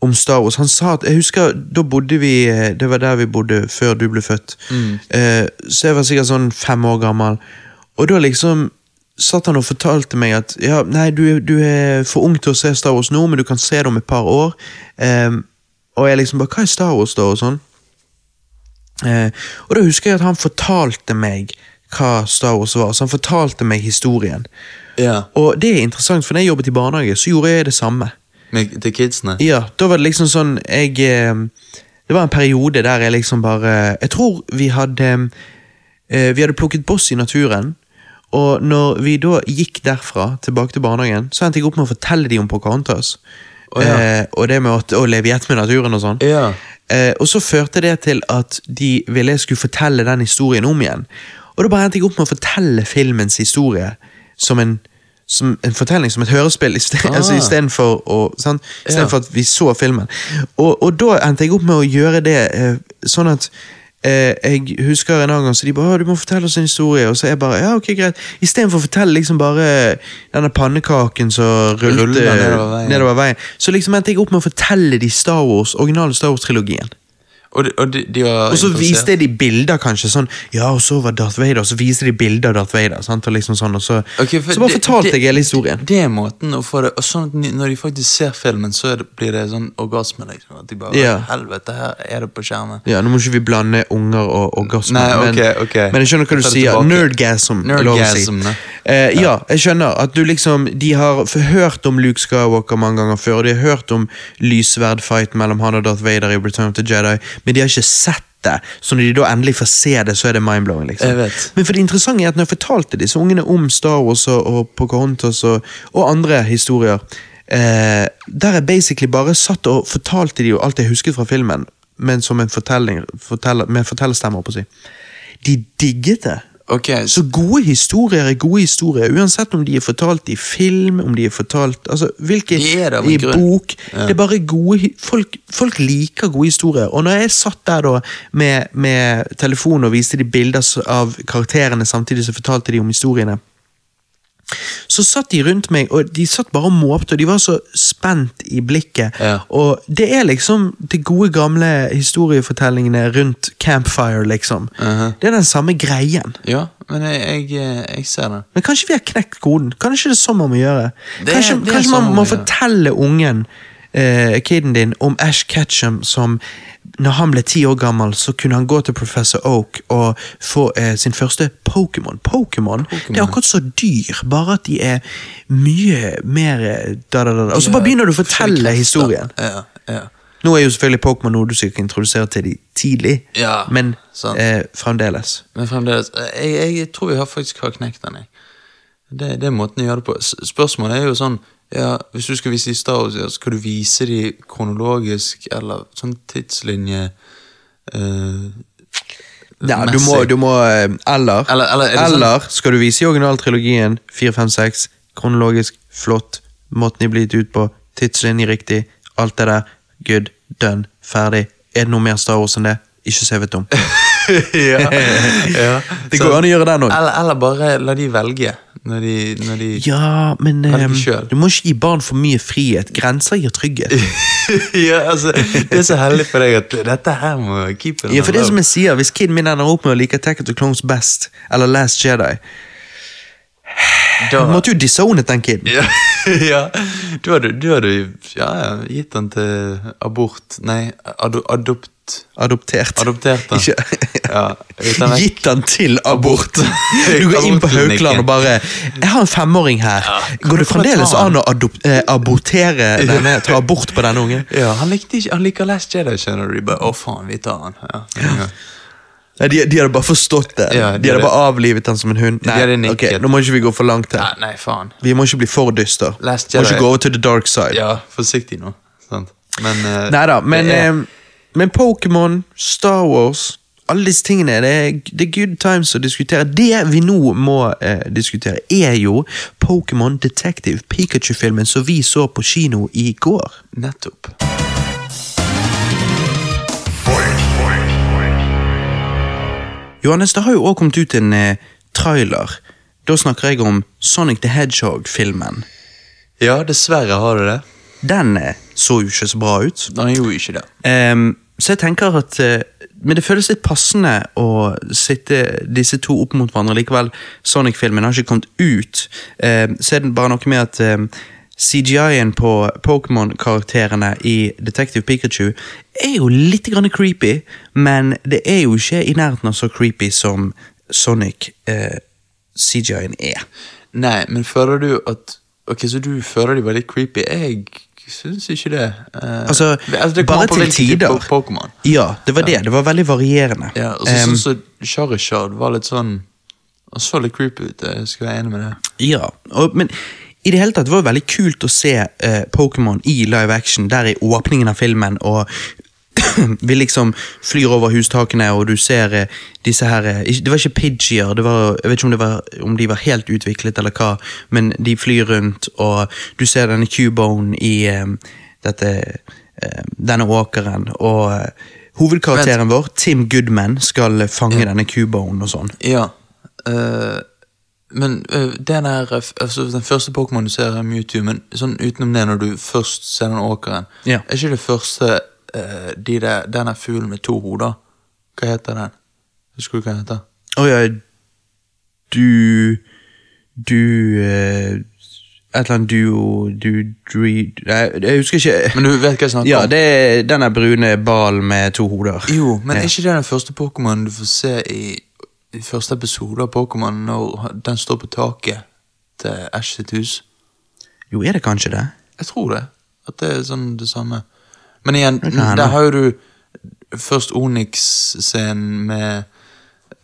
om Star Wars. Han sa at, Jeg husker da bodde vi eh, Det var der vi bodde før du ble født. Eh, så jeg var sikkert sånn fem år gammel. Og da liksom satt han og fortalte meg at ja, nei, du, du er for ung til å se Star Wars nå, men du kan se det om et par år. Eh, og jeg liksom bare Hva er Star Wars, da? og sånn. Eh, og da husker jeg at han fortalte meg hva Star Wars var, så han fortalte meg historien. Ja. Og det er interessant, for når jeg jobbet i barnehage, så gjorde jeg det samme. Med, til kidsene? Ja, da var det liksom sånn Jeg eh, Det var en periode der jeg liksom bare Jeg tror vi hadde eh, Vi hadde plukket boss i naturen. Og når vi da gikk derfra tilbake til barnehagen, så endte jeg opp med å fortelle dem om Pocahontas. Å, ja. eh, og det med å, å leve i ett med naturen og sånn. Ja. Eh, og så førte det til at de ville jeg skulle fortelle den historien om igjen. Og da bare endte jeg opp med å fortelle filmens historie som en, som en fortelling, som et hørespill, i Ah. altså istedenfor å-? I stedet Ja. for at vi så filmen. Og, og da endte jeg opp med å gjøre det eh, sånn at eh, jeg husker en annen gang så de bare 'Du må fortelle oss en historie', og så er jeg bare 'Ja, ok, greit'. Istedenfor å fortelle liksom bare denne pannekaken som rullet nedover veien. nedover veien. Så liksom endte jeg opp med å fortelle de Star Wars, originale Star Wars-trilogien. Og, de, og de, de Og så viste de bilder, kanskje. sånn, Ja, og så var Darth Vader, og så viste de bilder av Darth Vader. sant, og liksom sånn, og Så, okay, for så bare det- fortalte det- jeg hele historien. Det er måten å få det Og sånn at når de faktisk ser filmen, så det, blir det sånn orgasme. Liksom, at de bare Ja. Helvete, her er det på skjermen. Ja, Nå må ikke vi blande unger og orgasme, Nei, men, okay, ok. men jeg skjønner hva du sier. Nerdgasm. er si. Nerdgasm, ne? Eh, ja, jeg skjønner at du liksom De har hørt om Luke Skywalker mange ganger før, og de har hørt om lysverdfight mellom han og Darth Vader i Return of the Jedi, men de har ikke sett det. Så når de da endelig får se det, så er det mindblowing. liksom. Men for det interessante er at når jeg fortalte disse ungene om Star Wars og, og Pocahontas og, og andre historier, eh, der jeg basically bare satt og fortalte de jo alt jeg husket fra filmen, men som en fortelling, forteller, med fortellerstemmer, på å si. De digget det. Ok, Så gode historier er gode historier, uansett om de er fortalt i film, om de er fortalt altså, hvilke, i grunn. bok. Ja. Det er bare gode folk, folk liker gode historier. Og når jeg satt der da med, med telefonen og viste de bilder av karakterene samtidig som fortalte de om historiene, så satt de rundt meg, og de satt bare og måpte, og de var så spent i blikket. Ja. Og det er liksom de gode, gamle historiefortellingene rundt Campfire, liksom. Mhm. Det er den samme greien. ja, men jeg, jeg, eh, jeg ser det. Men kanskje vi har knekt koden? Kanskje det er sånn man må gjøre? Det kanskje det kanskje sånn man må fortelle ungen, uh, kiden din, om Ash Ketchum som når han ble ti år gammel, så kunne han gå til Professor Oak og få eh, sin første Pokémon. Pokémon det er akkurat så dyr, bare at de er mye mer eh, da, da, da. Og så bare begynner du å fortelle historien. Ja, ja. Nå er jo selvfølgelig Pokémon noe du sikkert introduserer til de tidlig, Ja, men eh, fremdeles. Men fremdeles, jeg, jeg, jeg tror jeg har faktisk har knekt den. Det, det er måten jeg gjør det på. Spørsmålet er jo sånn ja, Hvis du skal vise de Star Wars, skal du vise de kronologisk, eller sånn tidslinje uh, Ja, du må, du må eh, Eller, Eller- eller er sånn- eller skal du vise i originaltrilogien 4, 5, 6, kronologisk, flott, måten de blir gitt ut på, tidslinje riktig, alt det der, good, done, ferdig. Er det noe mer Star Wars enn det? Ikke se vet om. ja, ja. Det går an å gjøre den òg. Eller, eller bare la de velge, når de, når de Ja, men eh, du må ikke gi barn for mye frihet. Grenser gir trygghet. ja, altså, Det er så heldig for deg at dette her må keep it Ja, for det som jeg sier, Hvis kiden min ender opp med å like Tacket of Clones best, eller Last Jedi Da- Du måtte jo disownet den kiden. Ja, ja. Du hadde, du hadde ja, ja, gitt den til abort Nei, ad adopt Adoptert. Adoptert Ja, uten. Gitt den til abort. Du går inn på. Haukeland og bare 'Jeg har en femåring her. Går det fremdeles an å eh, abortere denne, ta abort på denne ungen? Ja, han likte ikke Han liker Last Jedi, skjønner du. Bare, Å, faen, vi tar han. Ja, ja. Nei, de, de hadde bare forstått det. Ja, de, de hadde bare avlivet den som en hund. Nei, ok. Nå må ikke vi gå for langt her. nei, faen. Vi må ikke bli for dyster. Må ikke gå over to the dark side. Ja, forsiktig nå. Sant? Men uh, Neida, men, det er- eh, men Pokémon, Star Wars alle disse tingene, det er, det er good times å diskutere. Det vi nå må eh, diskutere, er jo Pokémon Detective Pikachu-filmen som vi så på kino i går. Nettopp. Johannes, det har jo også kommet ut en eh, trailer. Da snakker jeg om Sonic the Hedgehog-filmen. Ja, dessverre har du det. Den eh, så jo ikke så bra ut. Nei, jo ikke det. Um, så jeg tenker at eh, Men det føles litt passende å sitte disse to opp mot hverandre. Likevel, Sonic-filmen har ikke kommet ut. Um, så er det bare noe med at um, CGI-en på Pokémon-karakterene i Detective Pikachu er jo litt grann creepy, men det er jo ikke i nærheten av så creepy som Sonic eh, er. Nei, men føler du at Ok, så du føler de var litt creepy? Jeg syns ikke det. Eh, Altså, det bare til tider. Pokémon. Ja, det var det. Det var veldig varierende. Ja, og så Em, sånn som Charizard var litt sånn Han så litt creepy ut, jeg skal være enig med det. Ja, og, men i det hele tatt var det veldig kult å se eh, Pokémon i live action, der i åpningen av filmen, og vi liksom flyr over hustakene, og du ser eh, disse her eh, Det var ikke Pidgeyer, det var, jeg vet ikke om, det var, om de var helt utviklet eller hva, men de flyr rundt, og du ser denne Cubone i eh, dette, eh, denne åkeren, og uh, hovedkarakteren vår, Tim Goodman, skal fange denne Cubone og sånn. Ja. uh, men uh, den er eh, altså, Den første Pokémon du ser, er Mewtwo, men sånn utenom det, når du først ser den åkeren, Ja. er ikke det første eh, de der, denne fuglen med to hoder? Hva heter den? Husker du hva den heter? Å ja, du Du uh, Et eller annet duo Du dre... Nei, jeg husker ikke. Men du vet hva jeg snakker Ja, om? det er denne brune ballen med to hoder. Jo, men ja. er ikke det den første Pokémon du får se i, i første episode av Pokémon når den står på taket til Ash sitt hus? Jo, er det kanskje det? Jeg tror det. At det er sånn det samme. Men igjen, der har jo du først Onyx-scenen med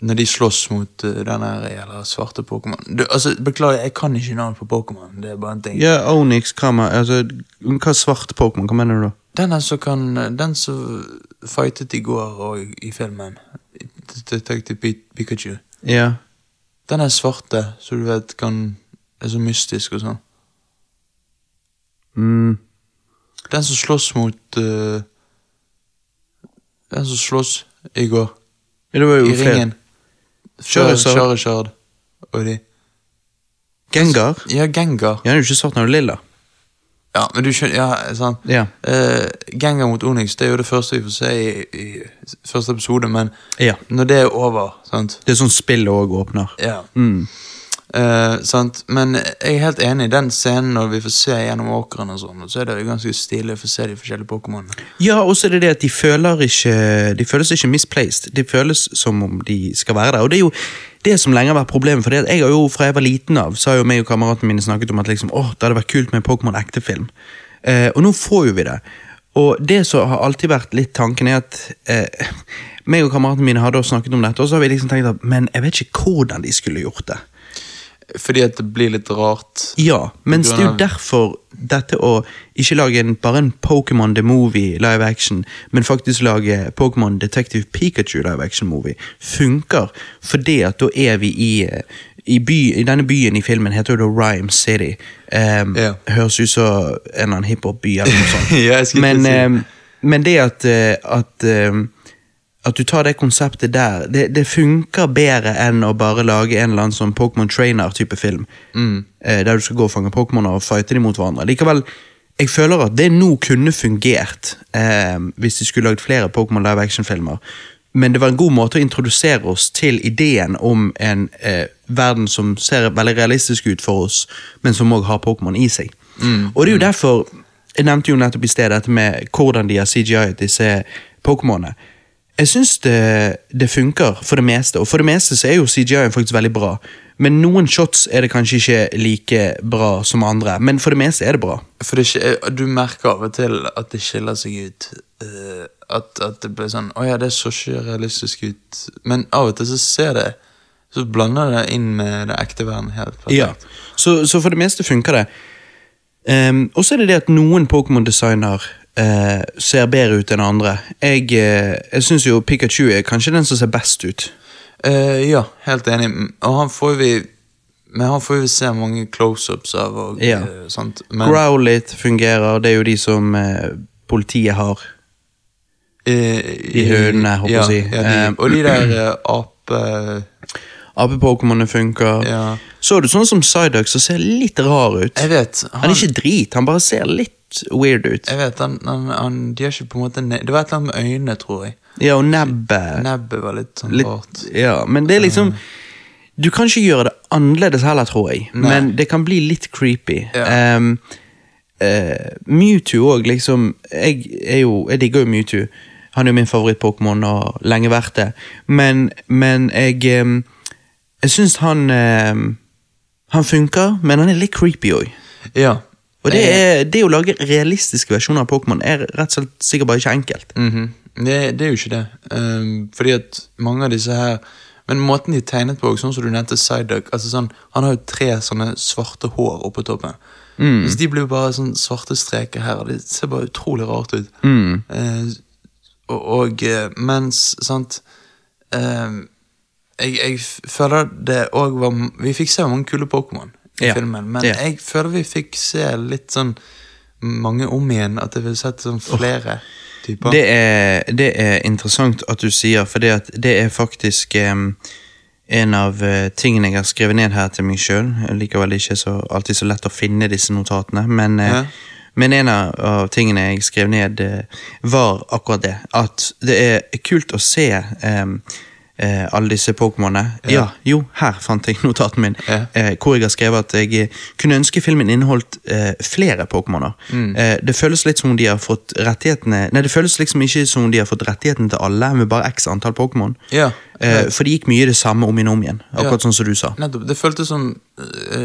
Når de slåss mot uh, den her svarte Pokémon. Altså, Beklager, jeg kan ikke navnet på Pokémon. Det er bare en ting. Ja, Onyx, hva altså, Hva svart Pokémon? Hva mener du da? Den som kan Den som fightet i går og i, filmen. Detective Pikachu. Ja. Den er svarte, så du vet kan Er så mystisk og sånn. Mm. Den som slåss mot uh, Den som slåss i går. ja det var jo I flere. ringen. Charizard og de. Gengar? Ja, Gengar. Ja, Han er jo ikke svart den er lilla. Ja, men du skjønner Ja, sant. Ja. Eh, Gengar mot Onyx det er jo det første vi får se i, i første episode, men ja. når det er over, sant Det er sånn spillet òg åpner. Ja. Mm. Sant? Men jeg er helt enig i den scenen når vi får se gjennom åkeren og sånn, så er det jo ganske stilig å få se de forskjellige Pokémonene. Ja, og så er det det at de føler ikke De føles ikke misplaced. De føles som om de skal være der. Og det er jo det som lenge har vært problemet. For jeg har jo fra jeg var liten av, så har jo meg og kameratene mine snakket om at liksom, åh, det hadde vært kult med en pokémon ektefilm Eh, og nå får jo vi det. Og det som har alltid vært litt tanken, er at eh, meg og kameratene mine hadde også snakket om dette, og så har vi liksom tenkt at men jeg vet ikke hvordan de skulle gjort det. Fordi at det blir litt rart. Ja, mens det er jo derfor dette å ikke lage en, bare en Pokémon The Movie live action, men faktisk lage Pokémon Detective Pikachu live action movie, funker. Fordi at da er vi i, eh, i, by, i denne byen i filmen heter da Rhyme City. Um, Ja. Høres ut som en eller annen hiphop-by eller noe sånt. Ja, men, em, men det at, eh, at em, at du tar det konseptet der, det, det funker bedre enn å bare lage en eller annen sånn Pokémon Trainer-type film. Eh, der du skal gå og fange Pokémon og fighte dem mot hverandre. Likevel, jeg føler at det nå kunne fungert eh, hvis de skulle lagd flere Pokémon live action-filmer. Men det var en god måte å introdusere oss til ideen om en eh, verden som ser veldig realistisk ut for oss, men som òg har Pokémon i seg. Og det er jo derfor Jeg nevnte jo nettopp i sted dette med hvordan de har CGI-et disse Pokémonene. Jeg syns det, det funker for det meste, og for det meste så er jo CGI-en faktisk veldig bra. Men noen shots er det kanskje ikke like bra som andre, men for det meste er det bra. For det, du merker av og til at det skiller seg ut. eh, at, at det blir sånn Å ja, det så ikke realistisk ut. Men av og til så ser det Så blander det inn med det ekte verden helt perfekt. Ja, så, så for det meste funker det. Um, og så er det det at noen Pokémon-designer eh, ser bedre ut enn andre. Jeg, eh, jeg syns jo Pikachu er kanskje den som ser best ut. Eh, ja, helt enig. Og han får vi Men han får vi se mange close-ups av. Og, Ja. eh, sånt. Men, Growlit fungerer, det er jo de som eh, politiet har. eh, de hundene, håper jeg ja, å si. Ja, de, Eh, og de der eh, ape... Ape-pokémonene funker. Ja. Så du sånn som Psyduck som ser litt rar ut? Jeg vet. Han er ikke drit, han bare ser litt weird ut. Jeg vet, han, han, han, de har ikke på en måte ne Det var et eller annet med øynene, tror jeg. Ja, og nebbet. Nebbet var litt sånn Litt, rart. ja, men det er liksom Du kan ikke gjøre det annerledes heller, tror jeg. Nei. Men det kan bli litt creepy. Ja. Um, uh, Mewtwo òg, liksom Jeg jo Jeg digger jo Mewtwo. Han er jo min favoritt-Pokémon og lenge vært det. Men, men jeg ehm, Jeg syns han eh, Han funker, men han er litt creepy òg. Ja. Og det, Eh, er, det å lage realistiske versjoner av Pokémon er rett og slett sikkert bare ikke enkelt. Mhm. det, det er jo ikke det. Um, fordi at mange av disse her Men måten de er tegnet på, sånn som du nevnte Psyduck altså sånn, Han har jo tre sånne svarte hår oppå toppen. Mm. Så de blir bare sånn svarte streker her, og det ser bare utrolig rart ut. Mm. Uh, og, og eh, mens Sant eh, jeg, jeg føler det òg var Vi fikk se mange kule Pokémon i Ja. filmen, men Ja. jeg føler vi fikk se litt sånn mange om igjen. At jeg ville sett sånn flere typer. Det er, det er interessant at du sier, for det, det er faktisk um, en av eh, tingene jeg har skrevet ned her til meg sjøl. Likevel ikke så, alltid så lett å finne disse notatene, men, eh, Ja. men en av, tingene jeg skrev ned, eh, var akkurat det. At det er kult å se em, eh, alle disse Pokémonene. Ja. Ja. jo, her fant jeg notaten min, Ja. eh, hvor jeg har skrevet at jeg eh, kunne ønske filmen inneholdt eh, flere Pokémoner. Mm. Eh, det føles litt som om de har fått rettighetene Nei, det føles liksom ikke som om de har fått rettigheten til alle med bare x antall Pokémon. Ja, Eh, for det gikk mye det samme om igjen om igjen, akkurat Ja. sånn som du sa. Nettopp. Det føltes som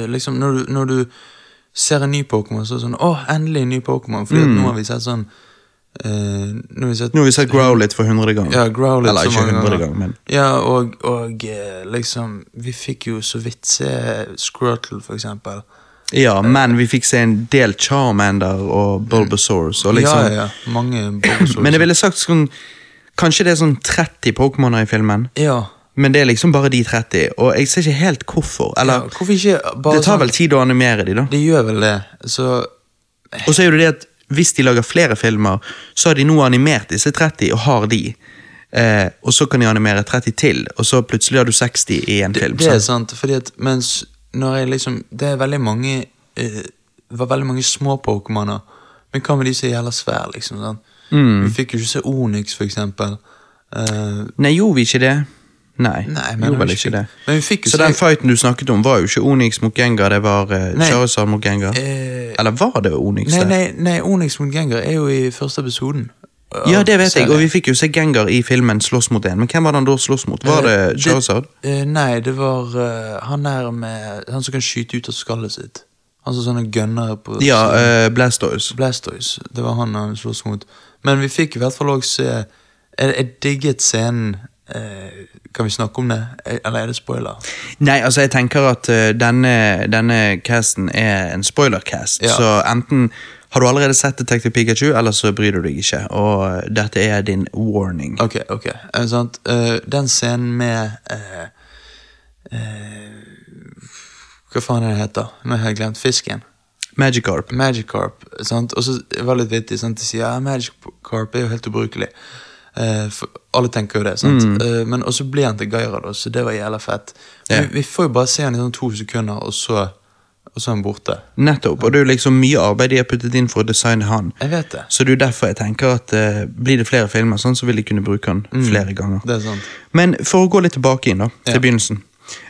liksom, når, du, når du ser en ny Pokémon, så er det sånn Å, endelig en ny Pokémon! Fordi Mm. at nå har vi sett sånn eh, Nå har vi sett Nå har vi sett Growlit for hundre ganger. Ja, Growlithe Eller ikke hundre ganger. men Ja, og, og eh, liksom Vi fikk jo så vidt se Squirtle, for eksempel. Ja, men vi fikk se en del Charmander og Bulbasaurus. Og liksom, Ja, ja. Mange Bulbasaur. Men jeg ville sagt sånn Kanskje det er sånn 30 Pokémoner i filmen, Ja. men det er liksom bare de 30. Og jeg ser ikke helt hvorfor. ja. Hvorfor ikke Det tar sånn vel tid å animere de, da. Det gjør vel det. Så Og så er jo det at hvis de lager flere filmer, så har de nå animert disse 30 og har de. Eh, og så kan de animere 30 til, og så plutselig har du 60 i en det, film. det er sant? fordi at mens når jeg liksom Det er veldig mange eh, var veldig mange små Pokémoner, men hva med de som er jævla svære, liksom? Mm. Vi fikk jo ikke se Onyx, for eksempel. Eh, Nei, gjorde vi ikke det? Nei, Nei, men gjorde vel ikke det. så den fighten du snakket om, var jo ikke Onyx mot Gengar, det var uh, Charizard mot Gengar. eh, Eller var det Onyx? nei, nei, nei, Onyx mot Gengar er jo i første episoden. Ja, det vet jeg, og vi fikk jo se Gengar i filmen slåss mot en. Men hvem var det han da slåss mot? Var det Eh, Charizard? eh, nei, det var uh, han der med Han som kan skyte ut av skallet sitt. Han som sånne gunner på Ja, uh, Blastoise. Blastoise. Det var han han sloss mot. Men vi fikk i hvert fall også se Jeg, jeg digget scenen Kan vi snakke om det? Eh, Eller er det spoiler? Nei, altså jeg tenker at eh, denne, denne casten er en spoiler-cast, Ja. så enten har du allerede sett Detective Pikachu, eller så bryr du deg ikke, og eh, dette er din warning. Ok, ok. Eh? Eh, den scenen med uh, uh, Hva faen er det heter? Nå har jeg glemt fisken. Magikarp. Sant? Og så var det litt vittig. Sant? De sier ja, Magikarp er jo helt ubrukelig. Eh, for alle tenker jo det. sant? Eh, men også blir han til Gyarados, så det var jævla fett. Ja. Vi, vi får jo bare se han i sånn to sekunder, og så, og så er han borte. Nettopp, og det er jo liksom mye arbeid de har puttet inn for å designe han. Jeg vet det. Så det er jo derfor jeg tenker at uh, blir det flere filmer, sånn, så vil de kunne bruke han flere ganger. Det er sant. Men for å gå litt tilbake inn da, til Ja. begynnelsen.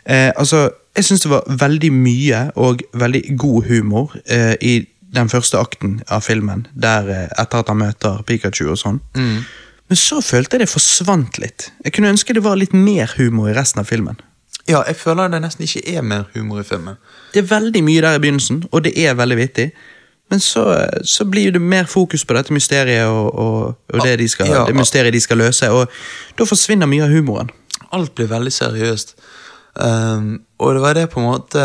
Uh, altså, jeg syns det var veldig mye og veldig god humor uh, i den første akten av filmen, der etter at han møter Pikachu og sånn. Mm. Men så følte jeg det forsvant litt. Jeg kunne ønske det var litt mer humor i resten av filmen. Ja, jeg føler det nesten ikke er mer humor i filmen. Det er veldig mye der i begynnelsen, og det er veldig vittig. Men så, så blir det mer fokus på dette mysteriet og, og, og det, de skal, Ja. det mysteriet de skal løse, og da forsvinner mye av humoren. Alt blir veldig seriøst. Um, og det var det på en måte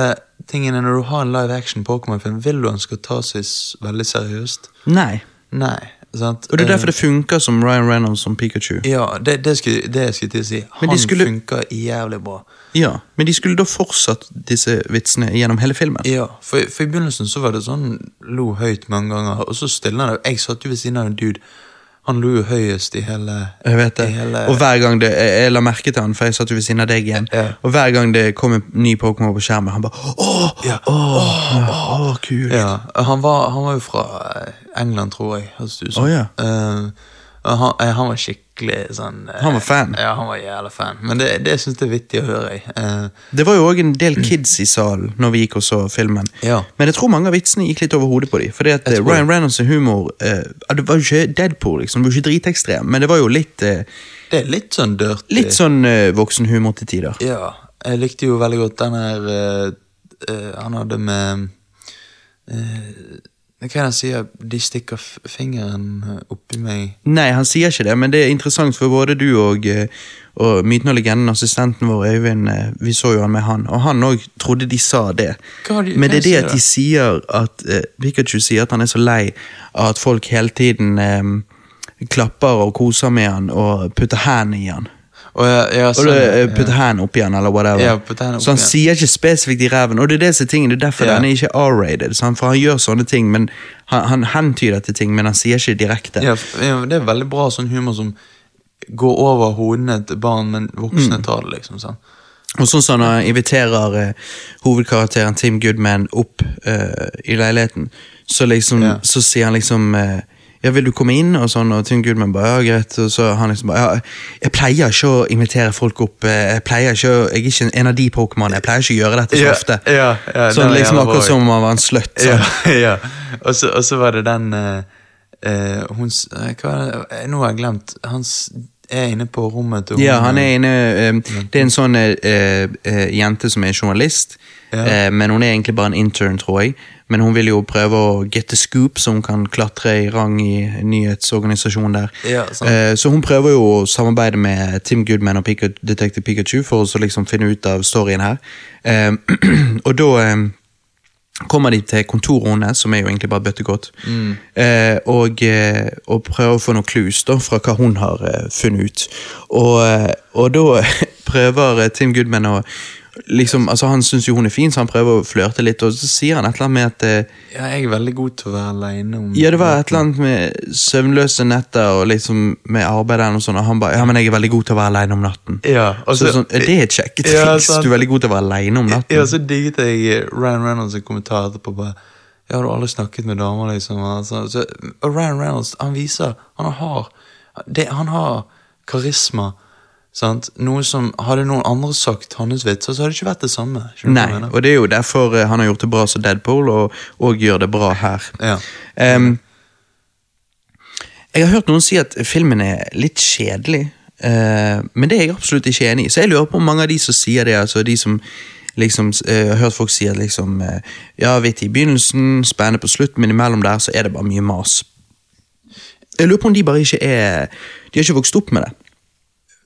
tingene når du har en live action Pokémon-film, vil du han skal ta seg veldig seriøst? Nei. Nei. Sant? Og det er derfor Eh, det funker som Ryan Reynolds som Pikachu. Ja, det, det, skulle, det jeg til å si. Han skulle- funker jævlig bra. Ja, Men de skulle da fortsatt disse vitsene gjennom hele filmen. Ja, for, for i begynnelsen så var det sånn lo høyt mange ganger, og så stilna han Jeg satt jo ved siden av en dude. Han lo jo høyest i hele Jeg vet det. hele, Og hver gang det, jeg, jeg la merke til han, for jeg satt jo ved siden av deg igjen. Ja. Og hver gang det kom en ny Pokémon på skjermen, han bare åh, Ja. åh, åh, kult. Ja, han var, han var jo fra England, tror jeg. høres det ut som. Å, ja. Eh, han, eh, han var skikkelig sånn eh, Han var fan? Ja, han var jævla fan. Men det, det syns jeg er vittig å høre. jeg. Eh, Det var jo òg en del kids i salen når vi gikk og så filmen. Ja. Men jeg tror mange av vitsene gikk litt over hodet på dem. Fordi at eh, Ryan. Reynolds' humor eh, Det var jo ikke Deadpool, liksom. Det var ikke dritekstrem, men det var jo litt, eh, det er litt sånn dirty. litt sånn voksenhumor til tider. Ja. Jeg likte jo veldig godt den her Han hadde med Hva er det han sier? De stikker fingeren eh, oppi meg Nei, han sier ikke det, men det er interessant for både du og, eh, og Myten og legenden, assistenten vår Øyvind, eh, vi så jo han med han, og han òg trodde de sa det. De- men det er det at de sier at uh, Pikachu sier at han er så lei av at folk hele tiden um, klapper og koser med han og putter hendene i han. Og jeg, jeg, Og det, put putter hand opp igjen, eller whatever. Ja, så han igjen. sier ikke spesifikt i ræven, og det er det som er det er derfor Ja. den er ikke R-rated, for han gjør sånne ting, men han, han hentyder til ting, men han sier ikke direkte. ja, det er veldig bra sånn humor som går over hodene til barn, men voksne tar det, liksom. sånn. Og sånn som han inviterer eh, hovedkarakteren Tim Goodman opp eh, i leiligheten, så liksom, Ja. så sier han liksom eh, ja, vil du komme inn? Og sånn, og Tim Goodman bare, ja, greit. Og så han liksom bare, ja, jeg pleier ikke å invitere folk opp, eh, jeg pleier ikke å, jeg er ikke en av de Pokémon, jeg pleier ikke å gjøre dette så Ja, ofte. ja, ja, sånn den liksom akkurat som om han var en slutt. Sånn. ja. Og så, var det den uh, eh, Hun Hva Nå har jeg glemt. Han er inne på rommet til Ja, han er inne eh, Det er en sånn uh, jente som er journalist, Ja. eh, men hun er egentlig bare en intern, tror jeg. Men hun vil jo prøve å get the scoop, så hun kan klatre i rang i nyhetsorganisasjonen der. Ja. Eh, så hun prøver jo å samarbeide med Tim Goodman og Pika, Detective Pikachu for å så liksom finne ut av storyen her. Eh, og da kommer de til kontoret hennes, som er jo egentlig bare bøttegodt, eh, og, og prøver å få noen clues da, fra hva hun har funnet ut. Og, og da prøver Tim Goodman å liksom, altså Han syns jo hun er fin, så han prøver å flørte litt, og så sier han et eller annet med at eh, Ja, jeg er veldig god til å være aleine om Ja, det var et eller annet med søvnløse netter og liksom med arbeid og sånt, og han bare Ja, men jeg er veldig god til å være aleine om natten. Ja, og så, så- sånn, er det et sjekket Ja, triks? Du er veldig god til å være aleine om natten? Ja, så digget jeg eh, Ryan Reynolds' kommentar etterpå. bare Ja, har du aldri snakket med damer, liksom? Altså, så, og Ryan Reynolds, han viser Han har det, Han har karisma. Sant? Som Hadde noen andre sagt hans vitser, så hadde det ikke vært det samme. Nei, og det er jo derfor eh, han har gjort det bra som Deadpool, og, og gjør det bra her. Ja. Um, jeg har hørt noen si at filmen er litt kjedelig, uh, men det er jeg absolutt ikke enig i. Så jeg lurer på om mange av de som sier det, altså de som liksom uh, Jeg har hørt folk si at liksom uh, Ja, vittig i begynnelsen, spennende på slutten, men imellom der så er det bare mye mas. Jeg lurer på om de bare ikke er De har ikke vokst opp med det.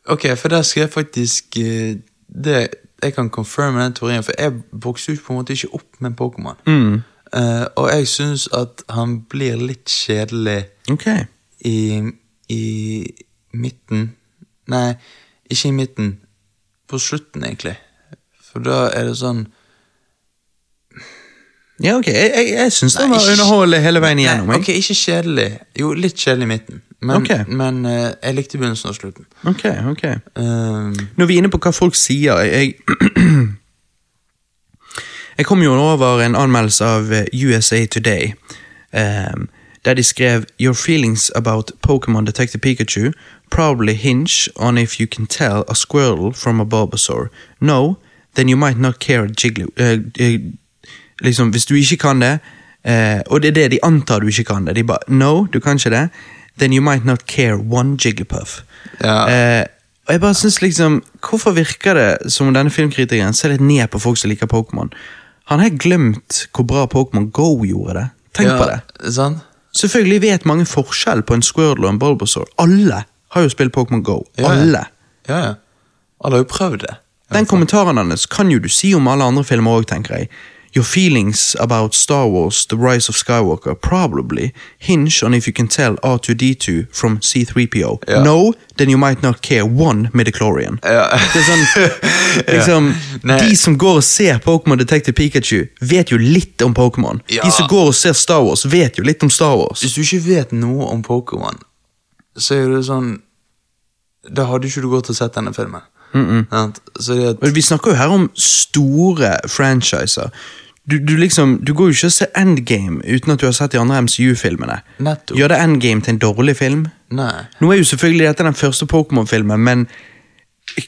Ok, for der skal jeg faktisk eh, det, Jeg kan confirme den teorien, for jeg vokste på en måte ikke opp med Pokémon. Eh, og jeg syns at han blir litt kjedelig Ok. i, i midten Nei, ikke i midten. På slutten, egentlig. For da er det sånn Ja, ok. Jeg, jeg, jeg syns det var underholdende hele veien igjennom. Nei, ok, ikke kjedelig. Jo, litt kjedelig i midten. Men, okay. men uh, jeg likte begynnelsen og slutten. Ok, ok. Um, Når vi er inne på hva folk sier Jeg, jeg kom jo over en anmeldelse av eh, USA Today, Um, der de skrev Your feelings about Pokémon Detective Pikachu probably hinge on if you can tell a squirrel from a Bulbasaur. No, then you might not care a Jiggly... Uh, uh, liksom, hvis du ikke kan det, uh, og det er det de antar du ikke kan det, de bare No, du kan ikke det. Then you might not care one Jigglypuff. Ja. Eh, og jeg bare synes liksom Hvorfor virker det som om denne filmkritikeren ser litt ned på folk som liker Pokémon? Han har glemt hvor bra Pokémon Go gjorde det. Tenk på det. Sant? Selvfølgelig vet mange forskjell på en Squirtle og en Bulbasaur. Alle har jo spilt Pokémon Go. Ja, ja. Alle. Ja, ja. Alle har jo prøvd det. Den kommentaren hans kan jo du si om alle andre filmer òg, tenker jeg. Your feelings about Star Wars The Rise of Skywalker probably hinge on if you can tell R2D2 from C3PO. Ja. No, then you might not care one midichlorian. Ja. Det er sånn, liksom, Nei. De som går og ser Pokémon Detective Pikachu, vet jo litt om Pokémon. Ja. De som går og ser Star Wars, vet jo litt om Star Wars. Hvis du ikke vet noe om Pokémon, så er det sånn Da hadde ikke du gått og sett denne filmen. Mm det at Vi snakker jo her om store franchiser. Du, du liksom, du går jo ikke og ser Endgame uten at du har sett de andre MCU-filmene. Gjør det Endgame til en dårlig film? Nei. Nå er jo selvfølgelig dette den første Pokémon-filmen, men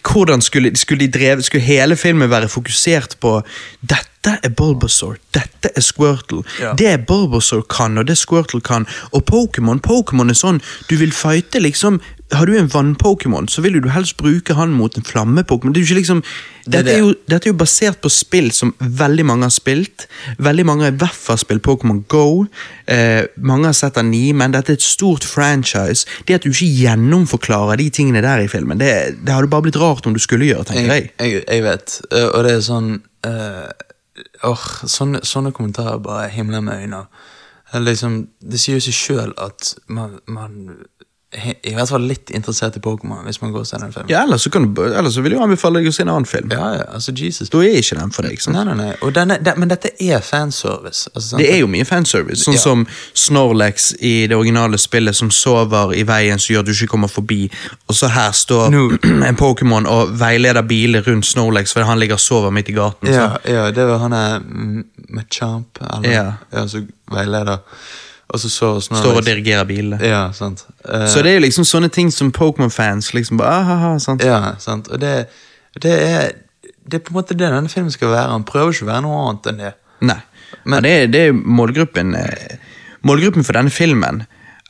hvordan skulle, skulle, de drevet, skulle hele filmen være fokusert på dette dette er Bulbasaur, dette er Squirtle. Ja. Det Bulbasaur kan, og det Squirtle kan. Og Pokémon Pokémon er sånn, du vil fighte liksom Har du en vann-Pokémon, så vil du helst bruke han mot en flamme-Pokémon. Det liksom Det dette, det. dette er jo basert på spill som veldig mange har spilt. Veldig mange har i hvert fall spilt Pokémon Go. Eh, mange har sett anime. Dette er et stort franchise. Det at du ikke gjennomforklarer de tingene der i filmen, det, det hadde bare blitt rart om du skulle gjøre, tenker jeg. Jeg, jeg, jeg vet, eh, og det er sånn eh, åh, sånne, sånne kommentarer bare himler med øynene. Liksom, det sier jo seg sjøl at man, man i hvert fall litt interessert i Pokémon hvis man går og ser den filmen. Ja, ellers så, kan du, ellers så vil jeg anbefale deg å se en annen film. ja, ja, altså Jesus. Da er ikke den for deg. sant? Nei, nei, nei. Denne, det, men dette er fanservice. Altså? Det er jo mye fanservice, sånn Ja. som Snorlax i det originale spillet som sover i veien som gjør at du ikke kommer forbi, og så her står no. en Pokémon og veileder biler rundt Snorlax fordi han ligger og sover midt i gaten. ja, ja, det var han er Machamp, eller Ja. ja, så veileder. Og så så Snorlax. Står og dirigerer bilene. Ja, sant. Uh, Så det er jo liksom sånne ting som Pokémon-fans liksom bare ahaha, sant? Ja, sant. Og det, det er Det er på en måte det denne filmen skal være. Han prøver ikke å være noe annet enn det. Nei. Men- ja, det, er, det er målgruppen eh, Målgruppen for denne filmen,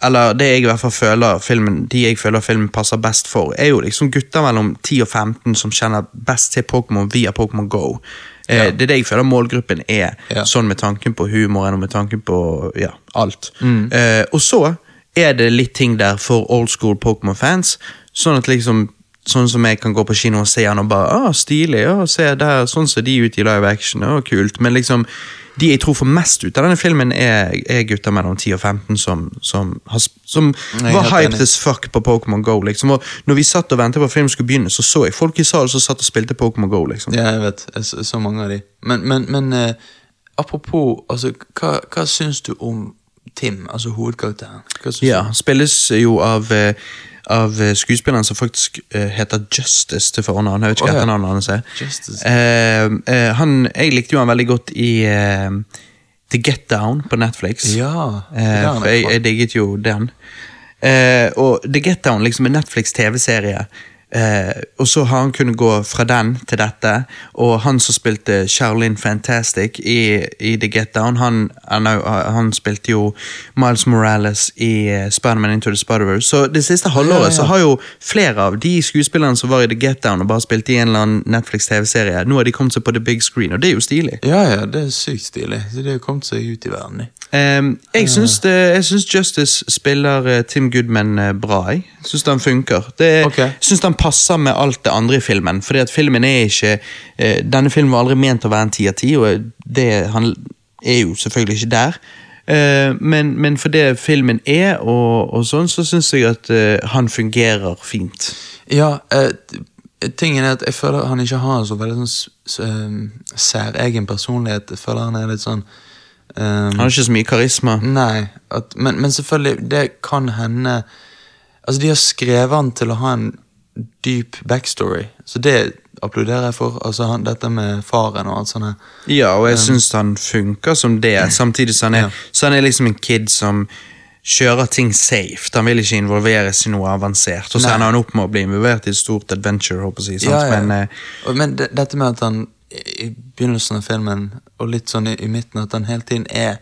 eller det jeg i hvert fall føler filmen, de jeg føler filmen passer best for, er jo liksom gutter mellom 10 og 15 som kjenner best til Pokémon via Pokémon Go. Eh, Ja. Det er det jeg føler målgruppen er, Ja. sånn med tanken på humoren og med tanken på ja, alt. Mm. Eh, og så er det litt ting der for old school Pokémon-fans, sånn at liksom Sånn som jeg kan gå på kino og se han og bare ah, 'Stilig, Ja, se der, sånn ser de ut i live action.' Ah, kult. Men liksom, de jeg tror får mest ut av denne filmen, er, er gutter mellom 10 og 15 som, som, har, som er var hyped enig. as fuck på Pokémon Go. liksom. Og når vi satt og ventet på at filmen skulle begynne, så så jeg folk i salen som satt og spilte Pokémon Go. liksom. Ja, jeg vet. Jeg så, så mange av de. Men, men, men eh, apropos, altså, hva, hva syns du om Tim, altså hovedkarakteren? Ja, spilles jo av, eh, av eh, skuespilleren som faktisk eh, heter Justice til fornavn. Jeg vet ikke hva etternavnet hans er. Eh, eh, han, jeg likte jo han veldig godt i eh, The Get Down på Netflix. Ja, Eh, for jeg, jeg digget jo den. Uh, og The Get Down liksom en Netflix TV-serie. Eh, og så har han kunnet gå fra den til dette. Og han som spilte Charlene Fantastic i, i The Get Down, han, han, han spilte jo Miles Morales i Spiderman Spider-Man Into the Spider-Verse. Så det siste halvåret Ja, ja. så har jo flere av de skuespillerne som var i The Get Down og bare spilte i en eller annen Netflix TV-serie, nå har de kommet seg på the big screen, og det er jo stilig. Ja, ja, det er sykt stilig. Så de har kommet seg ut i verden, de. Ehm, jeg syns, det, jeg syns Justice spiller eh, Tim Goodman eh, bra. Jeg syns han funker. Det, okay. Jeg syns han passer med alt det andre i filmen. Fordi at filmen er ikke eh, Denne filmen var aldri ment å være en ti av ti, og det, han er jo selvfølgelig ikke der. Men, men for det filmen er, og, og sånn, så syns jeg at han fungerer fint. Ja, uh tingen er at jeg føler han ikke har en så veldig sånn særegen personlighet. Jeg føler han er litt sånn eh, Han har ikke så mye karisma. Nei, at, men, men selvfølgelig, det kan hende Altså, de har skrevet han til å ha en dyp backstory, så det applauderer jeg for. Altså, han, dette med faren og alt sånt. Ja, og jeg syns han funker som det, samtidig så han er, Ja. så han er liksom en kid som kjører ting safe. Han vil ikke involveres i noe avansert. Og så ender han opp med å bli involvert i et stort adventure, håper jeg. Ja, ja. Men, eh, Men det, dette med at han i begynnelsen av filmen, og litt sånn i, i midten, at han hele tiden er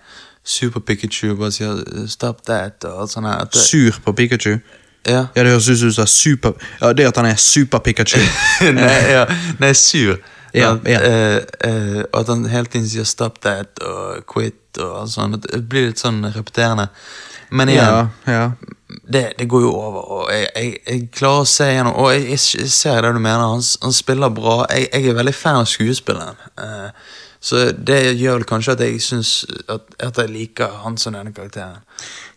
Super Pikachu og bare sier 'stop that' og alt sånt. her, sur på Pikachu. ja. Ja, det høres ut som du sa super Ja, det at han er super-Pikachu. nei, ja, nei, sur. Ja, at, ja. Uh, uh, at han hele tiden sier 'stop that' og 'quit' og alt sånt. Det blir litt sånn repeterende. Men igjen, ja, ja. det, det går jo over, og jeg, jeg, jeg klarer å se gjennom Og jeg, jeg ser det du mener, han, han spiller bra. Jeg, er veldig fan av skuespilleren. Uh, så det gjør vel kanskje at jeg syns at, at jeg liker han som denne karakteren.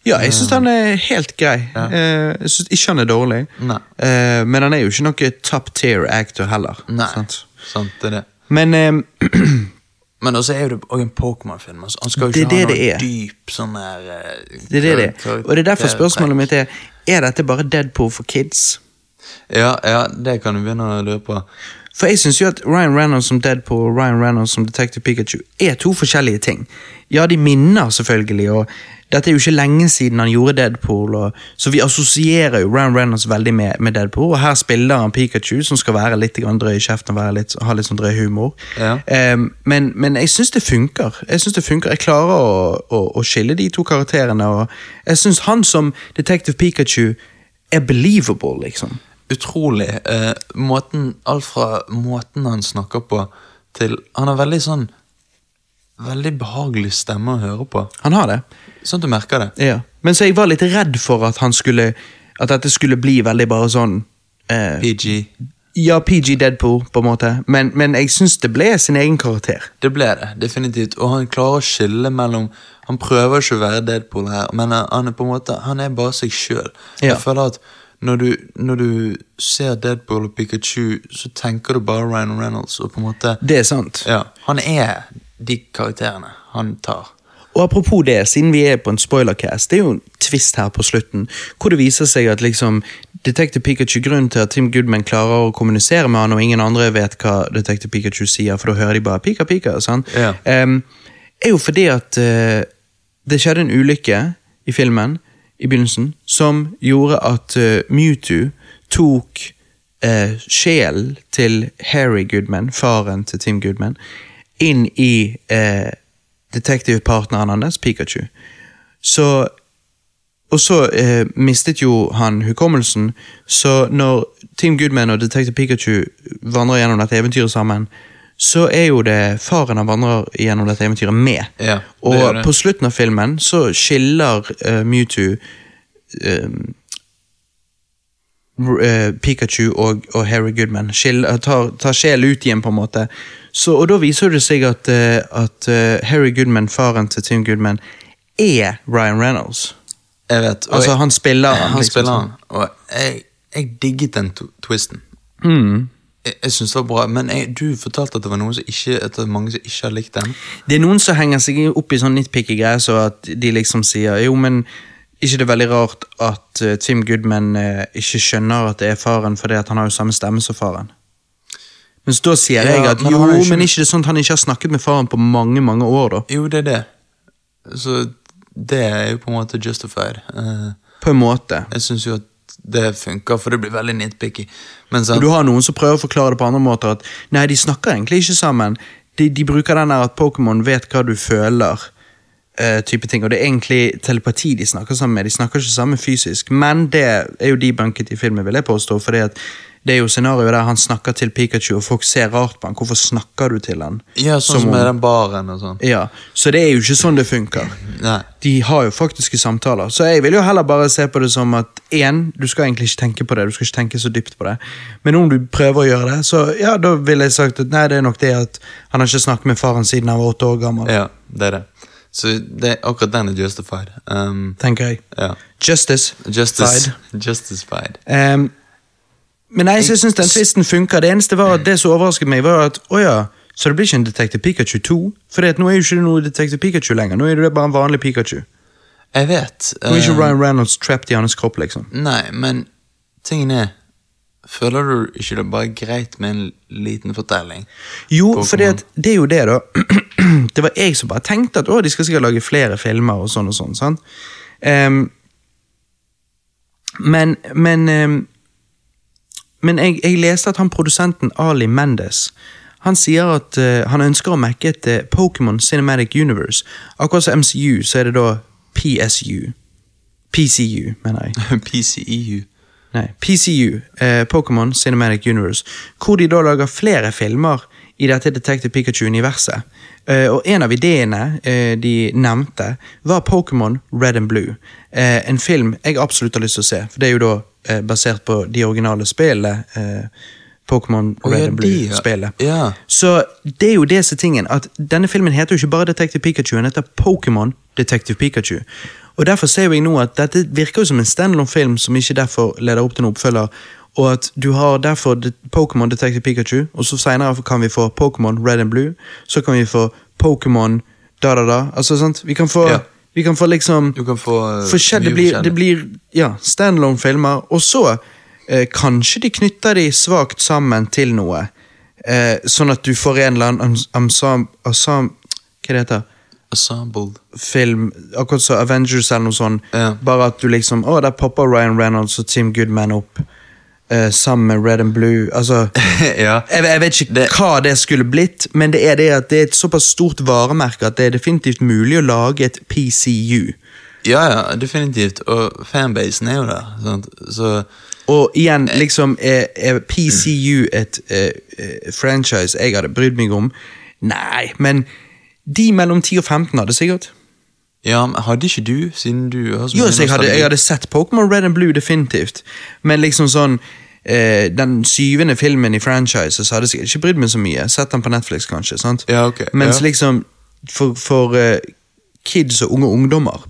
Ja, jeg syns han er helt grei. Eh, jeg syns ikke han er dårlig. Nei. Eh, men han er jo ikke noe top tier actor heller. Nei, sant? sant, det er det. Men eh, Men også er det òg en Pokémon-film. altså, Han skal jo ikke ha det noe det er. dyp sånn der uh, det er det det er. Og det er derfor spørsmålet mitt er Er dette bare Deadpool for kids? Ja, ja, det kan du begynne å lure på. For jeg syns jo at Ryan Reynolds som Deadpool og Ryan Reynolds som Detective Pikachu er to forskjellige ting. Ja, de minner selvfølgelig, og dette er jo ikke lenge siden han gjorde Deadpool, og, så vi assosierer jo Ryan Reynolds veldig med, med Deadpool. Og her spiller han Pikachu, som skal være litt drøy i kjeften og litt, ha litt sånn drøy humor. Ja. Um, men, men jeg syns det funker. Jeg synes det funker. Jeg klarer å, å, å skille de to karakterene. Og jeg syns han som Detective Pikachu er believable, liksom. Utrolig. Eh, måten, alt fra måten han snakker på, til Han er veldig sånn Veldig behagelig stemme å høre på. Han har det. Sånn at du merker det. Ja. Men så jeg var litt redd for at han skulle At dette skulle bli veldig bare sånn eh, PG. Ja, PG Deadpool, på en måte. Men, men jeg syns det ble sin egen karakter. Det ble det, definitivt. Og han klarer å skille mellom Han prøver ikke å være Deadpool her, men han er på en måte Han er bare seg sjøl. Ja. Jeg føler at når du, når du ser Deadpool og Pikachu, så tenker du bare Ryan Reynolds, og på en måte Det er sant. Ja, han er de karakterene han tar. Og apropos det, siden vi er på en spoilercast, det er jo en twist her på slutten, hvor det viser seg at liksom Detective Pikachu, grunnen til at Tim Goodman klarer å kommunisere med han, og ingen andre vet hva Detective Pikachu sier, for da hører de bare Pika Pika, sant? Ja. Um, er jo fordi at uh, det skjedde en ulykke i filmen i begynnelsen som gjorde at uh, Mewtwo tok uh, sjelen til Harry Goodman, faren til Tim Goodman, inn i eh, detektivpartneren hans, Pikachu. Så og så eh, mistet jo han hukommelsen, så når Tim Goodman og Detective Pikachu vandrer gjennom dette eventyret sammen, så er jo det faren han vandrer gjennom dette eventyret med. Ja, det og det. på slutten av filmen så skiller eh, Mewtwo eh, eh, Pikachu og, og Harry Goodman skill, eh, tar, tar sjel ut igjen, på en måte. Så, og da viser det seg at, eh, at eh, Harry Goodman, faren til Tim Goodman, er Ryan Reynolds. Jeg vet. og Altså, jeg- han spiller han, Han liksom, spiller han, og jeg, jeg digget den twisten. Mm. Jeg, jeg synes det var bra, men jeg, du fortalte at det var noen som ikke, at det var mange som ikke har likt den. Det er noen som henger seg opp i sånn nitpicky greier, så at de liksom sier jo, men ikke det er veldig rart at uh, Tim Goodman uh, ikke skjønner at det er faren, fordi at han har jo samme stemme som faren. Men så da sier jeg at men jo, ikke- men ikke det er sånn at han ikke har snakket med faren på mange, mange år, da. Jo, det er det. Så det er jo på en måte justified. Uh, På en måte. jeg synes jo at det funker, for det blir veldig nitpicky. Men Og du har noen som prøver å forklare det på andre måter, at nei, de snakker egentlig ikke sammen. De, de bruker den der at Pokémon vet hva du føler, eh, type ting, og det er egentlig telepati de snakker sammen med. De snakker ikke sammen fysisk, men det er jo debunket i filmen, vil jeg påstå, fordi at det er jo scenarioet der han snakker til Pikachu, og folk ser rart på han. Hvorfor snakker du til han? ja, sånn som om- med den baren og sånn. Ja, så det er jo ikke sånn det funker. Nei. De har jo faktiske samtaler, så jeg vil jo heller bare se på det som at én, du skal egentlig ikke tenke på det, du skal ikke tenke så dypt på det, men om du prøver å gjøre det, så ja, da ville jeg sagt at nei, det er nok det at han har ikke snakket med faren siden han var åtte år gammel, Ja, det er det. Så det, akkurat den er justified. Um, tenker jeg. ja. Justice. Justice, justified. Ehm, men nei, jeg syns den tvisten funker. Det eneste var at det som overrasket meg, var at å ja, så det blir ikke en Detective Pikachu 2? For nå er jo ikke det noe Detective Pikachu lenger, nå er det bare en vanlig Pikachu. Jeg vet. Nå er ikke eh, Ryan Reynolds trapped i hans kropp, liksom. Nei, men tingen er Føler du ikke det bare greit med en liten fortelling? Jo, for det er jo det, da. det var jeg som bare tenkte at å, de skal sikkert lage flere filmer og sånn og sånn. sant? Um, men men, ehm, men jeg, jeg leste at han produsenten Ali Mendes han sier at uh, han ønsker å mekke et uh, Pokémon Cinematic Universe. Akkurat som MCU, så er det da PSU. PCU, mener jeg. PCEU. Nei, PCU, Uh, Pokémon Cinematic Universe, hvor de da lager flere filmer i dette Detective Pikachu-universet. Eh, og en av ideene eh, de nevnte, var Pokémon Red and Blue. Eh, en film jeg absolutt har lyst til å se, for det er jo da basert på de originale spillene. Pokémon Red ja, and. Blue-spillet. Ja. Så det er jo det som er tingen, at denne filmen heter jo ikke bare Detective Pikachu, den heter Pokémon Detective Pikachu. Og derfor ser jeg nå at dette virker jo som en standalone film som ikke derfor leder opp til en oppfølger, og at du har derfor Pokémon Detective Pikachu, og så senere kan vi få Pokémon Red and Blue, så kan vi få Pokémon da da da, altså sant, vi kan få, Ja. vi kan få liksom kan få eh, Forskjell, det, blir, det blir ja, standalone-filmer, og så eh, kanskje de knytter de svakt sammen til noe. Eh, sånn at du får en eller annen ensemble hva det heter Assembled. film, akkurat som Avengers eller noe sånt. Ja. Bare at du liksom Å, der popper Ryan Reynolds og Tim Goodman opp eh, sammen med Red and Blue. Altså ja. jeg, jeg vet ikke Det- hva det skulle blitt, men det er det at det er et såpass stort varemerke at det er definitivt mulig å lage et PCU. ja, ja, definitivt. Og fanbasen er jo der. Sant? Så Og igjen, liksom, er, er PCU et eh, eh, franchise jeg hadde brydd meg om? Nei, men de mellom 10 og 15 hadde sikkert. Ja, men hadde ikke du, siden du Jo, så jeg hadde, jeg hadde sett Pokémon Red and Blue, definitivt. Men liksom sånn eh, Den syvende filmen i franchiset, så hadde jeg ikke brydd meg så mye. Sett den på Netflix, kanskje. sant? Ja, ok, Mens ja. liksom for, for eh, kids og unge ungdommer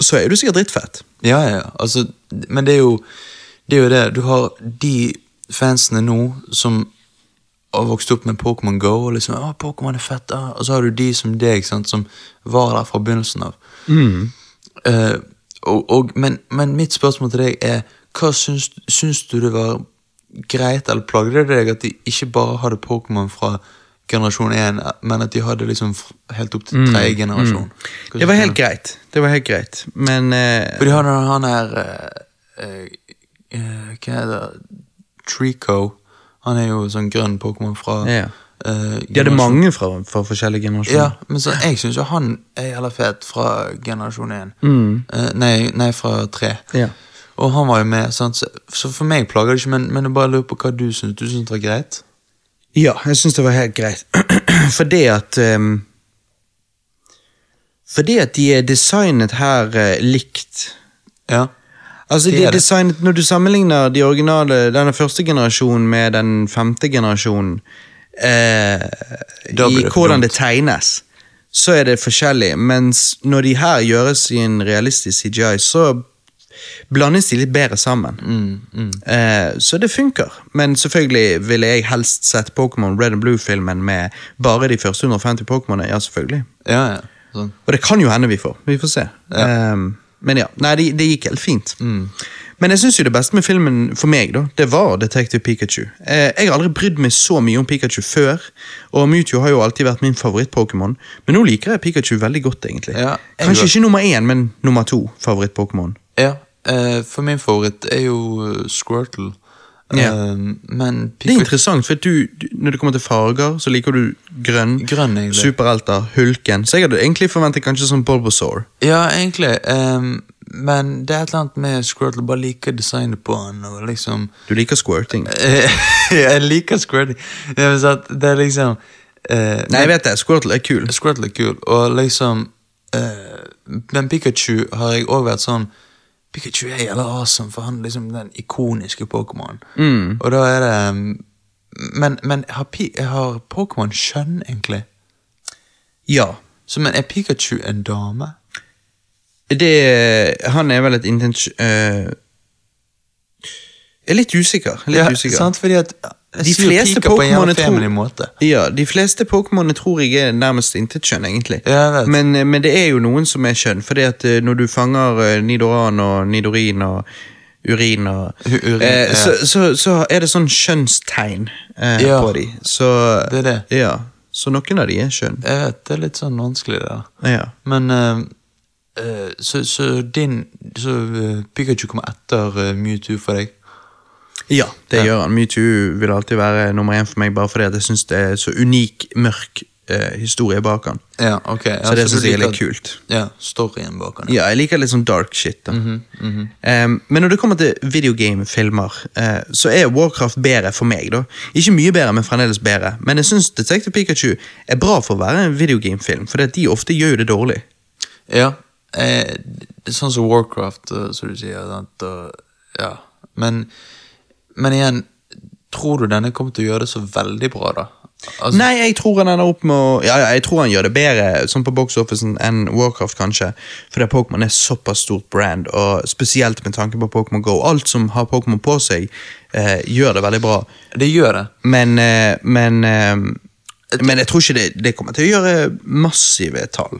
så er du sikkert drittfett. Ja, ja, altså, men det er jo det. Er jo det. Du har de fansene nå som har vokste opp med Pokémon Go, og liksom å, Pokémon er fett, ah. og så har du de som deg, sant, som var der fra begynnelsen av. Eh, og, og, men, men mitt spørsmål til deg er, hva syns, syns du det var greit, eller plagde det deg at de ikke bare hadde Pokémon fra generasjon 1, men at de hadde liksom helt opp til tredje generasjon? Hva Det var helt greit. Det var helt greit. Men eh, For de har han her eh, eh, eh, Hva heter det? Trico. Han er jo sånn grønn Pokémon fra Ja. Uh, de hadde mange fra, fra forskjellige generasjoner. Ja, men så, jeg syns jo han er jævla fet fra generasjon 1. Mm. Uh, nei, nei, fra 3. Ja. Og han var jo med, sant? Så, så for meg plager det ikke, men, men jeg bare lurer på hva du syns. Du syns det var greit? Ja, jeg syns det var helt greit. Fordi at um, Fordi at de er designet her uh, likt. Ja. Altså, Det de er designet, Når du sammenligner de originale, denne første generasjonen med den femte generasjonen eh, I hvordan det tegnes, så er det forskjellig. Mens når de her gjøres i en realistisk CGI, så blandes de litt bedre sammen. Mm, mm. Eh, så det funker. Men selvfølgelig ville jeg helst sett Pokémon Red and Blue-filmen med bare de første 150 Pokémonene. Ja, selvfølgelig. Ja, ja. Sånn. Og det kan jo hende vi får. Vi får se. Ja. Ehm, men ja, nei, det, det gikk helt fint. Mm. Men jeg syns jo det beste med filmen for meg, da, det var Detective Pikachu. Eh, jeg har aldri brydd meg så mye om Pikachu før, og Mewtwo har jo alltid vært min favoritt-Pokémon, men nå liker jeg Pikachu veldig godt, egentlig. Ja, Kanskje ikke nummer én, men nummer to favoritt-Pokémon. Ja, eh, for min favoritt er jo Squirtle. Eh, men Det er interessant, for du, du, når det kommer til farger, så liker du grønn, Grønn, egentlig. superhelter, hulken. Så jeg hadde egentlig forventet kanskje sånn Bulbasaur. Ja, egentlig. Um, men det er et eller annet med Squirtle. Bare liker designet på han. Og liksom Du liker squirting. Jeg liker squirting. Det er, det er liksom uh, Nei, jeg vet det. Squirtle er kul. Squirtle er kul, og liksom uh, Men Pikachu har jeg òg vært sånn Pikachu er jævla awesome, for han er liksom den ikoniske Pokémon. Mm. Og da er det um, Men, men har, har Pokémon skjønn, egentlig? Ja. Så men Er Pikachu en dame? Det Han er vel et intens... Uh, jeg er litt usikker. Litt Ja, usikker. sant? Fordi at De fleste Pokémonene tror-. Ja, De fleste tror jeg er nærmest intetkjønn, egentlig. Ja. Men, øh, men det er jo noen som er kjønn, fordi at øh, når du fanger øh, Nidoran og Nidorin og urin og urin, eh, ja. så, så, så er det sånn kjønnstegn eh, Ja, på de. Så, det er det. Ja, så noen av de er kjønn. Jeg vet, det er litt sånn vanskelig, det der. Ja. Men eh, eh, så, så din Så eh, Pikachu kommer etter eh, Mewtwo for deg? Ja, det Ja. gjør han. Metoo vil alltid være nummer én for meg, bare fordi jeg syns det er så unik, mørk eh, historie bak han. Ja, ok. Ja, Så det du syns jeg er litt kult. Ja, storyen bak han. Ja, jeg liker litt sånn dark shit. da. Mhm, Em, men når det kommer til videogame-filmer, eh, så er Warcraft bedre for meg. da. Ikke mye bedre, men fremdeles bedre. Men jeg syns Detective Pikachu er bra for å være en videogame-film, for de ofte gjør jo det dårlig. Ja, eh, det sånn som Warcraft, så som du sier. Sant? Og, ja. men, men igjen, tror du denne kommer til å gjøre det så veldig bra, da? Altså, Nei, jeg tror han ender opp med å Ja, ja, jeg tror han gjør det bedre sånn på box officen enn Warcraft, kanskje. Fordi Pokémon er såpass stort brand, og spesielt med tanke på Pokémon Go. Alt som har Pokémon på seg, eh, gjør det veldig bra. Det gjør det. Men, eh, men, eh, men jeg tror ikke det, det kommer til å gjøre massive tall.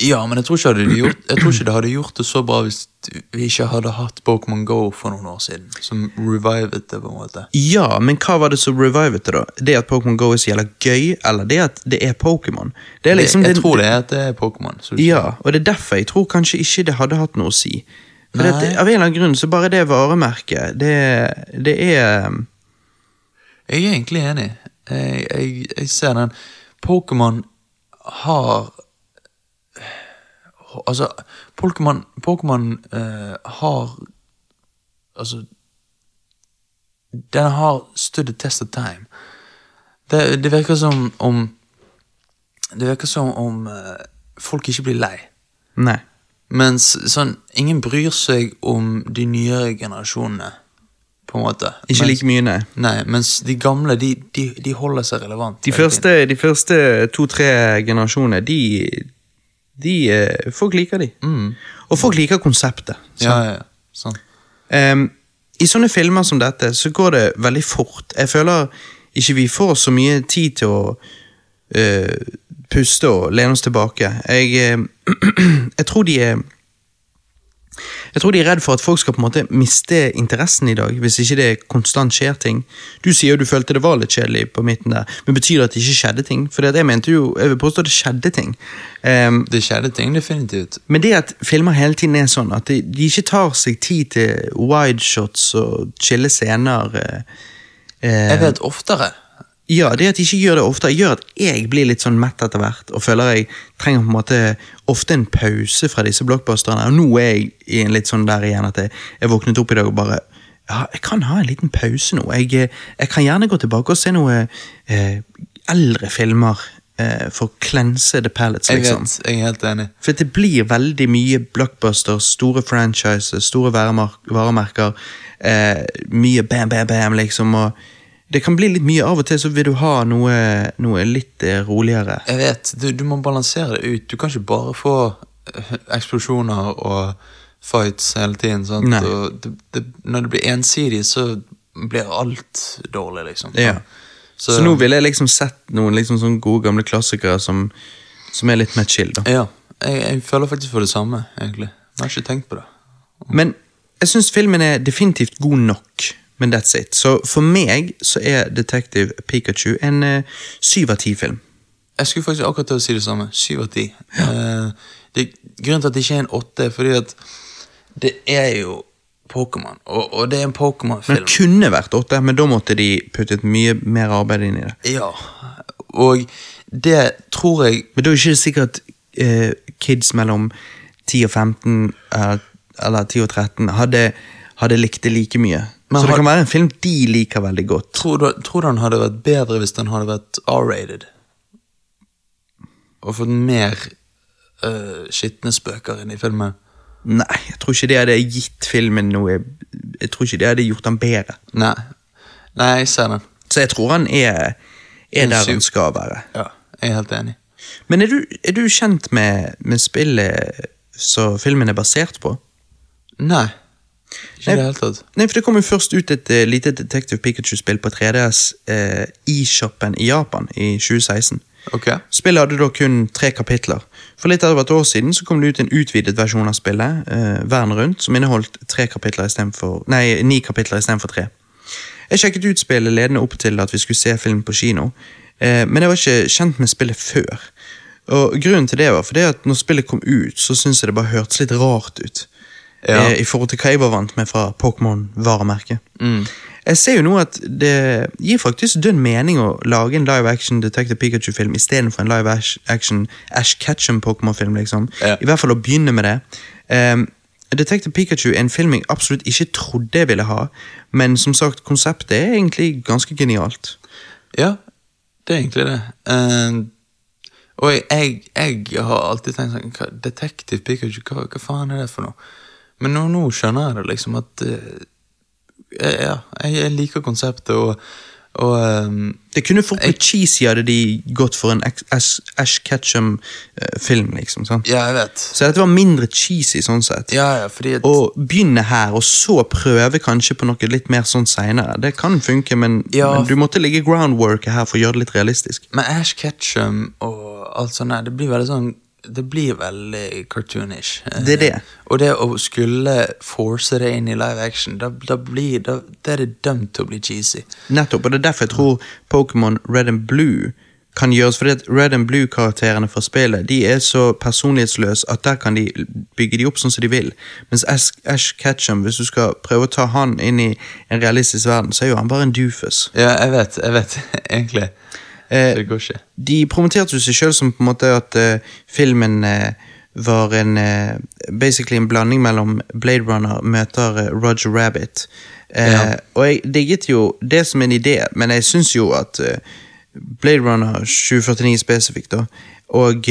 Ja, men jeg tror, gjort, jeg tror ikke det hadde gjort det så bra hvis vi ikke hadde hatt Pokémon Go for noen år siden. Som revivet det, på en måte. Ja, men hva var det som revivet det, da? Det at Pokémon Go er så jævla gøy, eller det at det er Pokémon? Liksom jeg tror det er at det er Pokémon. Ja, og det er derfor jeg tror kanskje ikke det hadde hatt noe å si. For det, av en eller annen grunn så bare det varemerket, det, det er um, Jeg er egentlig enig. Jeg, jeg, jeg ser den. Pokémon har Altså, Pokémon Pokémon eh, har Altså Den har stood the test of time. Det, det virker som om Det virker som om eh, folk ikke blir lei. Nei. Mens sånn Ingen bryr seg om de nyere generasjonene, på en måte. Ikke Mens- like mye, nei. Nei, mens de gamle, de, de, de holder seg relevant. De første, de første to-tre generasjonene, de, de eh, Folk liker de. Mm. Og folk liker konseptet. Ja, ja, ja. Sånn. Ehm, I sånne filmer som dette så går det veldig fort. Jeg føler ikke vi får så mye tid til å uh, puste og lene oss tilbake. Jeg, uh, jeg tror de er jeg tror de er redd for at folk skal på en måte miste interessen i dag, hvis ikke det konstant skjer ting. Du sier jo du følte det var litt kjedelig på midten der, men betyr det at det ikke skjedde ting? For jeg mente jo, jeg vil påstå at det skjedde ting. Um, Det skjedde ting, definitivt. men det at filmer hele tiden er sånn, at de, de ikke tar seg tid til wideshots og chille scener eh, Jeg vet oftere. Ja, det at de ikke gjør det ofte, gjør at jeg blir litt sånn mett etter hvert, og føler jeg trenger på en måte ofte en pause fra disse blockbusterne. Og nå er jeg i en litt sånn der igjen at jeg, jeg våknet opp i dag og bare ja, jeg kan ha en liten pause nå. Jeg, eh, jeg kan gjerne gå tilbake og se noe eh, eldre filmer eh, for å cleanse the Jeg liksom. vet, jeg er helt enig. For det blir veldig mye blockbusters, store franchises, store varemerker. Eh, mye bam, bam, bam, liksom. Og det kan bli litt mye. Av og til så vil du ha noe, noe litt eh, roligere. Jeg vet, du, du må balansere det ut. Du kan ikke bare få eh, eksplosjoner og fights hele tiden. Det, det, når det blir ensidig, så blir alt dårlig, liksom. Ja. Så, nå ville jeg liksom sett noen liksom sånne gode gamle klassikere som, som er litt mer chill. da. Ja, jeg, jeg føler faktisk for det samme, egentlig. Jeg har ikke tenkt på det. Men jeg syns filmen er definitivt god nok, men that's it. Så for meg så er Detective Pikachu en eh, syv av ti-film. Jeg skulle faktisk akkurat til å si det samme. Syv av ti. Eh, det- Grunnen til at det ikke er en åtte, er fordi at det er jo Pokémon, og, og det er en Pokémon-film. det kunne vært åtte, men da måtte de puttet mye mer arbeid inn i det. Ja, og det tror jeg Men da er det ikke sikkert eh, kids mellom 10 og 15 eller, eller 10 og 13 hadde, hadde likt det like mye. Men Så det har- kan være en film de liker veldig godt. Tror du, tror du han hadde vært bedre hvis den hadde vært R-rated? Og fått mer uh, skitne spøker inn i filmen? Nei, jeg tror ikke det hadde gitt filmen noe Jeg tror ikke det hadde gjort den bedre. Nei. Nei, jeg ser den. Så jeg tror han er, er der han skal være. Ja, jeg er helt enig. Men er du, er du kjent med, med spillet som filmen er basert på? Nei. Ikke det hele tatt. Nei, for Det kom jo først ut et uh, lite Detective Pikachu-spill på 3DS uh, i shoppen i Japan i 2016. Okay. Spillet hadde da kun tre kapitler. For litt over et år siden så kom det ut en utvidet versjon av spillet, uh, verden rundt, som inneholdt tre kapitler i for, nei, ni kapitler istedenfor tre. Jeg sjekket ut spillet ledende opp til at vi skulle se film på kino, uh, men jeg var ikke kjent med spillet før. Og Grunnen til det var fordi at når spillet kom ut, så syntes jeg det bare hørtes litt rart ut. Ja. Eh, I forhold til hva jeg var vant med fra Pokémon-varemerket. Mm. Jeg ser jo nå at det gir faktisk dønn mening å lage en live action Detective Pikachu-film istedenfor en live action Ash Ketchum-Pokémon-film. liksom. Ja. I hvert fall å begynne med det. Um, Detective Pikachu er en film jeg absolutt ikke trodde jeg ville ha, men som sagt, konseptet er egentlig ganske genialt. Ja, det er egentlig det. Uh... og jeg, jeg, jeg har alltid tenkt sånn Detektiv Pikachu, hva, hva faen er det for noe? Men nå, nå skjønner jeg det, liksom, at eh, Ja, jeg, jeg liker konseptet, og, og um, Det kunne fort blitt cheesy hadde de gått for en Ash- Ketchum-film, liksom. sant? Ja, jeg vet. Så dette var mindre cheesy sånn sett. Ja, ja, fordi at Å begynne her, og så prøve kanskje på noe litt mer sånn seinere, det kan funke, men, Ja. men du måtte ligge groundworket her for å gjøre det litt realistisk. Men Ash Ketchum og alt sånt det blir veldig sånn det blir veldig cartoonish. Det er det. Og det å skulle force det inn i live action, da, da blir da, det er det dømt til å bli cheesy. Nettopp, og det er derfor jeg tror Pokémon Red and Blue kan gjøres, fordi at Red and Blue-karakterene fra spillet de er så personlighetsløse at der kan de bygge de opp sånn som de vil. Mens Ash, Ash Ketchum, hvis du skal prøve å ta han inn i en realistisk verden, så er jo han bare en doofus. Ja, jeg vet, jeg vet, egentlig. Eh, det går ikke. De promoterte jo seg selv som på en måte at eh, filmen eh, var en basically en blanding mellom Blade Runner møter Roger Rabbit. Ja. Og jeg digget jo det som en idé, men jeg syns jo at Blade Runner 2049 spesifikt, da, og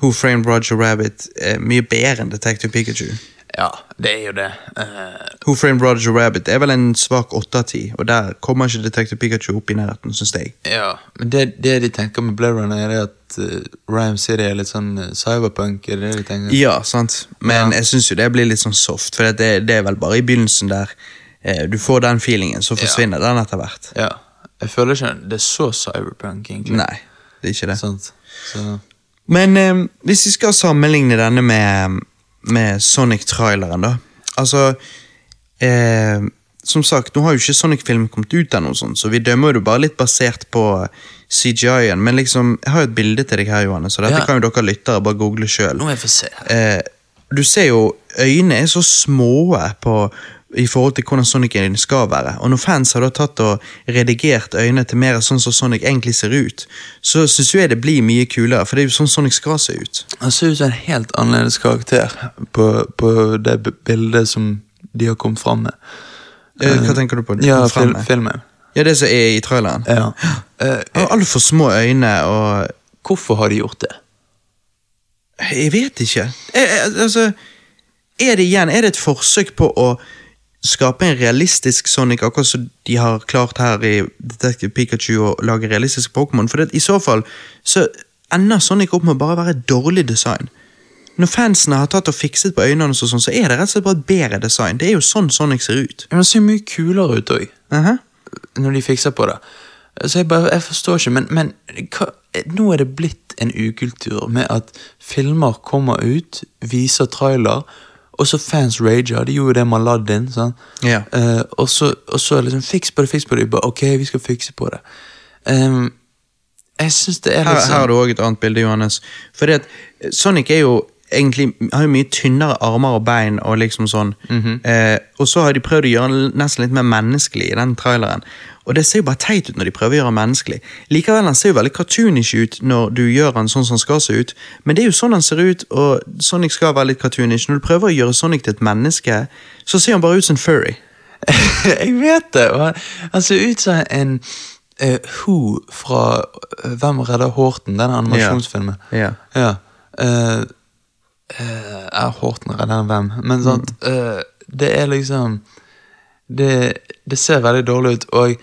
Who Framed Roger Rabbit er mye bedre enn Detective Pikachu. Ja, det er jo det. Uh, Who Framed Roger Rabbit er vel en svak 8 av 10, og der kommer ikke Detective Pikachu opp i nærheten, syns jeg. ja, men det, det de tenker med Blade Runner, er det at uh, Rhyme City er litt sånn eh, cyberpunk, er det det de tenker? Ja, sant. Men Ja. jeg syns jo det blir litt sånn soft, for det, det er vel bare i begynnelsen der uh, du får den feelingen, så forsvinner den etter hvert. Ja. Jeg føler ikke det er så cyberpunk, egentlig. Nei, det er ikke det. Sant? Så, Men uh, hvis vi skal sammenligne denne med, med Sonic-traileren, da. Altså eh, Som sagt, nå har jo ikke Sonic-filmen kommet ut ennå, sånn, så vi dømmer det bare litt basert på CGI-en. Men liksom, jeg har jo et bilde til deg her, Johanne, så dette Ja. kan jo dere lyttere bare google sjøl. eh, du ser jo øynene er så små på, i forhold til hvordan Sonic-øynene skal være. Og når fans har da tatt og redigert øynene til mer sånn som Sonic egentlig ser ut, så syns jeg det blir mye kulere, for det er jo sånn Sonic skal se ut. Han ser ut som en helt annerledes karakter på, på det bildet som de har kommet fram med. Eh, hva tenker du på? Ja, fil filmen. Ja, det som er i traileren. Ja. Uh, altfor små øyne, og hvorfor har de gjort det? Jeg vet ikke. Jeg, jeg, altså, er det igjen Er det et forsøk på å skape en realistisk Sonic, akkurat som de har klart her i Detective Pikachu å lage realistisk Pokémon? For det, i så fall så ender Sonic opp med å bare være dårlig design. Når fansene har tatt og fikset på øynene, og sånn, så er det rett og slett bare et bedre design. Det er jo sånn Sonic ser ut. Men Det ser mye kulere ut òg, Aha. når de fikser på det. Så jeg bare, jeg forstår ikke, men, men hva, nå er det blitt en ukultur med at filmer kommer ut, viser trailer, og så fans rager. De gjorde jo det med Aladdin. Sånn. Ja. Uh, og så, og så liksom fiks på det, fiks på det. Bare, ok, vi skal fikse på det. Um, jeg syns det er Her, litt her har sånn du òg et annet bilde, Johannes. Fordi at eh, Sonic er jo egentlig har jo mye tynnere armer og bein, og liksom sånn. eh, og så har de prøvd å gjøre den nesten litt mer menneskelig i den traileren. Og det ser jo bare teit ut når de prøver å gjøre han menneskelig. Likevel han ser jo veldig cartoonish ut når du gjør han sånn som han skal se ut. Men det er jo sånn han ser ut, og Sonic skal være litt cartoonish. Når du prøver å gjøre Sonic til et menneske, så ser han bare ut som en furry. jeg vet det! og Han, ser ut som en uh, Who fra eh, Hvem redder Horten? Den animasjonsfilmen. Ja. Ja. eh, eh, er Horten redder hvem? Men sant, eh, det er liksom det, det ser veldig dårlig ut, og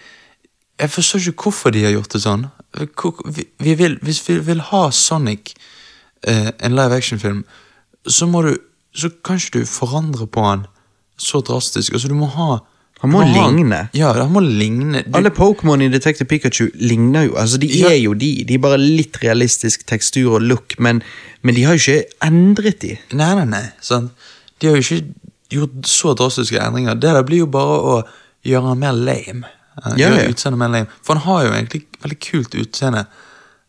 jeg forstår ikke hvorfor de har gjort det sånn. Vi, vi vil, hvis vi vil ha Sonic, eh, en live action-film, så må du Så kan ikke du forandre på han så drastisk. Altså, du må ha Han må han ha- ligne. Ja, han må ligne. Du, Alle Pokémon i Detective Pikachu ligner jo. altså De Ja. er jo de. De er bare litt realistisk tekstur og look, men, men de har jo ikke endret de. Nei, nei, nei. Sånn. De har jo ikke gjort så drastiske endringer. Det der blir jo bare å gjøre han mer lame. Eh, Ja, gjøre utseendet mer lame. For han har jo egentlig veldig kult utseende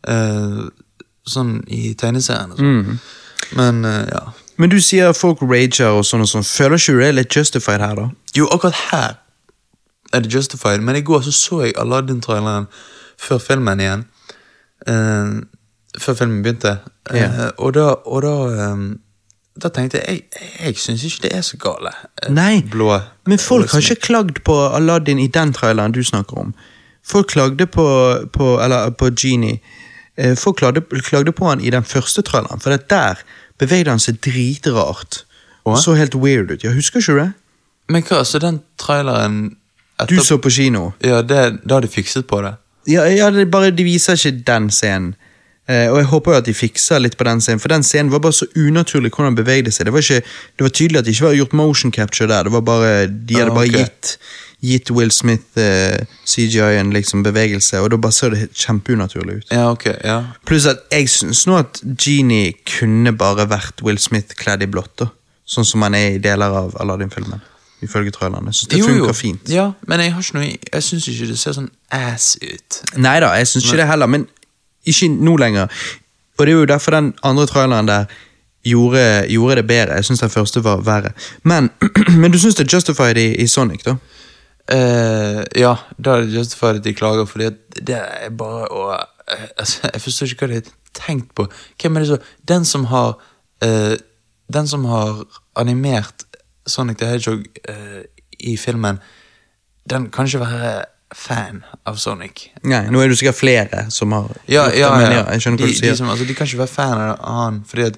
uh, sånn i tegneseriene. Sånn. Mhm. Men uh, ja. Men du sier folk rager og sånn og sånn. Føler ikke du det er litt justified her, da? Jo, akkurat her er det justified, men i går så så jeg Aladdin-traileren før filmen igjen. Uh, før filmen begynte. Ja. og da, og da, um, da tenkte jeg jeg, jeg syns ikke det er så gale. eh, Nei, blå men folk har liksom. ikke klagd på Aladdin i den traileren du snakker om. Folk klagde på, på Eller på Genie. Folk klagde, klagde på han i den første traileren, for det der bevegde han seg dritrart. Og så helt weird ut. Ja, Husker ikke det? Men hva, så den traileren Du så på kino. Ja, det, da har de fikset på det. Ja, ja det bare De viser ikke den scenen. Eh, og jeg håper jo at de fikser litt på den scenen, for den scenen var bare så unaturlig hvordan han bevegde seg. Det var, ikke, det var tydelig at det ikke var gjort motion capture der. Det var bare, De hadde Ah, bare gitt, gitt Will Smith eh, CGI en liksom bevegelse, og da bare så det kjempeunaturlig ut. Ja, ok, ja. Pluss at jeg syns nå at Genie kunne bare vært Will Smith kledd i blått. da. Sånn som han er i deler av Aladdin-filmen. Ifølge trailerne. Jeg syns det funker fint. Ja, men jeg har ikke noe Jeg syns ikke det ser sånn ass ut. Nei da, jeg syns ikke det heller, men ikke nå lenger. Og det er jo derfor den andre traileren der gjorde, gjorde det bedre. Jeg syns den første var verre. Men, men du syns det er justified i, i Sonic, da? Uh, ja, da er det justified at de klager, fordi det er bare å eh, altså, Jeg forstår ikke hva de har tenkt på. Hvem er det så Den som har uh, Den som har animert Sonic the Hedgehog uh, i filmen, den kan ikke være fan av Sonic. Nei, nå er det sikkert flere som har Ja, gjort ja, ja. jeg skjønner de, du sier. De, som, altså, de kan ikke være fan av han, fordi at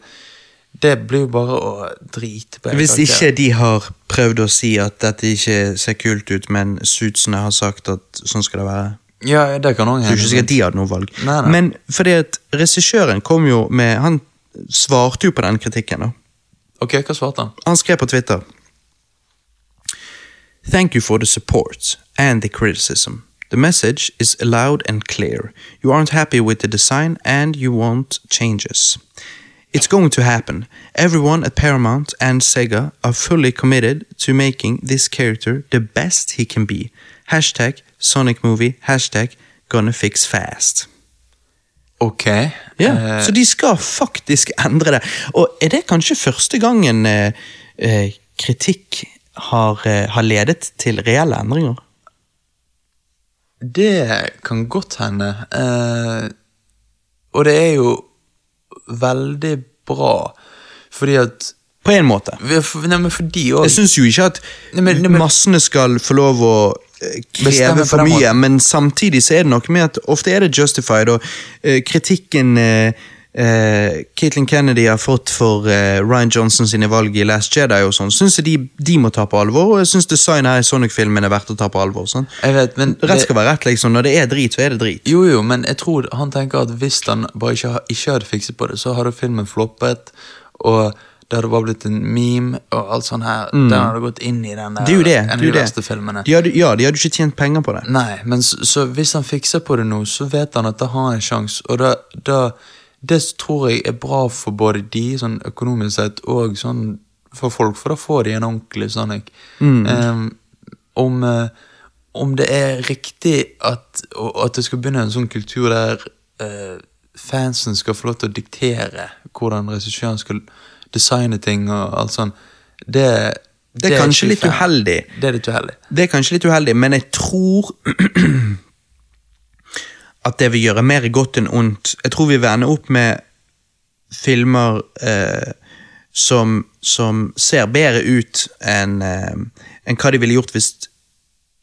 det blir jo bare å drite på Hvis ikke de har prøvd å si at dette ikke ser kult ut, men suitsene har sagt at sånn skal det være. Ja, det kan også Så det er ikke sikkert de hadde noe valg. Nei, nei. Men fordi at regissøren kom jo med Han svarte jo på den kritikken. da. Ok, hva svarte han? Han skrev på Twitter Thank you for the support and the criticism. The message is loud and clear. You aren't happy with the design and you want changes. It's going to happen. Everyone at Paramount and Sega are fully committed to making this character the best he can be. Hashtag Sonic Movie. Hashtag Gonna fix fast. Ok. Ja, eh, Så de skal faktisk endre det. Og er det kanskje første gangen eh, eh, kritikk har, har ledet til reelle endringer? Det kan godt hende. Eh, og det er jo veldig bra, fordi at På en måte. Nei, men fordi også, Jeg syns jo ikke at Nei, men- nei, men- massene skal få lov å eh, kreve for mye, men samtidig så er det noe med at ofte er det justified, og eh, kritikken eh, eh, Caitlyn Kennedy har fått for eh, Ryan Johnson sine valg i Last Jedi og sånn, syns jeg de, de må ta på alvor, og jeg syns designet her i Sonic-filmen er verdt å ta på alvor. sånn. Vet, men Rett det- skal være rett, liksom. Når det er drit, så er det drit. Jo, jo, men jeg tror han tenker at hvis han bare ikke, ikke hadde fikset på det, så hadde filmen floppet, og det hadde bare blitt en meme, og alt sånt her. Den hadde gått inn i den der, Mm. Det er jo det. en det, av de verste det. filmene. De hadde, ja, de hadde ikke tjent penger på det. Nei, men så, så hvis han fikser på det nå, så vet han at da har en sjanse, og da, da Det tror jeg er bra for både de, sånn økonomisk sett, og sånn for folk, for da får de en ordentlig Sonic. Em, om, eh, om det er riktig at, at det skal begynne en sånn kultur der eh, fansen skal få lov til å diktere hvordan regissøren skal designe ting og alt sånn, det Det er kanskje litt uheldig. Det er litt uheldig. Det er kanskje litt uheldig, men jeg tror at det vil gjøre mer godt enn ondt. Jeg tror vi vil ende opp med filmer eh, som, som ser bedre ut enn eh, en hva de ville gjort hvis,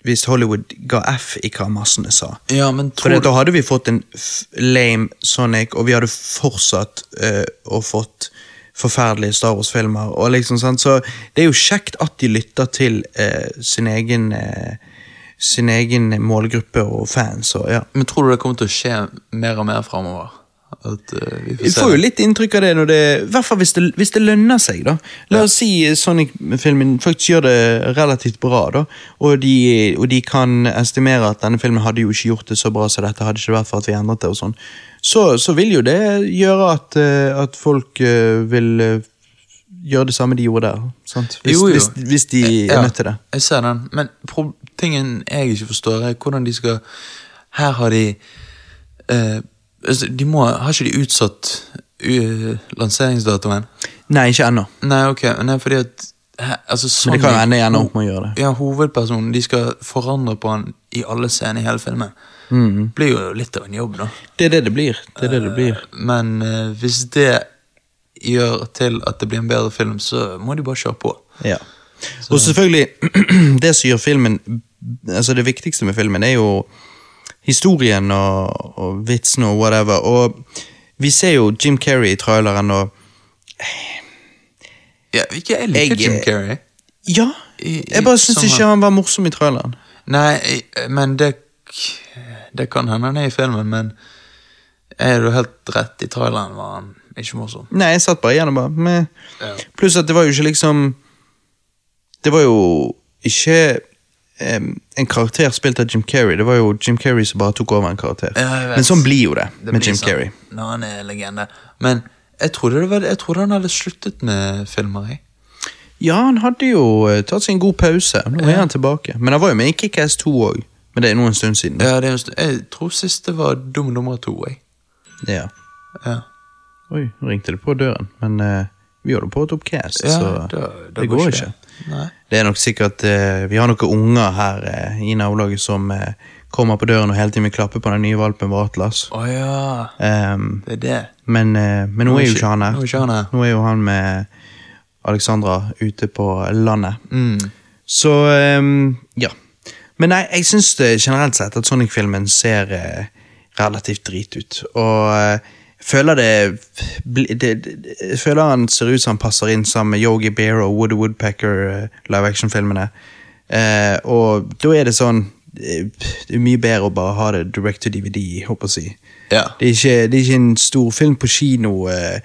hvis Hollywood ga F i hva massene sa. Ja, men For da hadde vi fått en lame Sonic, og vi hadde fortsatt eh, og fått forferdelige Star Wars-filmer. og liksom Så det er jo kjekt at de lytter til eh, sin egen eh, sin egen målgruppe og fans. Og, ja. Men tror du det kommer til å skje mer og mer framover? At uh, vi får Vi får jo litt inntrykk av det, det, i hvert fall hvis det, hvis det lønner seg. da. La oss si Sonic-filmen faktisk gjør det relativt bra, da. Og de, og de kan estimere at denne filmen hadde jo ikke gjort det så bra som dette, hadde ikke vært for at vi endret det. og sånn. Så, så vil jo det gjøre at, eh, at folk eh, vil gjøre det samme de gjorde der. Sant? Hvis, Jo, jo. Hvis, hvis de er nødt til det. Jeg ser den, men tingen jeg ikke forstår, er hvordan de skal Her har de uh, altså, De må Har ikke de utsatt uh, lanseringsdatoen? Nei, ikke ennå. Nei, ok, er fordi at altså, Men det kan jo ende igjen opp med å gjøre det. Ja, hovedpersonen De skal forandre på han i alle scener i hele filmen. Mm. Blir jo litt av en jobb, da. Det er det det blir. Det er det det blir. Men eh, hvis det gjør til at det blir en bedre film, så må de bare kjøre på. Ja. Og selvfølgelig, det som gjør filmen Altså det viktigste med filmen er jo historien og, og vitsene og whatever. Og vi ser jo Jim Carrey i traileren og Ja, ikke jeg liker Jeg- Jim Carrey. Ja! I- Jeg bare syns ikke han var morsom i traileren. Nei, men det Det kan hende han er i filmen, men Er du helt rett? I traileren var han ikke morsom. Nei, jeg satt bare igjen og bare meh. Ja. Pluss at det var jo ikke liksom Det var jo ikke um, en karakter spilt av Jim Carrey. Det var jo Jim Carrey som bare tok over en karakter. Ja. Men sånn blir jo det, Det med Jim sånn Carrey. Når han er legende. Men jeg trodde, det var, jeg trodde han hadde sluttet med filmer. Jeg. Ja, han hadde jo eh, tatt en god pause. Nå er Ja. han tilbake. Men han var jo med i Kick-Ass 2 òg. Men det er nå en stund siden. Ja, det en stund- jeg tror sist det var Dum nummer to. Jeg. Ja. Ja. Oi, nå ringte det på døren. Men eh, vi holder på å ta opp cast, Ja, så da- da det går går ikke ikke. det. Nei. Det er nok sikkert eh, Vi har noen unger her eh, i nabolaget som eh, kommer på døren og hele tiden vil klappe på den nye valpen vår Atlas. Å ja, Ehm, det er det. men, eh, men nå er jo ikke han her. Nå er ikke han her. Nå er jo han med Alexandra ute på landet. Mm. Så ehm, ja. Men nei, jeg syns generelt sett at Sonic-filmen ser eh, relativt drit ut. Og eh, føler det, det, det Jeg føler han ser ut som han passer inn sammen med Yogi Bear og Woody Woodpecker eh, live action-filmene. Eh, og da er det sånn eh, Det er mye bedre å bare ha det direct to DVD, håper jeg. Ja. Det er ikke, det er ikke en stor film på kino. eh,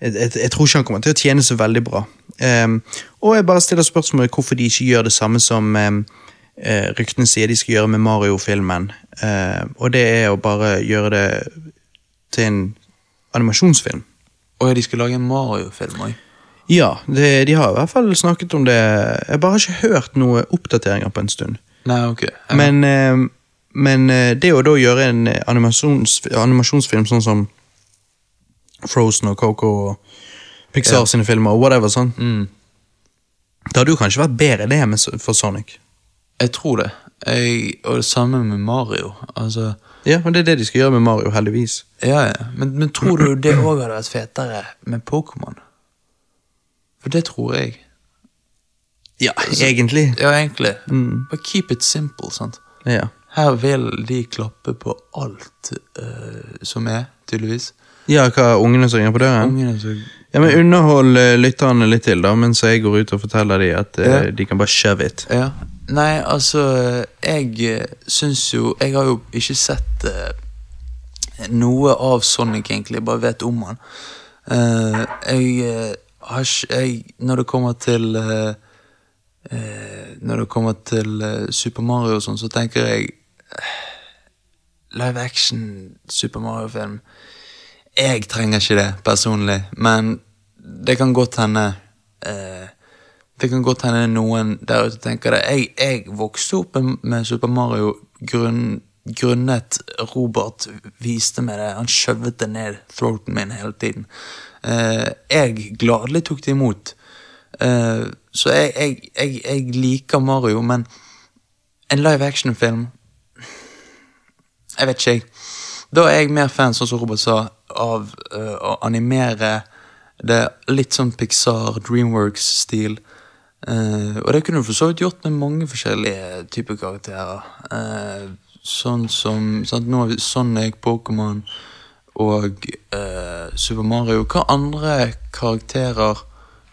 Jeg, jeg, jeg tror ikke han kommer til å tjene så veldig bra. Um, og jeg bare stiller spørsmålet hvorfor de ikke gjør det samme som um, uh, ryktene sier de skal gjøre med Mario-filmen. Uh, og det er å bare gjøre det til en animasjonsfilm. Og de skal lage en Mario-film òg. Ja, det, de har i hvert fall snakket om det. Jeg bare har ikke hørt noen oppdateringer på en stund. Nei, ok. Ja. Men, eh, men eh, det å da gjøre en animasjons, animasjonsfilm sånn som Frozen og Coco og Pixar Ja. sine filmer og whatever sånn, mm. det hadde jo kanskje vært bedre det med, for Sonic. Jeg tror det. Jeg, og det samme med Mario. Altså, Ja, og det er det de skal gjøre med Mario, heldigvis. ja, ja. Men, men tror du det òg hadde vært fetere med Pokémon? For det tror jeg. Ja, egentlig. Ja, egentlig. Mm. Bare keep it simple, sant. Ja. Her vil de klappe på alt uh, som er, tydeligvis. ja, hva ungene som ringer på døren? Ungene som Ja, men Underhold eh, lytterne litt til, da, mens jeg går ut og forteller dem at uh, Ja. de kan bare shove it. Ja. Nei, altså, jeg eh, syns jo Jeg har jo ikke sett eh, noe av Sonic, egentlig. Jeg bare vet om han. Eh, jeg eh, har ikke Når det kommer til eh, eh, Når det kommer til Super Mario og sånn, så tenker jeg Live action Super Mario-film Jeg trenger ikke det, personlig, men det kan godt hende eh, det kan godt hende noen der ute tenker det. Jeg, jeg vokste opp med Super Mario grunn, grunnet Robert viste meg det. Han skjøvet det ned throaten min hele tiden. Eh, jeg gladelig tok det imot. Eh, så jeg, jeg, jeg, jeg liker Mario, men en live action-film Jeg vet ikke, jeg. Da er jeg mer fan, sånn som Robert sa, av uh, å animere det litt sånn Pixar, Dreamworks-stil. Eh, og det kunne du for så vidt gjort med mange forskjellige typer karakterer. Uh, sånn som sant, Nå har vi Sonic, Pokémon og uh, Super Mario. Hva andre karakterer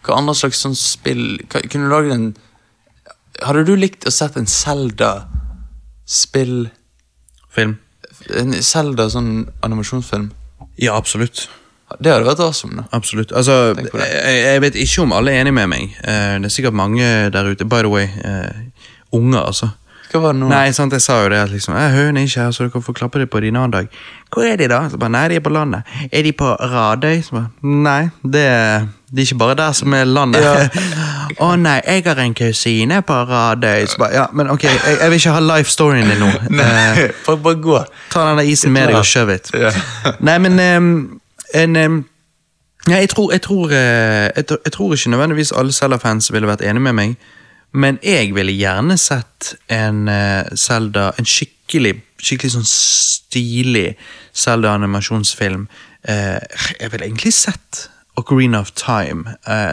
Hva andre slags sånn spill hva, Kunne du laget en Hadde du likt å sett en Zelda-spill Film. En Zelda sånn animasjonsfilm? Ja, absolutt. Det hadde vært awesome, da. Absolutt. Altså, jeg, jeg vet ikke om alle er enig med meg. Eh, det er sikkert mange der ute. By the way, uh, unger, altså. Hva var det nå? Nei, sant, jeg sa jo det at liksom, «Eh, er ikke her, så du kan få klappe det på din annen dag. Hvor er de da? Så bare, nei, de er på landet. Er de på Radøy? Så bare, nei, det, det er ikke bare der som er landet. Å nei, jeg har en kusine på Radøy. Så bare, ja, men ok, jeg, jeg vil ikke ha life storyen din nå. Nei, bare, bare gå. ta den der isen med deg og shove it. Ja. Nei, men ehm, en ja, jeg, tror, jeg, tror, eh, jeg, tror- jeg tror ikke nødvendigvis alle Zelda-fans ville vært enig med meg, men jeg ville gjerne sett en eh, Zelda, en skikkelig, skikkelig sånn stilig Zelda-animasjonsfilm. Eh, jeg ville egentlig sett Ocarina of Time,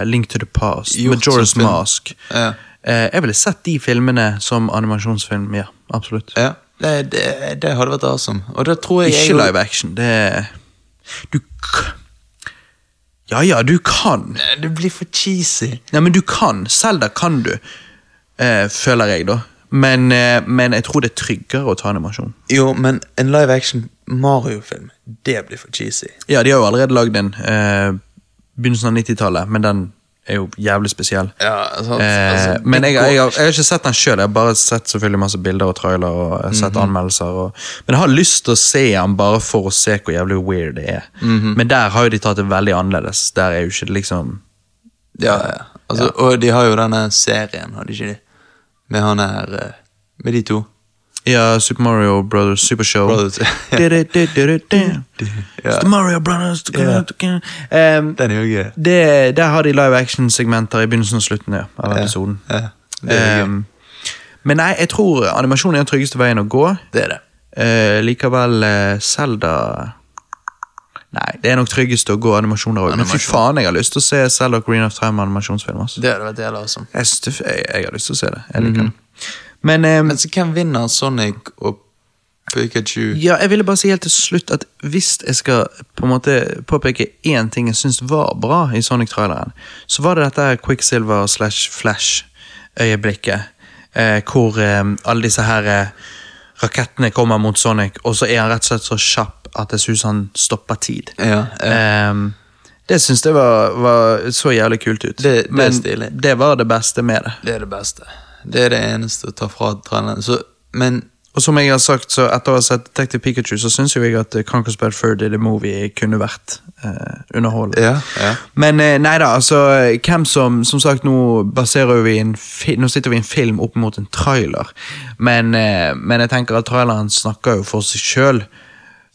Link to the Past, Gjort Majora's. Mask. Ja. Jeg ville sett de filmene som animasjonsfilm, ja, absolutt. Ja, det, det, det hadde vært awesome. Og da tror jeg Ikke live action, det Du Ja ja, du kan. Det blir for cheesy. Nei, men du kan. Selda kan du, eh, føler jeg, da. Men, eh, men jeg tror det er tryggere å ta animasjon. Jo, men en live action Mario-film, det blir for cheesy. Ja, de har jo allerede lagd en eh, begynnelsen av 90-tallet, men den er jo jævlig spesiell. Ja, altså, Eh, Altså, men jeg, jeg, jeg, har, jeg har ikke sett den sjøl, jeg har bare sett selvfølgelig masse bilder og trailer og sett mm Mhm. anmeldelser. Og, men jeg har lyst til å se den bare for å se hvor jævlig weird det er. Mhm. Men der har jo de tatt det veldig annerledes. Der er jo ikke liksom Ja, ja. Altså, Og de har jo denne serien, har de ikke de? Med han her eh, Med de to. Ja, Super Mario Brothers Super Show. Brothers. Super Mario Brothers um, Den er jo gøy. det, Der har de live action-segmenter i begynnelsen og slutten ja, av episoden. Um, men nei, jeg tror animasjon er den tryggeste veien å gå. Det er det. Uh, likevel uh, Zelda Nei, det er nok tryggest å gå animasjoner òg. Men fy faen, jeg har lyst til å se Zelda Green of Time animasjonsfilm. Altså. Det hadde vært jævla awesome. Jeg, jeg, jeg har lyst til å se det. Jeg liker det. Men um, Men så hvem vinner Sonic og Pikachu? ja, jeg ville bare si helt til slutt at hvis jeg skal på en måte påpeke én ting jeg syns var bra i Sonic-traileren, så var det dette Quicksilver slash Flash-øyeblikket. Eh, hvor eh, alle disse her eh, rakettene kommer mot Sonic, og så er han rett og slett så kjapp at jeg syns han stopper tid. Ja, ja. Ehm, det syns jeg var, var så jævlig kult ut. Det- det Men det var det beste med det. Det er det beste. Det er det eneste å ta fra traileren. Så, men Og som jeg har sagt, så etter å ha sett Detective Pikachu, så syns jeg at Conquers Bad Fur The Movie kunne vært eh, underholdende. Ja, ja. Men eh, nei da, altså hvem som Som sagt, nå baserer vi en Nå sitter vi i en film opp mot en trailer, men, eh, men jeg tenker at traileren snakker jo for seg sjøl.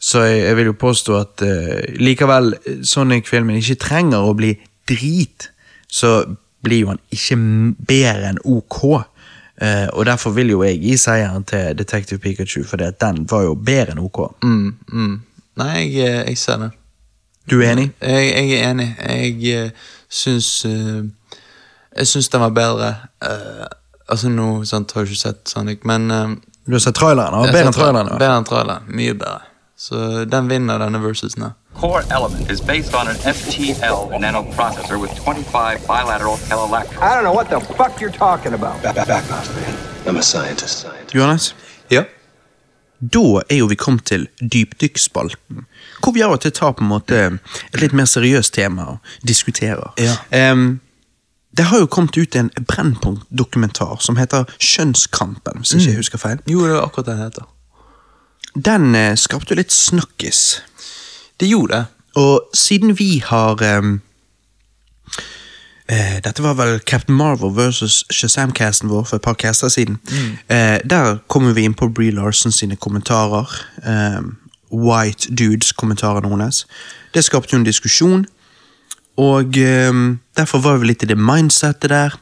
Så jeg, jeg vil jo påstå at eh, likevel Sonic-filmen ikke trenger å bli drit, så blir jo han ikke bedre enn ok. Eh, og derfor vil jo jeg gi seieren til Detective Pikachu, for den var jo bedre enn ok. mm, mm. Nei, jeg, eh, jeg ser det. Du er enig? Jeg, jeg er enig. Jeg uh, syns uh, Jeg syns den var bedre. Uh, altså nå sant, har jeg ikke sett Sonic, men uh, Du har sett traileren? Bedre enn traileren? Bedre enn traileren. Mye bedre. Så den vinner denne versusen her. core element is based on an FTL nanoprocessor with 25 bilateral calolactors. I don't know what the fuck you're talking about. Back, back, back off, man. I'm a scientist. Scientist. Johannes? Ja. Da er jo vi kommet til dypdykkspalten, hvor vi av og til tar på en måte et litt mer seriøst tema og diskuterer. Ja. Um, det har jo kommet ut en Brennpunkt-dokumentar som heter Kjønnskampen, hvis ikke jeg husker feil. Jo, det er akkurat det den heter. Den eh, skapte jo litt snakkis. Det gjorde det. Og siden vi har um, uh, Dette var vel Captain Marvel versus Shazam-casten vår for et par caster siden. Eh, der kommer vi inn på Bree Larsen sine kommentarer. Um, White Dudes-kommentarer noen hennes. Det skapte jo en diskusjon. Og um, derfor var vi litt i det mindsettet der.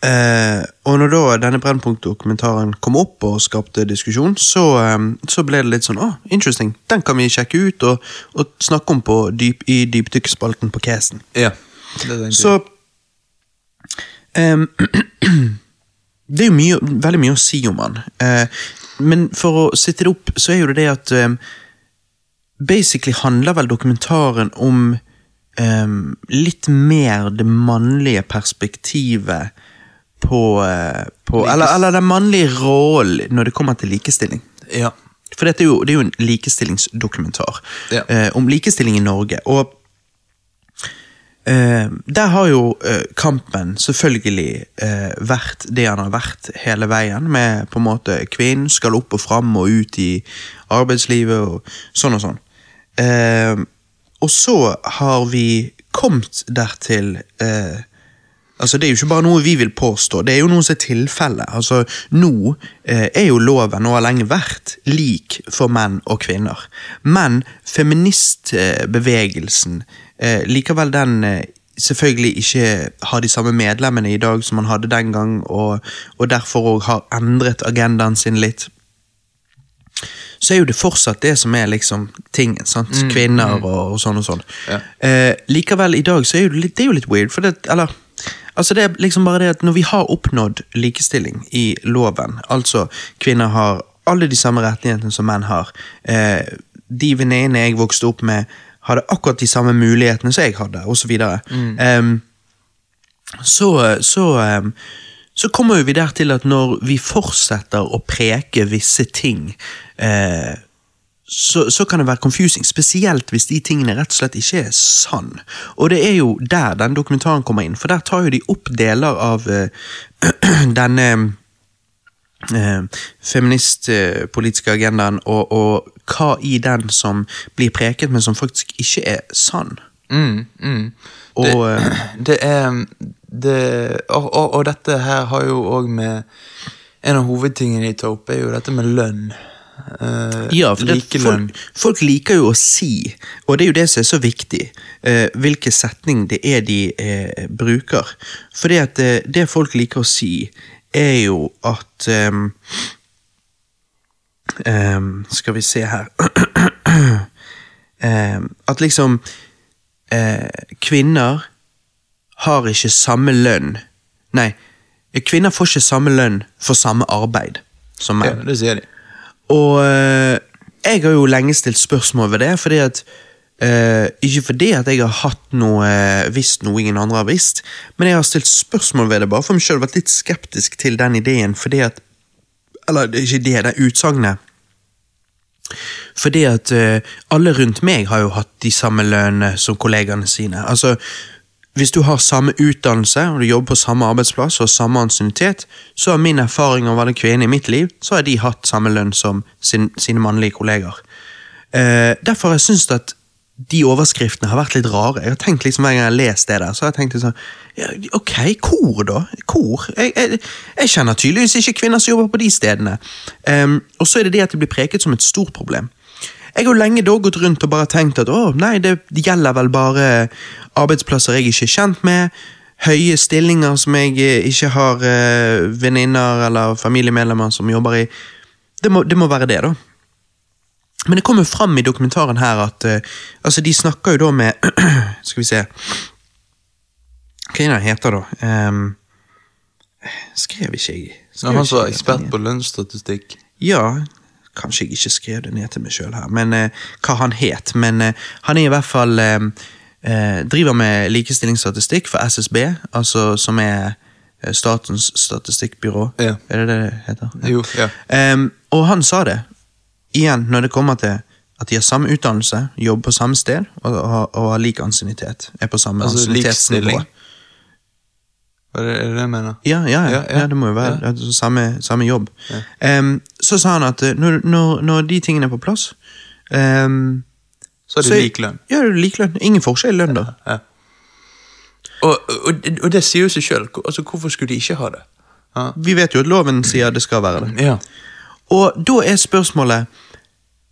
Eh, og når da denne Brennpunkt-dokumentaren kom opp og skapte diskusjon, så, eh, så ble det litt sånn Å, interesting. Den kan vi sjekke ut og, og snakke om på dyp, i dypdykkspalten på casen. Ja. Så eh, Det er jo mye, veldig mye å si om han. Eh, men for å sitte det opp, så er jo det det at em, Basically handler vel dokumentaren om em, litt mer det mannlige perspektivet på, eh, på eller, eller den mannlige rollen når det kommer til likestilling. Ja. For dette er jo, det er jo en likestillingsdokumentar Ja. eh, om likestilling i Norge. Og eh, der har jo eh, kampen selvfølgelig eh, vært det han har vært hele veien, med på en måte kvinnen skal opp og fram og ut i arbeidslivet og sånn og sånn. Eh, og så har vi kommet dertil eh, Altså, Det er jo ikke bare noe vi vil påstå, det er jo noe som er tilfellet. Altså, nå eh, er jo loven og har lenge vært lik for menn og kvinner. Men feministbevegelsen, eh, likevel den eh, selvfølgelig ikke har de samme medlemmene i dag som man hadde den gang, og, og derfor òg har endret agendaen sin litt så er jo det fortsatt det som er liksom tingen. sant? Kvinner og, og sånn og sånn. Ja. Eh, likevel, i dag så er jo det litt, det er jo litt weird, for det, eller Altså det er liksom bare det at Når vi har oppnådd likestilling i loven, altså kvinner har alle de samme rettighetene som menn har eh, De venninnene jeg vokste opp med, hadde akkurat de samme mulighetene som jeg hadde, osv. Mm. så, så, så kommer vi der til at når vi fortsetter å preke visse ting, eh, så, så kan det være confusing, spesielt hvis de tingene rett og slett ikke er sann. Og det er jo der den dokumentaren kommer inn, for der tar jo de opp deler av uh, denne uh, feministpolitiske agendaen, og, og hva i den som blir preket, men som faktisk ikke er sann. Mm, mm. Og det, eh, det er det, og, og, og dette her har jo òg med En av hovedtingene de tar opp, er jo dette med lønn. Eh, Ja, for det, folk, folk liker jo å si, og det er jo det som er så viktig, uh, hvilken setning det er de uh, bruker. Fordi at eh, det folk liker å si, er jo at um, um, Skal vi se her Ehm, At liksom Kvinner har ikke samme lønn Nei, kvinner får ikke samme lønn for samme arbeid som Ja, det sier de. Og eh, jeg har jo lenge stilt spørsmål ved det, fordi at Uh, Ikke fordi at jeg har hatt noe uh, visst noe ingen andre har visst, men jeg har stilt spørsmål ved det bare for meg selv vært litt skeptisk til den ideen, fordi at Eller er ikke det, det utsagnet. Fordi at uh, alle rundt meg har jo hatt de samme lønnene som kollegaene sine. Altså, hvis du har samme utdannelse, og du jobber på samme arbeidsplass og samme ansiennitet, så er min erfaring av å være kvinne i mitt liv, så har de hatt samme lønn som sin, sine mannlige kolleger. Eh, derfor har jeg syntes at de overskriftene har vært litt rare. Jeg har tenkt liksom Hver gang jeg har lest det der, så har jeg tenkt sånn ja, Ok, kor, da? Kor? Jeg, jeg, jeg kjenner tydeligvis ikke kvinner som jobber på de stedene. Em, og så er det det at det blir preket som et stort problem. Jeg har jo lenge da gått rundt og bare tenkt at å, nei, det gjelder vel bare arbeidsplasser jeg ikke er kjent med, høye stillinger som jeg eh, ikke har eh, venninner eller familiemedlemmer som jobber i. Det må, det må være det, da. Men det kommer fram i dokumentaren her at eh, altså de snakker jo da med Skal vi se Hva er det han heter, da? Um, skrev ikke jeg skrev han som var er ekspert på lønnsstatistikk. ja, kanskje jeg ikke skrev det ned til meg sjøl her, men eh, hva han het. Men eh, han er i hvert fall eh, eh, Driver med likestillingsstatistikk for SSB, altså som er eh, Statens statistikkbyrå. Ja. Er det det det heter? Jo, ja. Um, og han sa det, igjen, når det kommer til at de har samme utdannelse, jobber på samme sted og, og, og har lik ansiennitet. Er på samme Altså ansiennitetsnivå. Er det, er det det jeg mener? Ja, ja, ja, Ja, det må jo være altså, samme, samme jobb. Um, så sa han at eh, når, når, når de tingene er på plass um, Så er det lik lønn. Ja, det er lik lønn. Ingen forskjell i lønn, da. Ja. Og, og, og det sier jo seg sjøl. Altså, hvorfor skulle de ikke ha det? Vi vet jo at loven sier det skal være det. ja. Og da er spørsmålet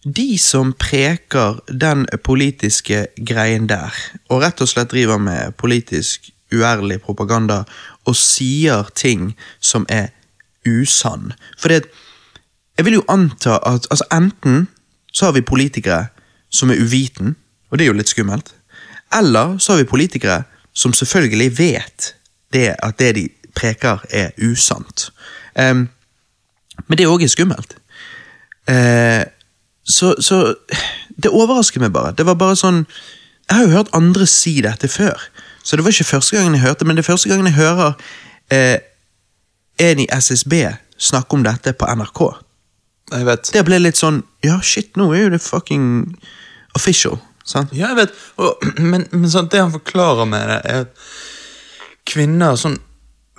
De som preker den politiske greien der, og rett og slett driver med politisk uærlig propaganda og sier ting som er usann For det, jeg vil jo anta at altså enten så har vi politikere som er uviten, og det er jo litt skummelt, eller så har vi politikere som selvfølgelig vet det at det de preker, er usant. Um, men det òg er skummelt. Uh, så, så Det overrasker meg bare. Det var bare sånn Jeg har jo hørt andre si dette før, så det var ikke første gangen jeg hørte, men det er første gangen jeg hører eh, en i SSB snakke om dette på NRK. Jeg vet. Det ble litt sånn Ja, shit, nå er jo det fucking official. Sant? Ja, jeg vet. Og, men men sant, det han forklarer med det, er at kvinner sånn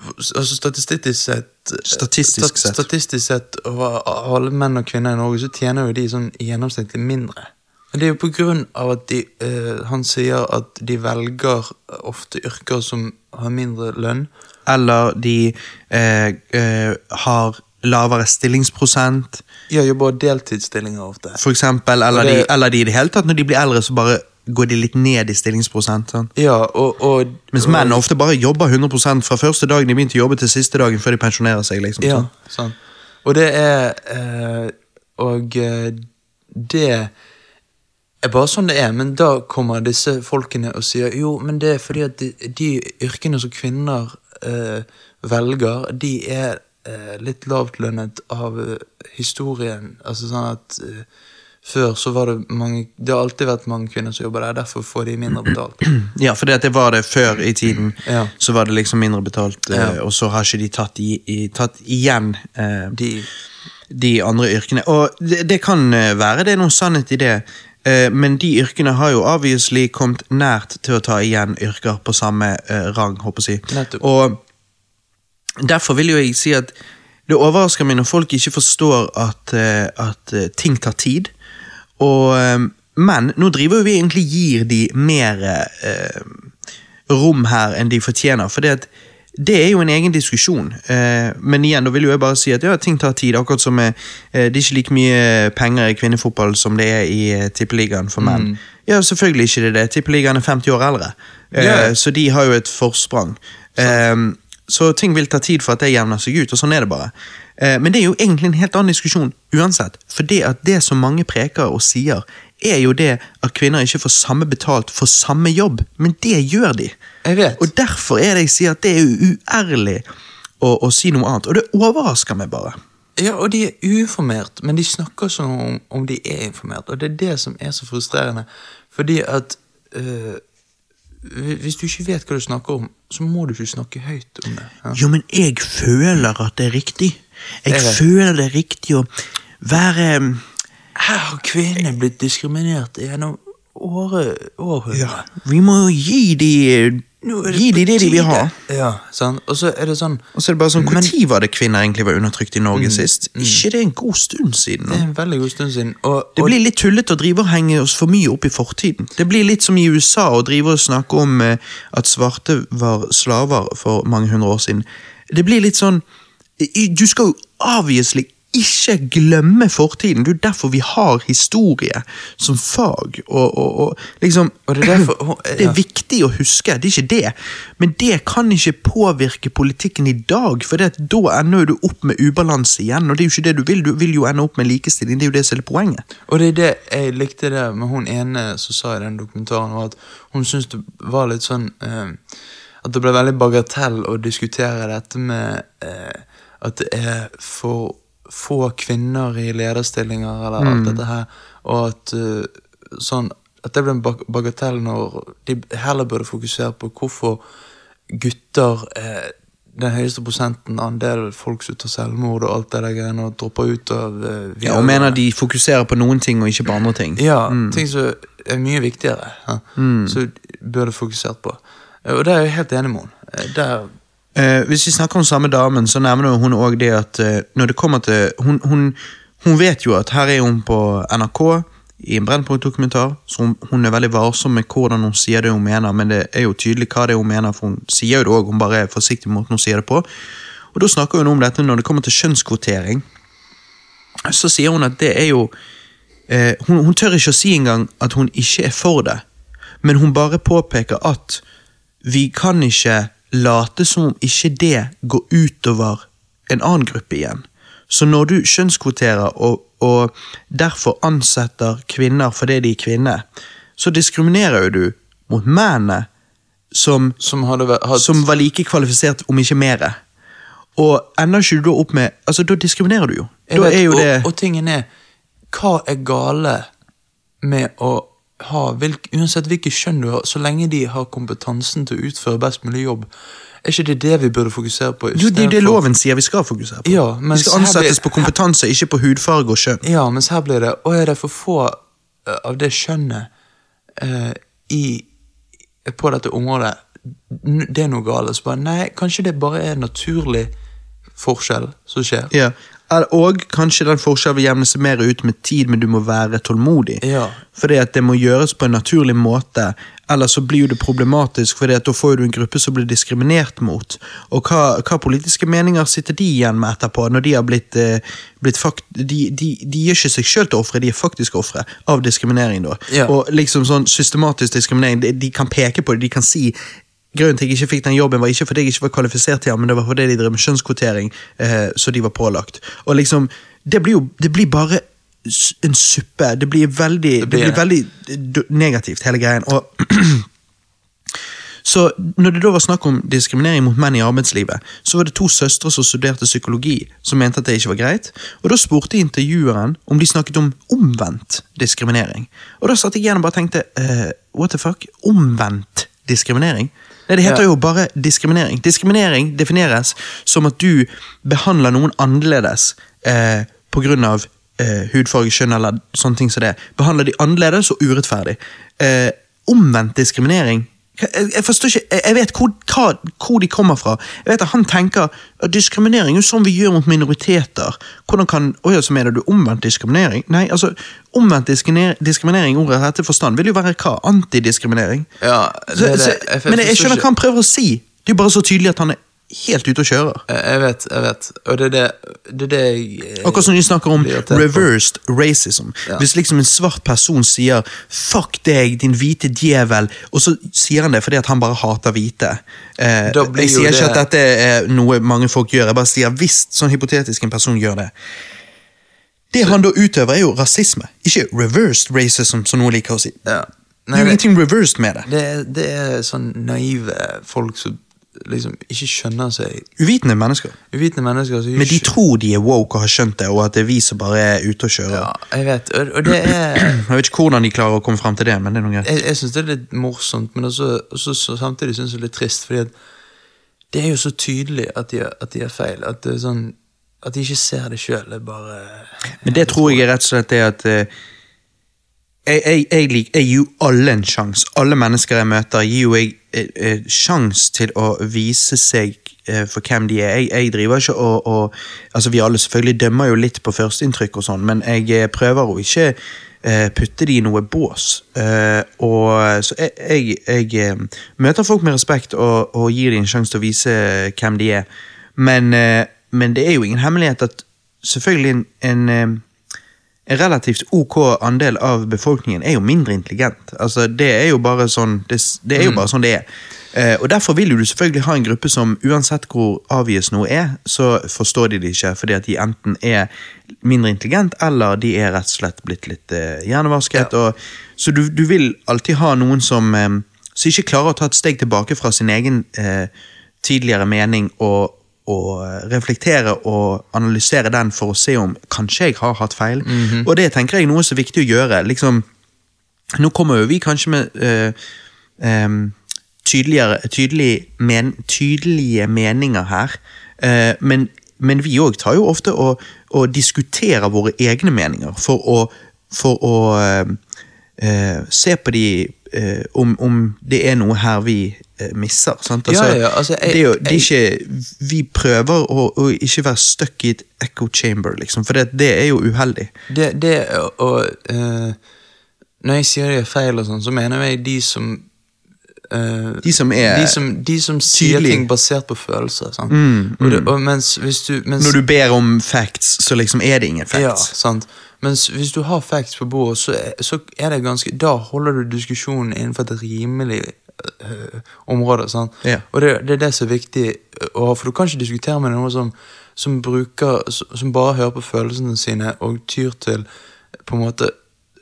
altså Statistisk sett Statistisk sett. Statistisk sett Over alle menn og kvinner i Norge så tjener jo de sånn i gjennomsnittlig mindre. Det er jo på grunn av at de eh, Han sier at de velger ofte yrker som har mindre lønn. Eller de eh, eh, har lavere stillingsprosent, Ja, jobber deltidsstillinger ofte. for eksempel. Eller, det- de, eller de i det hele tatt, når de blir eldre, så bare går de litt ned i stillingsprosent. Sånn. Ja, og, og Mens menn ofte bare jobber 100 fra første dagen de begynte å jobbe til siste dagen før de pensjonerer seg. liksom. Ja, sant. Og det er eh, Og eh, det er bare sånn det er, men da kommer disse folkene og sier jo, men det er fordi at de, de yrkene som kvinner eh, velger, de er eh, litt lavtlønnet av eh, historien. Altså sånn at eh, før så var det mange Det har alltid vært mange kvinner som jobber der, derfor får de mindre betalt. Ja, for det, det var det før i tiden. Ja. Så var det liksom mindre betalt, eh, Ja. og så har ikke de tatt, i, i, tatt igjen eh, De de andre yrkene. Og det, det kan være det er noen sannhet i det, men de yrkene har jo obviously kommet nært til å ta igjen yrker på samme eh, rang, håper jeg. Nettopp. Og derfor vil jo jeg si at det overrasker meg når folk ikke forstår at, eh, at eh, ting tar tid. Og, eh, men nå driver jo vi egentlig gir de mer eh, rom her enn de fortjener. For det, at, det er jo en egen diskusjon. Eh, men igjen, da vil jo jeg bare si at ja, ting tar tid. Akkurat som eh, det er ikke like mye penger i kvinnefotball som det er i eh, tippeligaen for menn. Ja, selvfølgelig ikke det det. Tippeligaen er 50 år eldre, eh, Ja. så de har jo et forsprang. Eh, så ting vil ta tid for at det jevner seg ut, og sånn er det bare. Eh, men det er jo egentlig en helt annen diskusjon uansett. For det at det som mange preker og sier, er jo det at kvinner ikke får samme betalt for samme jobb. Men det gjør de. Jeg vet. Og derfor er det jeg sier at det er uærlig å, å si noe annet. Og det overrasker meg bare. Ja, og de er uinformert, men de snakker som om, om de er informert. Og det er det som er så frustrerende. Fordi at øh, Hvis du ikke vet hva du snakker om, så må du ikke snakke høyt om det. Ja? Jo, men jeg føler at det er riktig. Jeg Jeg føler det er riktig å være Her har kvinner blitt diskriminert gjennom åre, århundrer. Vi må gi de Gi de det de vil ha. Ja, sånn. Og så er det sånn Og så er det bare sånn, Når var det kvinner egentlig var undertrykt i Norge sist? Ikke det er en god stund siden. Det er en veldig god stund siden. Og, Det blir litt tullete å drive og henge oss for mye opp i fortiden. Det blir litt som i USA å drive og snakke om eh, at svarte var slaver for mange hundre år siden. Det blir litt sånn Du skal jo obviously ikke glemme fortiden. Det er derfor vi har historie som fag. Og, og, og liksom Og det er derfor- Det er viktig å huske, det er ikke det. Men det kan ikke påvirke politikken i dag, for det da ender du opp med ubalanse igjen. Og det er jo ikke det du vil. Du vil jo ende opp med likestilling. Det er jo det som er poenget. og det er det jeg likte det med hun ene som sa i den dokumentaren, var at hun syntes det var litt sånn eh, At det ble veldig bagatell å diskutere dette med eh, at det er for få kvinner i lederstillinger, eller alt dette her, og at uh, sånn at det blir en bag- bagatell når de heller burde fokusere på hvorfor gutter eh, den høyeste prosenten andel folk som tar selvmord og alt det der greiene og dropper ut av uh, Ja, og mener de fokuserer på noen ting og ikke på andre ting. Ja, ting som er mye viktigere. Ja. Som burde fokusert på. Eh, Og det er jeg helt enig med henne. Der Eh, hvis vi snakker om samme damen, så nevner hun òg det at eh, når det kommer til hun, hun, hun vet jo at her er hun på NRK i en Brennpunkt-dokumentar, så hun, hun er veldig varsom med hvordan hun sier det hun mener, men det er jo tydelig hva det er hun mener, for hun sier jo det òg, hun bare er forsiktig med måten hun sier det på. Og da snakker hun om dette når det kommer til kjønnskvotering. Så sier hun at det er jo eh, hun, tør ikke å si engang at hun ikke er for det, men hun bare påpeker at vi kan ikke late som om ikke det går utover en annen gruppe igjen. Så når du kjønnskvoterer og, og derfor ansetter kvinner fordi de er kvinner, så diskriminerer jo du mot mennene som, som som var like kvalifisert, om ikke mer. Og ender ikke du da opp med Altså, da diskriminerer du jo. Vet, jo og, det og tingen er Hva er gale med å ha hvilk, Uansett hvilket kjønn du har, så lenge de har kompetansen til å utføre best mulig jobb, er ikke det det vi burde fokusere på? Jo, det er jo det loven sier vi skal fokusere på. Ja, vi skal ansettes blir- på kompetanse, ikke på hudfarge og kjønn. Ja, mens her blir det Å, er det for få eh, av det kjønnet eh, i, på dette området? Det er noe galt. Så bare, nei, kanskje det bare er naturlig forskjell som skjer. Ja. Og kanskje den forskjellen vil jevne seg mer ut med tid, men du må være tålmodig. Ja. Fordi at det må gjøres på en naturlig måte, ellers så blir det problematisk, fordi at da får du en gruppe som blir diskriminert mot. Og hva, hva politiske meninger sitter de igjen med etterpå, når de har blitt, eh, blitt fakt de, de, de gir ikke seg sjøl til ofre, de er faktisk ofre av diskriminering, da. Ja. Og liksom sånn systematisk diskriminering, de, de kan peke på det, de kan si Grunnen til at jeg ikke fikk den jobben, var ikke fordi jeg ikke var kvalifisert til den, men det var fordi de drev med kjønnskvotering, eh, så de var pålagt. Og liksom, det blir jo det blir bare en suppe. Det blir veldig, det blir blir det. veldig negativt, hele greien. Og Så når det da var snakk om diskriminering mot menn i arbeidslivet, så var det to søstre som studerte psykologi, som mente at det ikke var greit. Og da spurte intervjueren om de snakket om omvendt diskriminering. Og da satt jeg igjen og bare tenkte eh, what the fuck? Omvendt diskriminering? Nei, det heter jo bare diskriminering. Diskriminering defineres som at du behandler noen annerledes eh, av eh, hudfarge, kjønn eller sånne ting som det. Behandler de annerledes og urettferdig. Eh, omvendt diskriminering jeg, jeg forstår ikke, jeg, jeg vet hvor, hva, hvor de kommer fra. Jeg vet at Han tenker at diskriminering er sånn vi gjør mot minoriteter. Hvordan kan, Oi, så mener du omvendt diskriminering? Nei, altså, Omvendt diskriminer- diskriminering i ordets rette forstand vil jo være hva? Antidiskriminering? Ja, det Så, det. så, Jeg- jeg men jeg, forstår skjønner ikke- hva han prøver å si. Det er jo bare så tydelig at han er helt ute og kjører. Jeg vet, jeg vet. Og det er det, det, er det jeg eh, Akkurat som de snakker om reversed racism. Ja. Hvis liksom en svart person sier 'fuck deg, din hvite djevel', og så sier han det fordi han bare hater hvite. Eh, jeg sier ikke at dette er noe mange folk gjør, jeg bare sier hvis sånn hypotetisk en person gjør det. Det han da utøver, er jo rasisme, ikke reversed racism, som noen liker å si. Ja. Det er jo ingenting reversed med det. det, det er sånn naive folk som liksom ikke skjønner seg Uvitende mennesker. Uvitende mennesker Men de tror de er woke og har skjønt det, og at det er vi som bare er ute og kjører. Ja, jeg vet. Og, og det er Jeg vet ikke hvordan de klarer å komme frem til det, men det er noe greit. Jeg, jeg syns det er litt morsomt, men også, også, så samtidig syns jeg det er litt trist, fordi at det er jo så tydelig at de, at de er feil. At det er sånn At de ikke ser det sjøl. Er Men det tror jeg er rett og slett det at eh, jeg, jeg, jeg, jeg gir jo alle en sjanse. Alle mennesker jeg møter, gir jo jeg eh, eh, sjanse til å vise seg eh, for hvem de er. Jeg, driver ikke og, og Altså, vi alle selvfølgelig dømmer jo litt på førsteinntrykk og sånn, men jeg eh, prøver å ikke eh, putte de i noe bås. Og Så jeg, møter folk med respekt og, og gir dem en sjanse til å vise hvem de er. Men, men det er jo ingen hemmelighet at selvfølgelig en, en en relativt ok andel av befolkningen er jo mindre intelligent. Altså, det er jo bare sånn det, det er jo bare sånn det er. Eh, og Derfor vil du selvfølgelig ha en gruppe som uansett hvor avgis noe er, så forstår de det ikke fordi at de enten er mindre intelligent, eller de er rett og slett blitt litt eh, hjernevasket. Og, så du, du vil alltid ha noen som, eh, som ikke klarer å ta et steg tilbake fra sin egen eh, tidligere mening og og reflektere og analysere den for å se om kanskje jeg har hatt feil. Og det tenker jeg er noe som er viktig å gjøre. Liksom, nå kommer jo vi kanskje med uh, um, tydeligere, tydelig men, tydelige meninger her, uh, men, men vi òg tar jo ofte og, og diskuterer våre egne meninger for å, for å uh, eh, se på de eh, om, om det er noe her vi eh, misser. Sant? Ja, ja, altså, jeg- det er jo, det er ikke, vi prøver å, å ikke være stuck i et echo chamber, liksom, for det, det er jo uheldig. Det, det og uh, Når jeg sier det er feil, og sånn, så mener jeg de som Uh, De som er de som, de som sier ting basert på følelser. Sant? Mm, Og, det, og mens du mens, Når du ber om facts, så liksom er det ingen facts. Ja, sant. Mens hvis du har facts på bordet, så så er det ganske Da holder du diskusjonen innenfor et rimelig øh, område. Ja. Og det, det er det som er viktig å ha, for du kan ikke diskutere med noen som, som bruker Som bare hører på følelsene sine og tyr til på en måte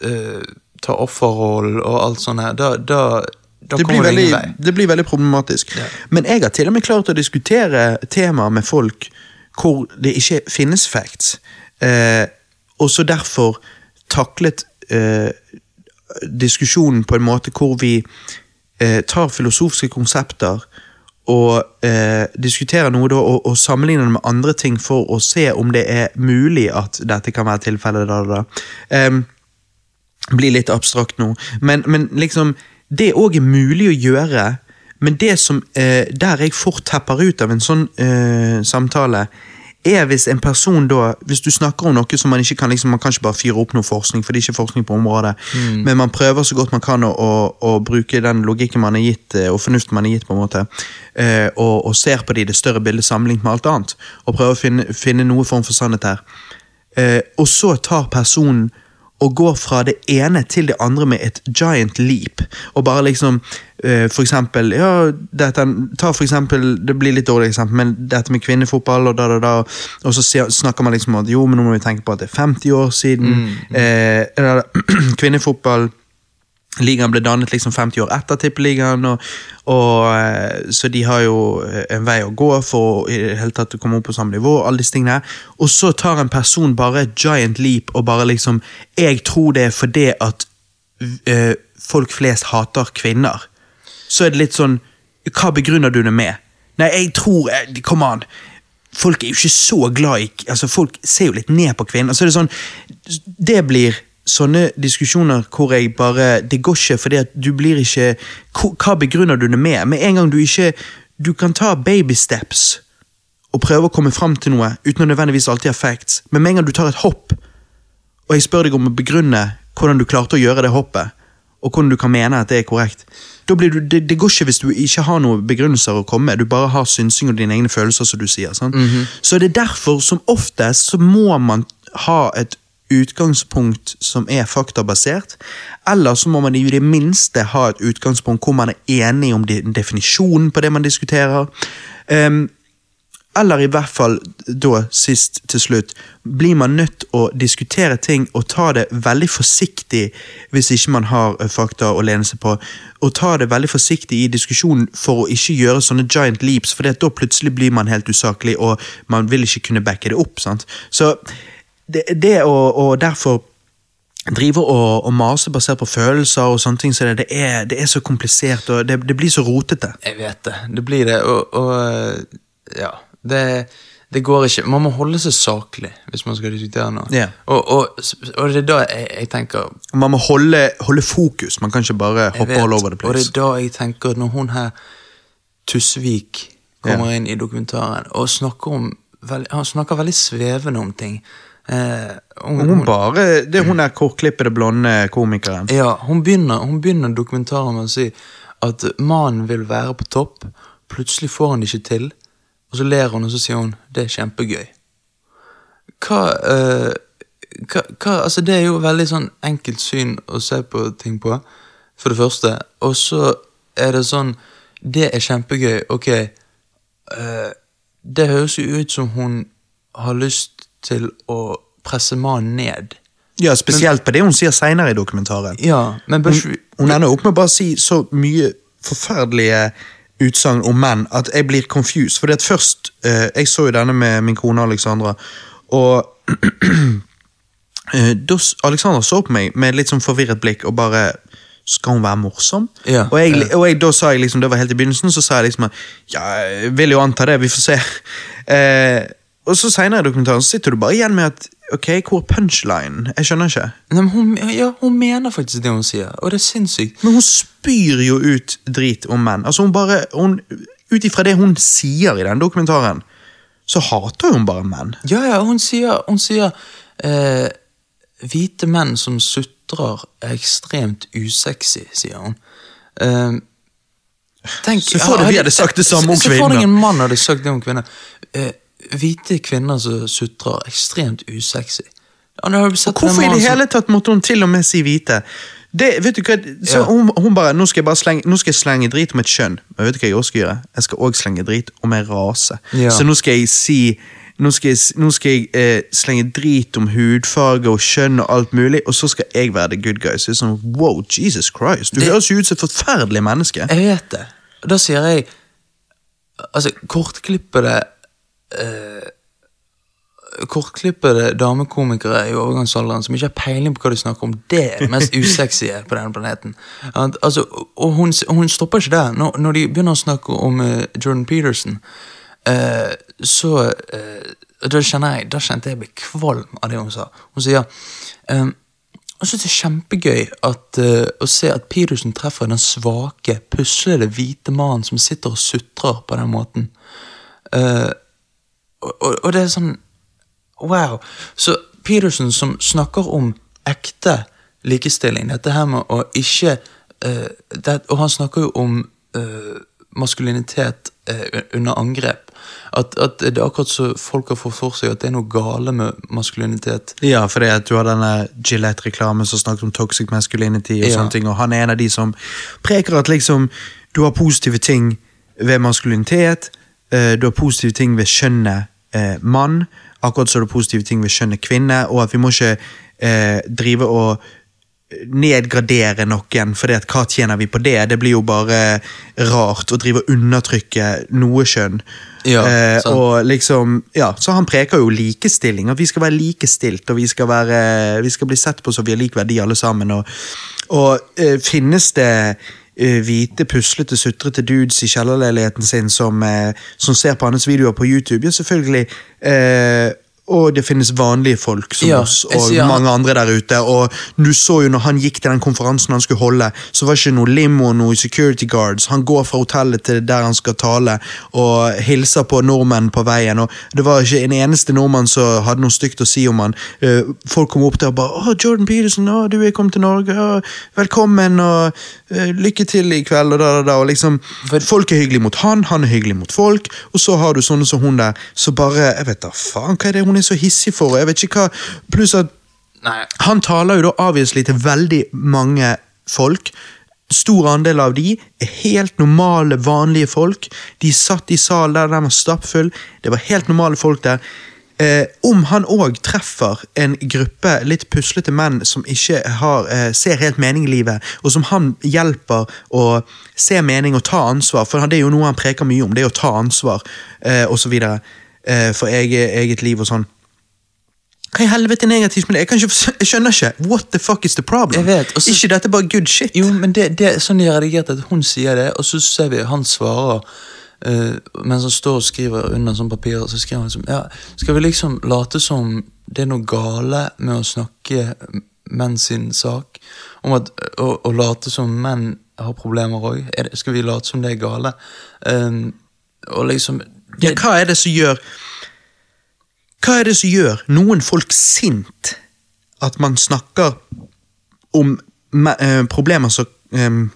øh, ta offerrollen og alt sånt her. Da, da, det, blir veldig, ingen vei. det blir veldig problematisk. Men jeg har til og med klart å diskutere temaer med folk hvor det ikke finnes facts, eh, og så derfor taklet eh, diskusjonen på en måte hvor vi eh, tar filosofiske konsepter og eh, diskuterer noe da, og, og sammenligner det med andre ting for å se om det er mulig at dette kan være tilfellet. Da, da, Um, blir litt abstrakt nå, men, men liksom Det òg er mulig å gjøre, men det som eh, der jeg fort tepper ut av en sånn eh, samtale, er hvis en person da Hvis du snakker om noe som man ikke kan liksom, Man kan ikke bare fyre opp noe forskning, for det er ikke forskning på området, men man prøver så godt man kan å, å, å bruke den logikken man er gitt, eh, og fornuften man er gitt, på en måte, eh, og, og ser på det i det større bildet sammenlignet med alt annet, og prøver å finne, finne noe form for sannhet her. Eh, og så tar personen og går fra det ene til det andre med et giant leap. Og bare liksom eh, For eksempel ja, dette, Ta for eksempel Det blir litt dårlig eksempel, men dette med kvinnefotball, og da, da, da. Og så snakker man liksom om at jo, men nå må vi tenke på at det er 50 år siden. Eh, eller, kvinnefotball Ligaen ble dannet liksom 50 år etter Tippeligaen, og, og, eh, så de har jo eh, en vei å gå for å i det hele tatt komme opp på samme nivå. alle disse tingene. Og så tar en person bare et giant leap og bare liksom Jeg tror det er fordi at eh, folk flest hater kvinner. Så er det litt sånn Hva begrunner du det med? Nei, jeg tror Kom an. Folk er jo ikke så glad i altså Folk ser jo litt ned på kvinner. Så er det sånn Det blir sånne diskusjoner hvor jeg bare Det går ikke, fordi at du blir ikke Hva begrunner du det med? Med en gang du ikke Du kan ta baby steps og prøve å komme fram til noe uten å nødvendigvis alltid ha facts, men med en gang du tar et hopp, og jeg spør deg om å begrunne hvordan du klarte å gjøre det hoppet, og hvordan du kan mene at det er korrekt, du, det, det går ikke hvis du ikke har noen begrunnelser å komme med, du bare har synsing og dine egne følelser, som du sier. sant? Så det er derfor, som oftest, så må man ha et utgangspunkt som er faktabasert, eller så må man i det minste ha et utgangspunkt hvor man er enig om definisjonen på det man diskuterer. Um, eller i hvert fall, da sist til slutt, blir man nødt å diskutere ting og ta det veldig forsiktig hvis ikke man har eh, fakta å lene seg på. Og ta det veldig forsiktig i diskusjonen for å ikke gjøre sånne giant leaps, for da plutselig blir man helt usaklig, og man vil ikke kunne backe det opp. sant? Så det, det å, og derfor drive og, og mase basert på følelser og sånne ting, så det, det, er, det er så komplisert, og det, det blir så rotete. Jeg vet det. Det blir det, og, og ja. Det, det går ikke. Man må holde seg saklig hvis man skal diskutere noe. Yeah. Og, og, det er da jeg, jeg tenker Man må holde, holde fokus, man kan ikke bare hoppe vet, all over the Og det er da jeg tenker, når hun her Tusvik kommer inn i dokumentaren og snakker om veld- Han snakker veldig svevende om ting. Eh, hun, Hun bare, Det er hun der kortklippede, blonde komikeren. Ja, hun begynner, hun begynner dokumentaren med å si at mannen vil være på topp, plutselig får han det ikke til, og så ler hun, og så sier hun det er kjempegøy. Hva, eh, hva, hva Altså, det er jo veldig sånn enkelt syn å se på ting på, for det første, og så er det sånn Det er kjempegøy, ok. eh, det høres jo ut som hun har lyst til å presse mannen ned. Ja, Spesielt på det hun sier seinere i dokumentaren. Ja, men bør Hun, hun ender opp med å bare si så mye forferdelige utsagn om menn at jeg blir confused. Fordi at først eh, Jeg så jo denne med min kone Alexandra, og eh, Alexandra så på meg med litt sånn forvirret blikk og bare skal hun være morsom? Ja, og, jeg, ja. og jeg, da sa jeg liksom, det var helt i begynnelsen, så sa jeg liksom at, ja, jeg vil jo anta det, vi får se. Eh, og så senere i dokumentaren så sitter du bare igjen med at ok, hvor er punchlinen? Jeg skjønner ikke. Nei, men hun, ja, hun mener faktisk det hun sier, og det er sinnssykt. Men hun spyr jo ut drit om menn. Altså hun bare, hun, Ut ifra det hun sier i den dokumentaren, så hater hun bare menn. Ja, ja, hun sier, hun sier eh, Hvite menn som sutrer er ekstremt usexy, sier hun. Eh, tenk, så får deg vi hadde sagt det samme om kvinner. Så deg du en mann hadde sagt det om kvinner. Eh, hvite kvinner som sutrer, ekstremt usexy. Ja, har sett Og hvorfor i det hele tatt måtte hun til og med si hvite? Det, vet du hva, så Ja. hun, hun bare, nå skal, jeg bare slenge, nå skal jeg slenge drit om et kjønn. Men vet du hva jeg også skal gjøre? Jeg skal også slenge drit om en rase. Ja. Så nå skal jeg si nå skal jeg, nå skal jeg eh, slenge drit om hudfarge og kjønn og alt mulig, og så skal jeg være the good guy. Så det er sånn, wow, Jesus Christ, du Det- høres jo ut som et forferdelig menneske. Jeg vet det. Da sier jeg Altså, kortklippede eh, Kortklippede damekomikere i overgangsalderen som ikke har peiling på hva de snakker om, det er det mest usexy på denne planeten. At, altså, og hun, hun stopper ikke der. Når, når de begynner å snakke om uh, Jordan Peterson, uh, så uh, da, jeg, da kjente jeg ble kvalm av det hun sa. Hun sier ehm, jeg synes det er kjempegøy at, å se at Peterson treffer den svake, puslede, hvite mannen som sitter og sutrer på den måten. Eh, og, og, og det er sånn Wow. Så Peterson som snakker om ekte likestilling, dette her med å ikke uh, det, Og han snakker jo om uh, maskulinitet uh, under angrep. At, at det er akkurat så folk har fått for seg at det er noe gale med maskulinitet. Ja, fordi at du har denne Gillette-reklamen som snakket om toxic masculinity, og Ja. sånne ting, og han er en av de som preker at liksom, du har positive ting ved maskulinitet, eh, du har positive ting ved kjønnet eh, mann, akkurat er det positive ting ved kjønnet kvinne, og at vi må ikke eh, drive og nedgradere noen, for hva tjener vi på det? Det blir jo bare rart å drive og undertrykke noe kjønn. Ja, eh, og liksom, ja, Så han preker jo likestilling, at vi skal være likestilt, og vi skal, være, vi skal bli sett på som vi har lik verdi alle sammen. Og, og eh, finnes det hvite, puslete, sutrete dudes i kjellerleiligheten sin som, eh, som ser på hans videoer på YouTube? Ja, selvfølgelig. Og det finnes vanlige folk som Ja, oss, og sier mange andre der ute. Og du så jo når han gikk til den konferansen han skulle holde, så var det ikke noe limo noe security guards. Han går fra hotellet til der han skal tale, og hilser på nordmenn på veien. og Det var ikke en eneste nordmann som hadde noe stygt å si om han. Eh, Folk kom opp der og bare 'Å, Jordan Peterson, å, du er kommet til Norge. Å, velkommen, og eh, lykke til i kveld', og da, da, da. Og liksom, folk er hyggelige mot han, han er hyggelig mot folk, og så har du sånne som hun der, så bare Jeg vet da faen, hva er det hun er så hissig for? og Jeg vet ikke hva Pluss at Nei. han taler jo da avgjørelig til veldig mange folk. Stor andel av de er helt normale, vanlige folk. De satt i salen der, den var stappfull. Det var helt normale folk der. Eh, om han òg treffer en gruppe litt puslete menn som ikke har, eh, ser helt mening i livet, og som han hjelper å se mening og ta ansvar, for det er jo noe han preker mye om, det er å ta ansvar eh, eh, for eget, eget liv og sånn. Hva i helvete er negativt med det? Jeg, ikke, jeg skjønner ikke. What the fuck is the problem? Vet, også, ikke dette bare good shit? Jo, men det, det er sånn de har redigert at hun sier det, og så ser vi han svarer Uh, mens han står og skriver under sånn papir, så skriver han liksom ja, Skal vi liksom late som det er noe gale med å snakke menn sin sak? Om at, å, å late som menn har problemer òg? Skal vi late som det er gale? Um, og liksom Ja, hva er det som gjør Hva er det som gjør noen folk sint at man snakker om eh, problemer som um,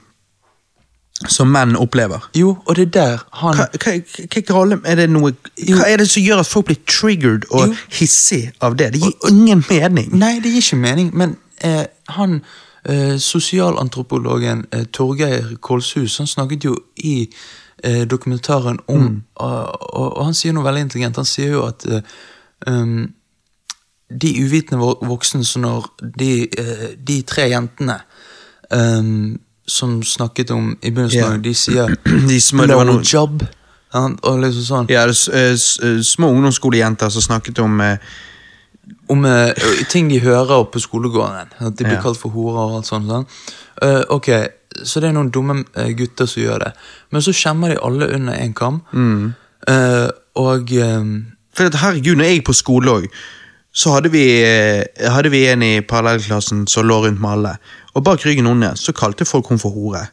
som menn opplever? Jo, og det er der han Hva, hva, hva er det noe Hva er det som gjør at folk blir triggered og Jo. hissig av det? Det gir ingen mening. Nei, det gir ikke mening, men eh, han eh, sosialantropologen eh, Torgeir Kolshus, han snakket jo i eh, dokumentaren om og, og, og han sier noe veldig intelligent. Han sier jo at eh, um, de uvitende voksne, så når de, eh, de tre jentene um, som snakket om i begynnelsen, yeah. de sier De smør, det var noe, job. Og liksom sånn ja, eh, eh, små ungdomsskolejenter som snakket om eh, om ting de hører på skolegården. At de blir Ja. kalt for horer og alt sånt. sånn. Uh, ok, Så det er noen dumme eh, gutter som gjør det. Men så skjemmer de alle under én kam. Mm. Uh, og um, For at, herregud, når jeg er på skole òg, så hadde vi, hadde vi en i parallellklassen som lå rundt med alle. Og bak ryggen hennes så kalte folk henne for hore.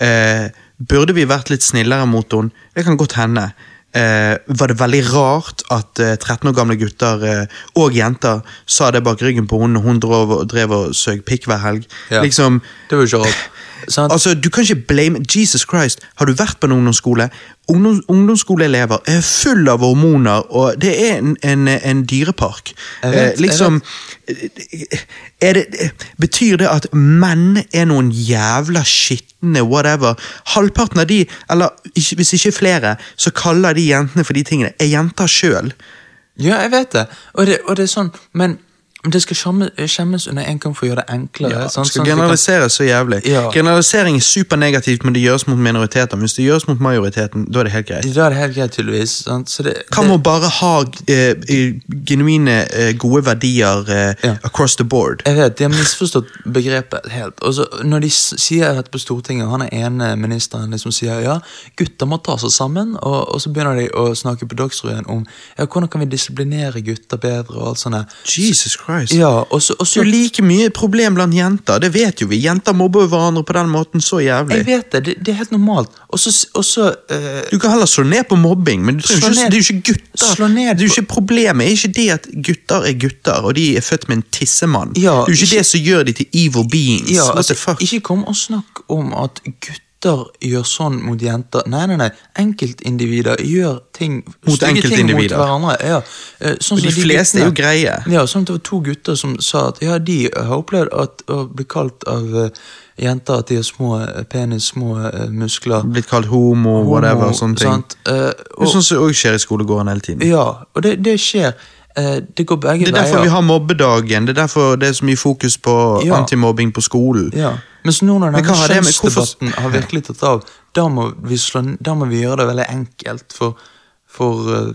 Uh, burde vi vært litt snillere mot henne? Det kan godt hende. Uh, var det veldig rart at uh, 13 år gamle gutter uh, og jenter sa det bak ryggen på henne når hun drev, og- drev og søg pikk hver helg? Ja. Liksom, det var jo ikke rart. Sant? Altså, Du kan ikke blame Jesus Christ. Har du vært på en ungdomsskole? Ungdom, ungdomsskoleelever er full av hormoner, og det er en, en, en dyrepark. Jeg vet, eh, liksom er det, Betyr det at menn er noen jævla skitne whatever? Halvparten av de, eller hvis ikke flere, så kaller de jentene for de tingene. Er jenter sjøl. Ja, jeg vet det. Og det, og det er sånn, men det skal skjemmes under en gang for å gjøre det enklere. Ja, sant? skal Sånn at vi kan- generalisere så jævlig. Ja. Generalisering er supernegativt, men det gjøres mot minoriteter. Men hvis det gjøres mot majoriteten, da er det helt greit. Da er det helt greit, tydeligvis. Det, Kan det, man bare ha eh, genuine eh, gode verdier eh, Ja. across the board? Jeg vet, De har misforstått begrepet helt. Også, Når de sier dette på Stortinget, han er ene ministeren liksom sier ja, gutter må ta seg sammen, og, og så begynner de å snakke på Dagsrevyen om ja, hvordan kan vi disiplinere gutter bedre og alt sånt. Jesus Christ. Ja, og så, Det like mye problem blant jenter, det vet jo vi. Jenter mobber jo hverandre på den måten så jævlig. Jeg vet det, det, det er helt normalt. Og så, eh, Du kan heller slå ned på mobbing, men ikke, ned- det er jo ikke gutter. slå ned det er jo ikke Problemet er ikke det at gutter er gutter, og de er født med en tissemann. Ja, det er jo ikke, ikke- det som gjør de til evil beings. ja, altså. Ikke kom og snakk om at gutter gjør sånn mot jenter. Nei, nei, nei. Enkeltindivider gjør ting Mot stygge ting mot enkeltindivider. Ja. Eh, Sånn Og de som fleste er jo greie. Ja, sånn at det var to gutter som sa at ja, de har opplevd at, å bli kalt av uh, jenter at de har små eh, penis, små uh, muskler. Blitt kalt homo, whatever, sånne ting. sant? Eh, Det er sånn som også skjer i skolegården hele tiden. ja, og det, det skjer. Eh, det går begge veier. Det er derfor veier. vi har mobbedagen, det er derfor det er så mye fokus på Ja. antimobbing på skolen. Ja, Mens nå når denne kjønnsdebatten har virkelig tatt av, da må, vi slå, da må vi gjøre det veldig enkelt for, for uh,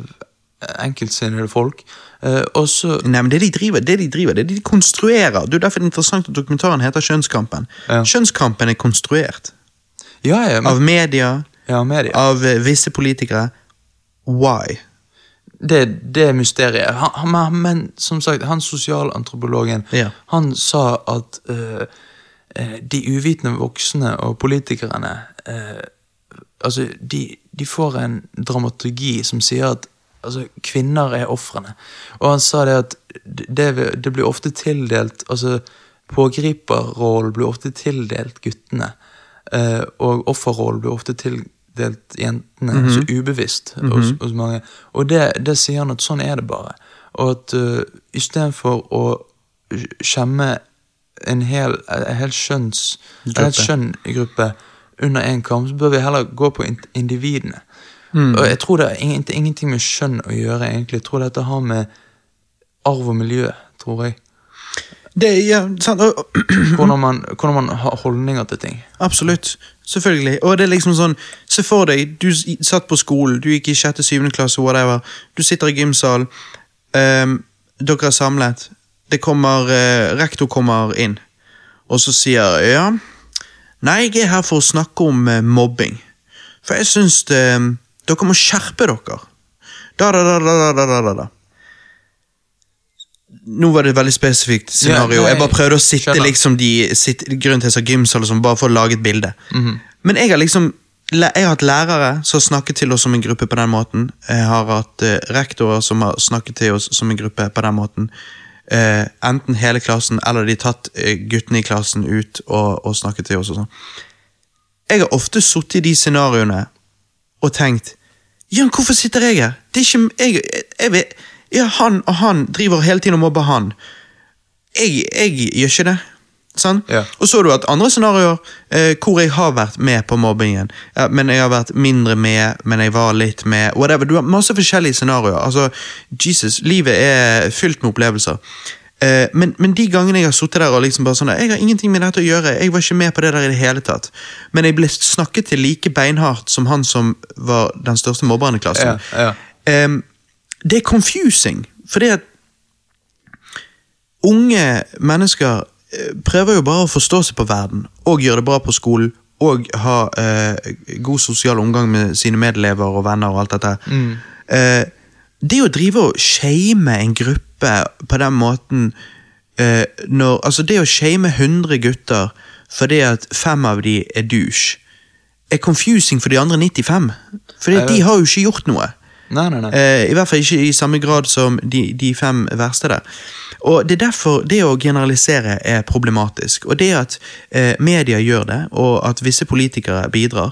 enkeltsinnede folk. Uh, og så Nei, men det de driver, det de driver, det de konstruerer. Det er derfor det er interessant at dokumentaren heter Kjønnskampen. Ja. Kjønnskampen er konstruert. Ja, ja, men, Av media, ja, media. av eh, visse politikere. Why? Det, det er mysteriet. Han, han, men, som sagt, han sosialantropologen, Ja. han sa at eh, de uvitende voksne og politikerne uh, Altså, de, de får en dramaturgi som sier at altså, kvinner er ofrene. Og han sa det at det, det blir ofte tildelt Altså, pågriperrollen blir ofte tildelt guttene. Uh, og offerrollen blir ofte tildelt jentene, Mhm. så ubevisst hos, hos mange. Og det, det sier han at sånn er det bare. Og at uh, istedenfor å skjemme en hel, en hel skjønns en hel skjønngruppe under én kamp, så bør vi heller gå på individene. Mm. Og jeg tror det er ingen- ingenting med skjønn å gjøre, egentlig. Jeg tror dette har med arv og miljø, tror jeg. Det, ja, sant? Hvordan man, hvordan man har holdninger til ting. Absolutt. Selvfølgelig. Og det er liksom sånn Se for deg, du satt på skolen, du gikk i sjette, syvende klasse, whatever. Du sitter i gymsal, um, dere er samlet. Det kommer uh, Rektor kommer inn, og så sier ja Nei, jeg er her for å snakke om uh, mobbing. For jeg syns eh, dere må skjerpe dere. Da, da, da, da, da, da, da. Nå var det et veldig spesifikt scenario. Jeg bare prøvde å sitte liksom de sitt, Grunnen til jeg sa gymsal, sånn, bare for å lage et bilde. Men jeg har liksom jeg har hatt lærere som har snakket til oss som en gruppe på den måten. Jeg har hatt uh, rektorer som har snakket til oss som en gruppe på den måten. Uh, enten hele klassen, eller de har tatt uh, guttene i klassen ut og, og snakket til oss. og sånn. Jeg har ofte sittet i de scenarioene og tenkt Jan, hvorfor sitter jeg her? Det er ikke jeg, jeg vet, ja, Han og han driver hele tiden og mobber han. Jeg, jeg gjør ikke det. Sånn? Ja. Og så du hatt andre scenarioer eh, hvor jeg har vært med på mobbingen. Ja, men jeg har vært mindre med, men jeg var litt med. Whatever. Du har masse forskjellige scenarioer. Altså, Jesus, livet er fylt med opplevelser. Eh, men, men de gangene jeg har sittet der og liksom bare sånn Jeg har ingenting med dette å gjøre, jeg var ikke med på det der i det hele tatt. Men jeg ble snakket til like beinhardt som han som var den største mobberen i klassen. Ja, ja. Det er confusing, fordi at unge mennesker eh, prøver jo bare å forstå seg på verden, og gjøre det bra på skolen, og ha eh, god sosial omgang med sine medelever og venner og alt dette. Eh, det å drive og shame en gruppe på den måten eh, når, Altså, det å shame 100 gutter fordi at fem av de er douche, er confusing for de andre 95. Fordi de har jo ikke gjort noe. Nei, nei, nei. Eh, I hvert fall ikke i samme grad som de, de fem verste der. Og Det er derfor det å generalisere er problematisk. Og det at eh, media gjør det, og at visse politikere bidrar,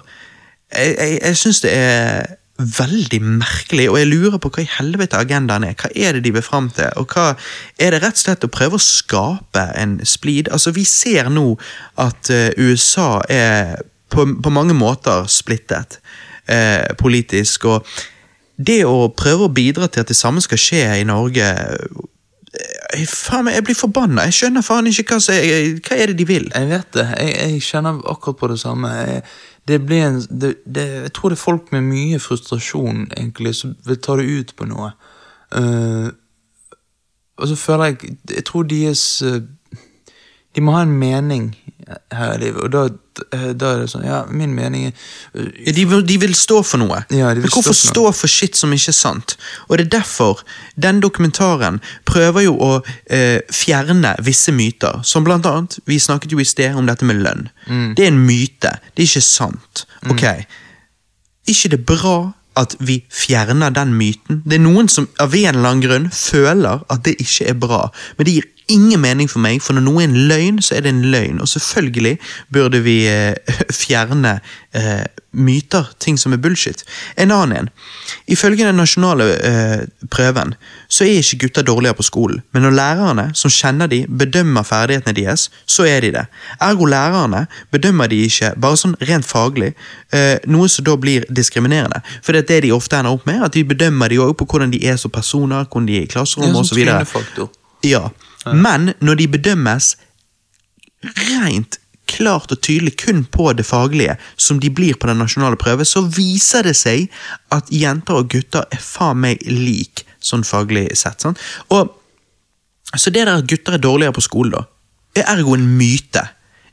jeg, jeg, jeg syns det er veldig merkelig, og jeg lurer på hva i helvete agendaen er. Hva er det de vil fram til? Og hva Er det rett og slett å prøve å skape en splid? Altså, vi ser nå at eh, USA er på, på mange måter splittet eh, politisk, og det å prøve å bidra til at det samme skal skje i Norge jeg, faen Jeg blir forbanna. Jeg skjønner faen ikke hva, er- hva er det de vil. Jeg vet det. Jeg, jeg kjenner akkurat på det samme. Jeg, det blir en, det, det, jeg tror det er folk med mye frustrasjon egentlig som vil ta det ut på noe. Uh, og så føler jeg Jeg tror deres eh, De må ha en mening her i livet, og da, da er det sånn Ja, min mening er ja, De vil, de vil stå for noe. Ja, Men hvorfor stå for for shit som ikke er sant? Og det er derfor den dokumentaren prøver jo å eh, fjerne visse myter. Som blant annet, vi snakket jo i sted om dette med lønn. Mm. Det er en myte. Det er ikke sant. Ok. ikke det bra at vi fjerner den myten? Det er noen som av en eller annen grunn føler at det ikke er bra, men det gir ingen mening for meg, for når noe er en løgn, så er det en løgn. Og selvfølgelig burde vi eh, fjerne eh, myter, ting som er bullshit. En annen en. Ifølge den nasjonale eh, prøven så er ikke gutter dårligere på skolen, men når lærerne, som kjenner de, bedømmer ferdighetene deres, så er de det. Ergo lærerne bedømmer de ikke bare sånn rent faglig, eh, noe som da blir diskriminerende. For det er det de ofte ender opp med, at de bedømmer de òg på hvordan de er som personer, hvordan de er i er klasserommet osv. sånn. Ja, men når de bedømmes rent klart og tydelig kun på det faglige, som de blir på den nasjonale prøve, så viser det seg at jenter og gutter er faen meg lik, sånn faglig sett. Sånn. Og, så det der at gutter er dårligere på skolen, da, er ergo en myte.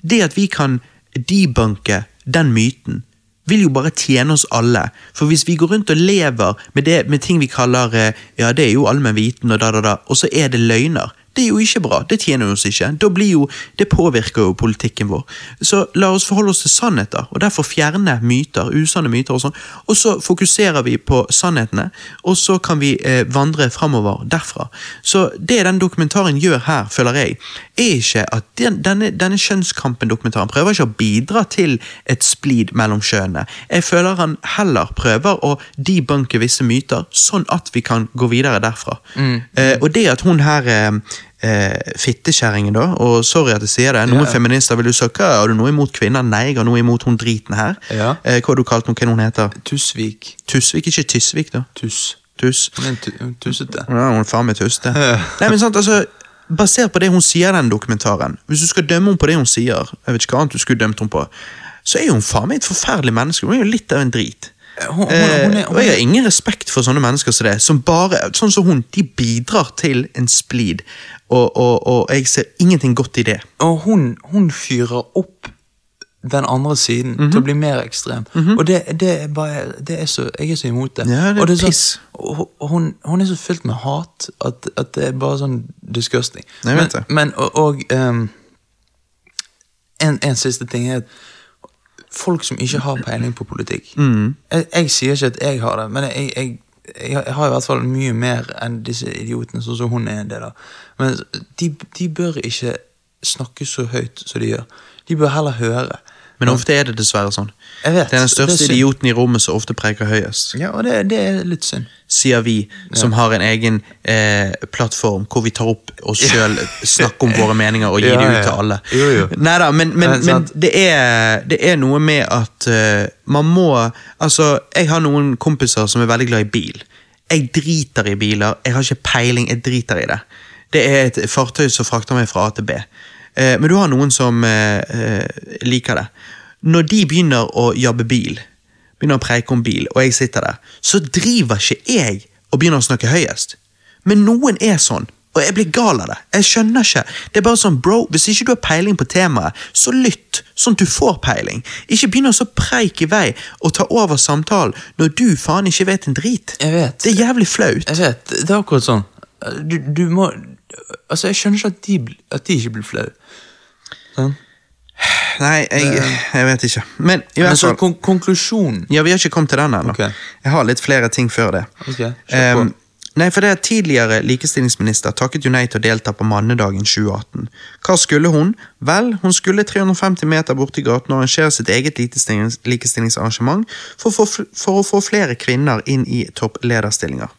Det at vi kan debunke den myten, vil jo bare tjene oss alle. For hvis vi går rundt og lever med, det, med ting vi kaller eh, ja, det er jo allmenn viten, og da, da, da, og så er det løgner, det er jo ikke bra. Det tjener oss ikke. Jo, Det påvirker jo politikken vår. Så la oss forholde oss til sannheter, og derfor fjerne myter, usanne myter og sånn. Og så fokuserer vi på sannhetene, og så kan vi eh, vandre framover derfra. Så det den dokumentaren gjør her, føler jeg, er ikke at den, denne, denne kjønnskampen-dokumentaren prøver ikke å bidra til et splid mellom kjønnene. Jeg føler han heller prøver å debunke visse myter, sånn at vi kan gå videre derfra. Eh, og det at hun her eh, eh, fittekjerringen, da, og sorry at jeg sier det, noen Ja. feminister vil jo søke har du noe imot kvinner? Nei, jeg har noe imot hun driten her. Ja. Eh, hva har du kalt henne? Hva hun heter? Tusvik. Tusvik, ikke Tysvik, da. Tuss. Tuss. Hun er tussete. Ja, hun er faen meg tuste. Nei, men sant, altså, Basert på det hun sier i den dokumentaren, hvis du skal dømme henne på det hun sier, jeg vet ikke hva annet du skulle dømt henne på, så er hun faen meg et forferdelig menneske. Hun er jo litt av en drit. Hun, hun, hun, er- Eh, og jeg har ingen respekt for sånne mennesker som det, som bare, sånn som hun, de bidrar til en splid, og, og, og jeg ser ingenting godt i det. og hun, fyrer opp den andre siden Mhm. til å bli mer ekstrem. Og det, det er bare det er så, Jeg er så imot det. Ja, det er og så- piss. og hun, er så fylt med hat at, at det er bare sånn disgusting. Jeg vet det. Men, men og, og um, en, en siste ting er at folk som ikke har peiling på politikk Mm. jeg, jeg sier ikke at jeg har det, men jeg, jeg, jeg, har i hvert fall mye mer enn disse idiotene, sånn som hun er en del av. Men de, de bør ikke snakke så høyt som de gjør. De bør heller høre. Men ofte er det dessverre sånn. Jeg vet, Det er den største er idioten i rommet som ofte preker høyest. Ja, og det, det er litt synd. Sier vi, som har en egen eh, plattform hvor vi tar opp oss sjøl, snakker om våre meninger og gir Ja, det ut til alle. Jo, jo. Neida, men, men, Nei, men det, er, det er noe med at uh, man må Altså, jeg har noen kompiser som er veldig glad i bil. Jeg driter i biler, jeg har ikke peiling, jeg driter i det. Det er et fartøy som frakter meg fra A til B. Uh, men du har noen som uh, liker det. Når de begynner å jabbe bil, begynner å preike om bil, og jeg sitter der, så driver ikke jeg og begynner å snakke høyest. Men noen er sånn, og jeg blir gal av det. Jeg skjønner ikke. Det er bare sånn, bro, Hvis ikke du har peiling på temaet, så lytt, sånn at du får peiling. Ikke begynn å så preike i vei og ta over samtalen når du faen ikke vet en drit. Jeg vet. Det er jævlig flaut. Jeg vet, det er akkurat sånn. Du, du må Altså, jeg skjønner ikke at de, at de ikke blir flaue. Sånn? Nei, jeg, jeg vet ikke. Men i Men så kon konklusjonen Ja, vi har ikke kommet til den ennå. Okay. Jeg har litt flere ting før det. Okay, um. Nei, for det er Tidligere likestillingsminister takket jo nei til å delta på mannedagen 2018. Hva skulle hun? Vel, hun skulle 350 meter borti gaten og arrangere sitt eget likestillings likestillingsarrangement for, for, for å få flere kvinner inn i topplederstillinger.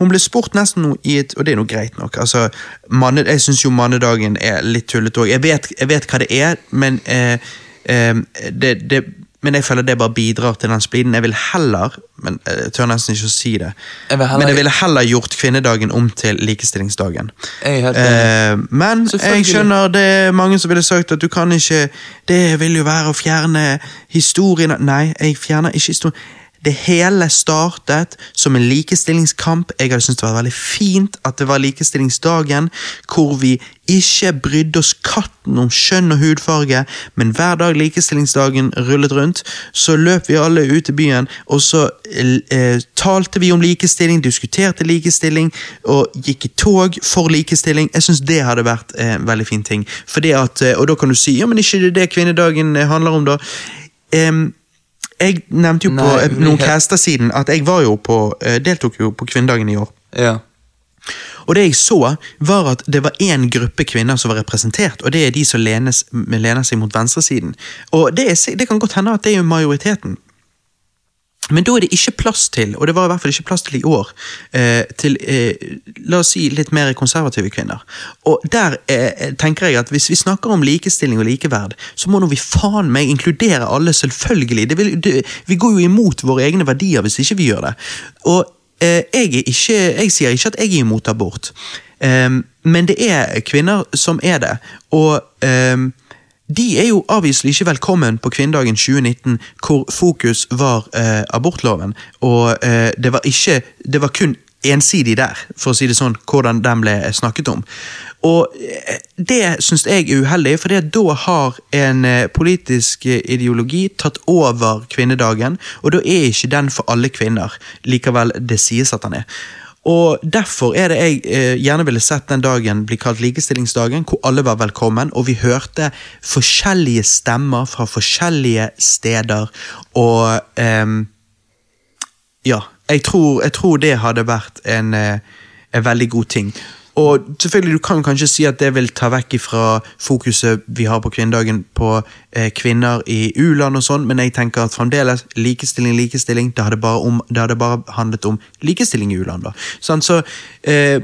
Hun ble spurt nesten noe i et Og det er noe greit nok. altså, manne, Jeg syns jo mannedagen er litt tullete òg. Jeg, vet- jeg vet hva det er, men eh, eh, det, det men jeg føler det bare bidrar til den spliden. Jeg vil heller men jeg tør nesten ikke å si det, Jeg men jeg ville heller gjort kvinnedagen om til likestillingsdagen. Jeg. Eh, men jeg skjønner det er mange som ville sagt at du kan ikke Det vil jo være å fjerne historien Nei, jeg fjerner ikke historien. Det hele startet som en likestillingskamp. Jeg hadde syntes det var veldig fint at det var likestillingsdagen, hvor vi ikke brydde oss katten om kjønn og hudfarge, men hver dag likestillingsdagen rullet rundt, så løp vi alle ut i byen, og så eh, talte vi om likestilling, diskuterte likestilling, og gikk i tog for likestilling. Jeg syns det hadde vært eh, en veldig fin ting. Fordi at, eh, og da kan du si ja, men ikke det er det kvinnedagen handler om, da. Em, jeg nevnte jo på Nei, eh, vi- noen caster siden at jeg var jo på, eh, deltok jo på kvinnedagen i år. Ja. Og det jeg så, var at det var én gruppe kvinner som var representert, og det er de som lenes, lener seg mot venstresiden. Og det, er, det kan godt hende at det er majoriteten. Men da er det ikke plass til, og det var i hvert fall ikke plass til i år, eh, til eh, la oss si litt mer konservative kvinner. Og der eh, tenker jeg at hvis vi snakker om likestilling og likeverd, så må nå vi faen meg inkludere alle, selvfølgelig. Det vil, det, vi går jo imot våre egne verdier hvis ikke vi gjør det. Og jeg, ikke, jeg sier ikke at jeg er imot abort, men det er kvinner som er det. Og de er jo avviselig ikke velkommen på kvinnedagen 2019, hvor fokus var eh, abortloven, og eh, det var ikke Det var kun ensidig der, for å si det sånn, hvordan den ble snakket om. Og eh, det syns jeg er uheldig, for da har en eh, politisk eh, ideologi tatt over kvinnedagen, og da er ikke den for alle kvinner, likevel det sies at den er. Og Derfor er det jeg eh, gjerne ville sett den dagen bli kalt likestillingsdagen, hvor alle var velkommen, og vi hørte forskjellige stemmer fra forskjellige steder. Og eh, ja, jeg tror, jeg tror det hadde vært en, eh, en veldig god ting. Og selvfølgelig, Du kan kanskje si at det vil ta vekk fra fokuset vi har på kvinnedagen på eh, kvinner i u-land og sånn, men jeg tenker at fremdeles likestilling, likestilling, det hadde bare, om, det hadde bare handlet om likestilling i u-land. da. Sånn, så eh,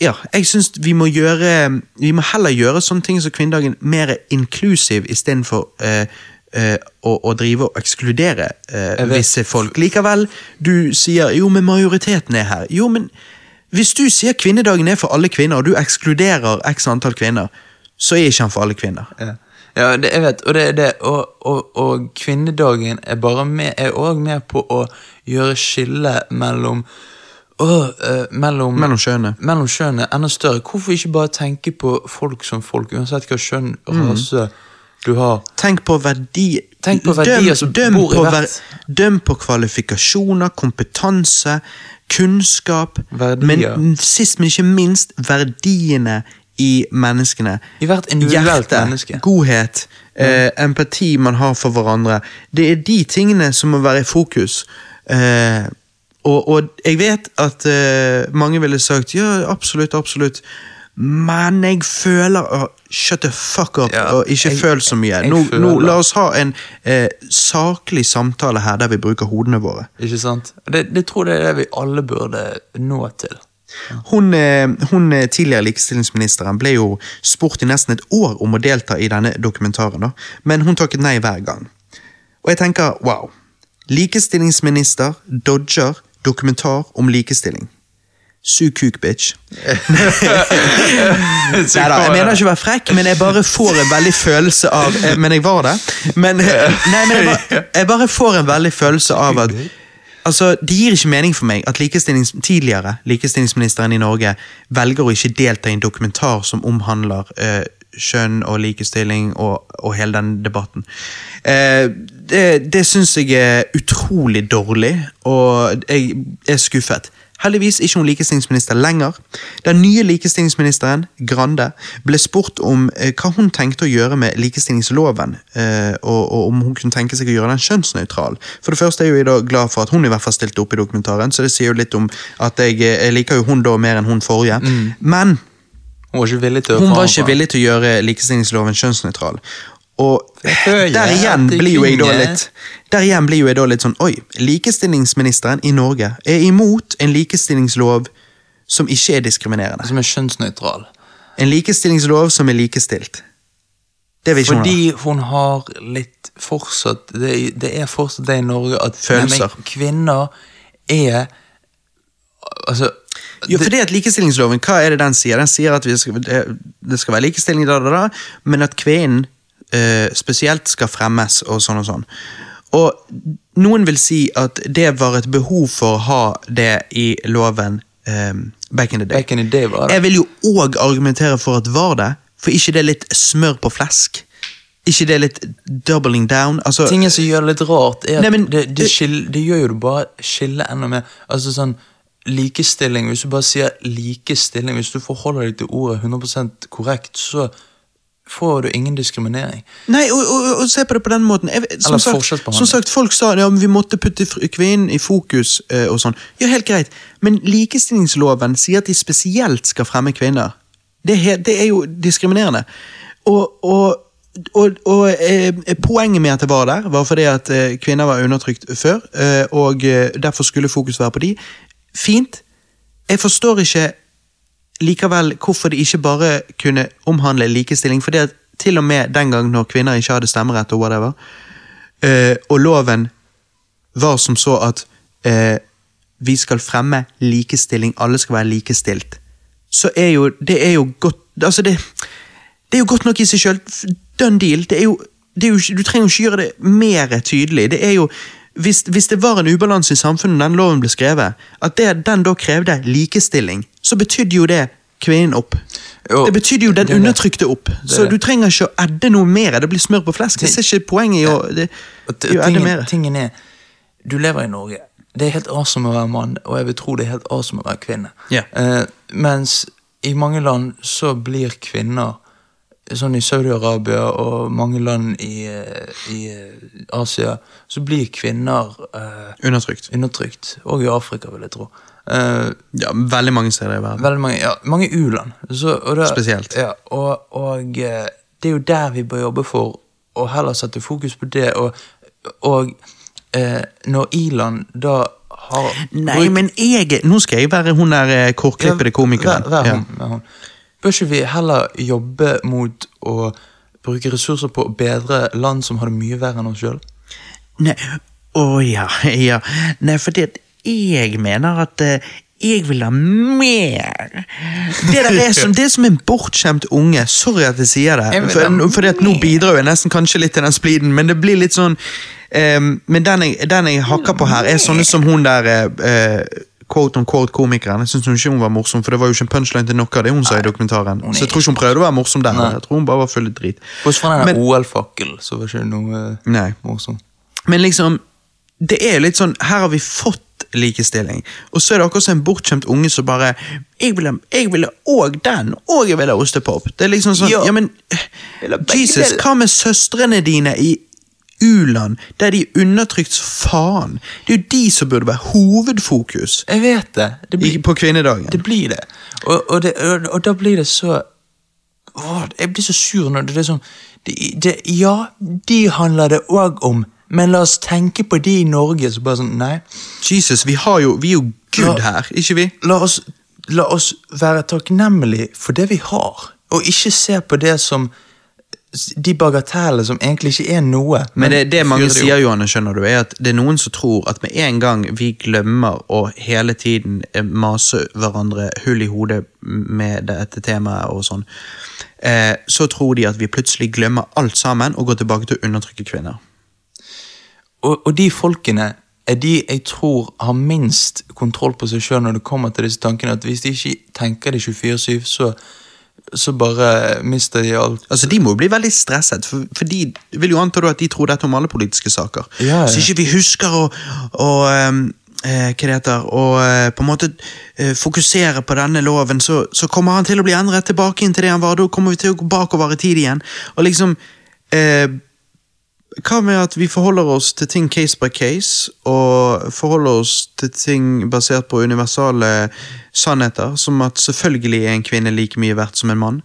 ja, jeg syns vi må gjøre Vi må heller gjøre sånne ting som kvinnedagen mer inklusiv istedenfor eh, eh, å, å drive og ekskludere eh, visse folk. Likevel, du sier jo, men majoriteten er her. Jo, men hvis du sier kvinnedagen er for alle kvinner, og du ekskluderer x antall kvinner, så er ikke han for alle kvinner. Ja, ja det, jeg vet, og det er det. Og, og, og kvinnedagen er bare med, er også med på å gjøre skillet mellom Oh, eh, mellom, Mellom kjønnene. mellom kjønnene enda større. Hvorfor ikke bare tenke på folk som folk, uansett hva kjønn og Mm. Du har? Tenk på verdi... Tenk på verdier som bor i hvert- Døm på kvalifikasjoner, kompetanse, kunnskap, Verdier. men sist, men ikke minst verdiene i menneskene. I hvert individuelt menneske. godhet, eh, empati man har for hverandre. Det er de tingene som må være i fokus. Eh, og, og jeg vet at eh, mange ville sagt ja, absolutt, absolutt. Men jeg føler å, Shut the fuck up, Ja, og ikke jeg- føl så mye. Nå, nå, la oss ha en eh, saklig samtale her der vi bruker hodene våre. Ikke sant? Det, det tror jeg det er det vi alle burde nå til. Hun, eh, hun eh, tidligere likestillingsministeren ble jo spurt i nesten et år om å delta i denne dokumentaren, men hun takket nei hver gang. Og jeg tenker wow. Likestillingsminister dodger dokumentar om likestilling. Sug kuk, bitch. Neida, jeg mener ikke å være frekk, men jeg bare får en veldig følelse av eh, Men jeg var det. Men, eh, nei, men jeg, bare, jeg bare får en veldig følelse av at Altså, Det gir ikke mening for meg at likestillings, tidligere likestillingsministeren i Norge velger å ikke delta i en dokumentar som omhandler uh, kjønn og likestilling og, og hele den debatten. Uh, det det syns jeg er utrolig dårlig, og jeg er skuffet. Heldigvis ikke hun likestillingsminister lenger. Den nye likestillingsministeren, Grande, ble spurt om eh, hva hun tenkte å gjøre med likestillingsloven, eh, og, om hun kunne tenke seg å gjøre den kjønnsnøytral. For det første er jeg da glad for at hun i hvert fall stilte opp i dokumentaren, så det sier jo litt om at jeg, eh, jeg liker jo hun da mer enn hun forrige. Men Hun var ikke villig til å hun var ikke villig til å gjøre likestillingsloven kjønnsnøytral. Og der igjen blir jo jeg da litt Der igjen blir jo jeg da litt sånn Oi, likestillingsministeren i Norge er imot en likestillingslov som ikke er diskriminerende. Som er kjønnsnøytral. En likestillingslov som er likestilt. Det vil ikke. Fordi hun har litt fortsatt det, det er fortsatt det i Norge at Følelser. nei, kvinner er Altså Jo, fordi at likestillingsloven, hva er det den sier? Den sier at vi skal, det, det skal være likestilling, da, da, da, men at kvinnen eh, spesielt skal fremmes, og sånn og sånn. Og noen vil si at det var et behov for å ha det i loven eh, back in the day. In the day. Jeg vil jo òg argumentere for at var det, for ikke det er litt smør på flesk? Ikke det er litt doubling down? Altså, Tingen som gjør det litt rart, er at Nei, men det, det, det- skil, det gjør jo det bare skille enda mer. Altså sånn Likestilling, hvis du bare sier likestilling, hvis du forholder deg til ordet 100% korrekt, så får du ingen diskriminering. Nei, og, og, og se på det på den måten. Jeg, som, sagt, som sagt, folk sa ja, vi måtte putte kvinnen i fokus eh, og sånn. Ja, helt greit, men likestillingsloven sier at de spesielt skal fremme kvinner. Det, det er jo diskriminerende. Og, og, og, og eh, poenget med at det var der, var fordi at eh, kvinner var undertrykt før, eh, og eh, derfor skulle fokus være på de. Fint. Jeg forstår ikke likevel hvorfor det ikke bare kunne omhandle likestilling. For det at til og med den gang når kvinner ikke hadde stemmerett og whatever, eh, og loven var som så at eh, vi skal fremme likestilling, alle skal være likestilt, så er jo det er jo godt Altså, det, det er jo godt nok i seg sjøl. Done deal. Det er jo, det er jo, du trenger jo ikke gjøre det mer tydelig. Det er jo hvis, hvis det var en ubalanse i samfunnet den loven ble skrevet, at det, den da krevde likestilling, så betydde jo det kvinnen opp. Det betydde jo den det er undertrykte opp. Så du trenger ikke å edde noe mer. Det blir smør på flesk. Jeg ser ikke poenget i å, det, i å edde mer. tingen er, du lever i Norge. Det er helt awesome å være mann, og jeg vil tro det er helt awesome å være kvinne. Ja. Uh, mens i mange land så blir kvinner, sånn i Saudi-Arabia og mange land i, eh, i eh, Asia, så blir kvinner uh, Undertrykt. undertrykt. Og i Afrika, vil jeg tro. Eh, Ja, veldig mange steder i verden. Veldig mange, ja, mange u-land. Det- Spesielt. Ja, og, og eh, det er jo der vi bør jobbe for å heller sette fokus på det. Og, og eh, når i-land da har Nei, brukt... men jeg Nå skal jeg være hun der eh, kortklippede komikeren. Vær, vær Ja. vær hun. Bør ikke vi heller jobbe mot å bruke ressurser på å bedre land som har det mye verre enn oss sjøl? Å oh, ja, ja. Nei, fordi at jeg mener at eh, jeg vil ha mer. Det er som, det er som en bortskjemt unge. Sorry at jeg sier det. for, For, nå bidrar jeg nesten kanskje litt til den spliden, men det blir litt sånn um, Men den jeg, den jeg hakker på her, er sånne som hun der eh, quote on quote komikeren. Jeg synes ikke hun var morsom, for det var jo ikke en punchline til noe av det hun sa i dokumentaren. Så jeg tror ikke hun prøvde å være morsom der. Nei. Jeg tror hun bare var full av drit. Bortsett fra den OL-fakkelen, så var ikke det noe uh, Nei. morsomt. Men liksom, det er litt sånn Her har vi fått likestilling, og så er det akkurat som en bortskjemt unge som bare Jeg vil ha jeg den, og jeg vil ha ostepop. Det er liksom sånn Ja. Ja, men Jesus, hva med søstrene dine i u-land, der de er undertrykt som faen? Det er jo de som burde være hovedfokus Jeg vet det. Det blir, på kvinnedagen. det, blir det. Og, og, det og, og da blir det så Åh, Jeg blir så sur når det er sånn det, det, Ja, de handler det òg om, men la oss tenke på de i Norge. som bare sånn, nei. Jesus, vi, har jo, vi er jo good La- her, ikke vi? La oss, la oss være takknemlige for det vi har, og ikke se på det som de bagatellene som egentlig ikke er noe. Men det, det mange fyrer sier. Johanne, skjønner du, er at det er noen som tror at med en gang vi glemmer å hele tiden eh, mase hverandre hull i hodet med dette temaet og sånn, eh, så tror de at vi plutselig glemmer alt sammen og går tilbake til å undertrykke kvinner. Og, og de folkene er de jeg tror har minst kontroll på seg sjøl når det kommer til disse tankene. At hvis de ikke tenker det 24-7, så, så bare mister de alt. Altså, De må jo bli veldig stresset, for, for de vil jo anta at de tror dette om alle politiske saker. Ja, ja. Så ikke vi husker å, å um eh, hva det heter, og eh, på en måte eh, fokusere på denne loven, så, så kommer han til å bli endret tilbake inn til det han var. Da kommer vi til å gå bakover i tid igjen. Og liksom eh, Hva med at vi forholder oss til ting case by case, og forholder oss til ting basert på universale sannheter, som at selvfølgelig er en kvinne like mye verdt som en mann.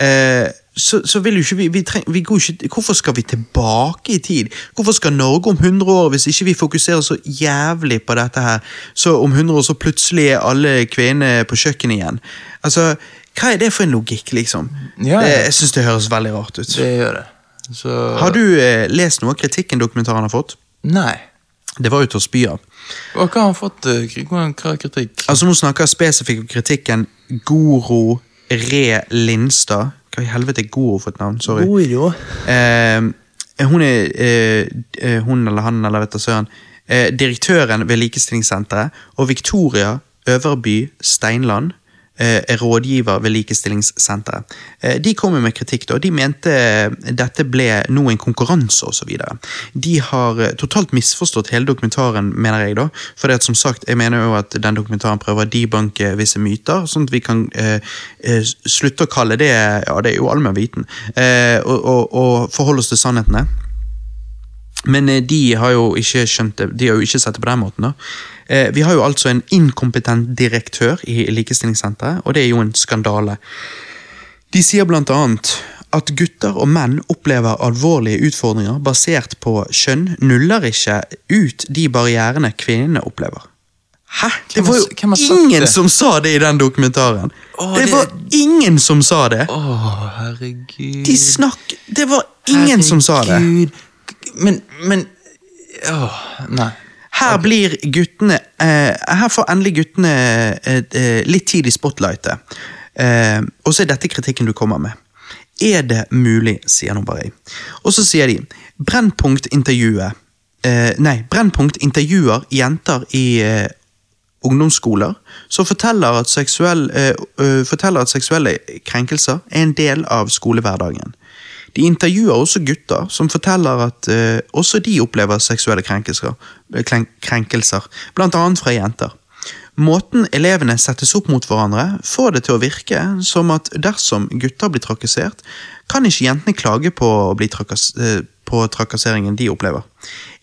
Eh, så, så vil jo ikke vi, vi, treng, vi går ikke, Hvorfor skal vi tilbake i tid? Hvorfor skal Norge om 100 år, hvis ikke vi fokuserer så jævlig på dette her, så om 100 år så plutselig er alle kvinner på kjøkkenet igjen? Altså, Hva er det for en logikk, liksom? Ja, ja. Det, jeg syns det høres veldig rart ut. Det gjør det. Så Har du eh, lest noe av kritikken dokumentaren har fått? Nei. Det var jo til å spy av. Og hva har han fått eh, hva er kritikk? Altså Nå snakker spesifikt om kritikken Goro Re Lindstad. Hva i helvete er Goro for et navn? Sorry. Goro. Eh, hun er eh, eh, Hun eller han eller vet du søren. Eh, direktøren ved Likestillingssenteret og Victoria Øverby Steinland. Eh, er rådgiver ved Likestillingssenteret. Eh, de kom med kritikk, da. De mente eh, dette ble nå en konkurranse osv. De har totalt misforstått hele dokumentaren, mener jeg, da. For det at, som sagt, jeg mener jo at den dokumentaren prøver å debunke visse myter, sånn at vi kan eh, slutte å kalle det Ja, det er jo allmenn viten, eh, og, og, og forholde oss til sannhetene. Men de har jo ikke skjønt det, de har jo ikke sett det på den måten. da. Eh, Vi har jo altså en inkompetent direktør i Likestillingssenteret, og det er jo en skandale. De sier blant annet at gutter og menn opplever alvorlige utfordringer basert på kjønn, nuller ikke ut de barrierene kvinnene opplever. Hæ? Det var jo ingen som sa det i den dokumentaren! Åh, det det- var ingen som sa det! Å, herregud. De snakk... Det var ingen som sa det! Herregud. Men, men Åh, nei. Her blir guttene eh, Her får endelig guttene eh, eh, litt tid i spotlightet. Eh, og så er dette kritikken du kommer med. Er det mulig, sier nå bare jeg. Og så sier de Brennpunkt-intervjuet eh, Nei, Brennpunkt intervjuer jenter i ungdomsskoler som forteller at, seksuell, eh, forteller at seksuelle krenkelser er en del av skolehverdagen. De intervjuer også gutter som forteller at eh, også de opplever seksuelle krenkelser, eh, krenkelser, blant annet fra jenter. Måten elevene settes opp mot hverandre, får det til å virke som at dersom gutter blir trakassert, kan ikke jentene klage på, trakas eh, på trakasseringen de opplever.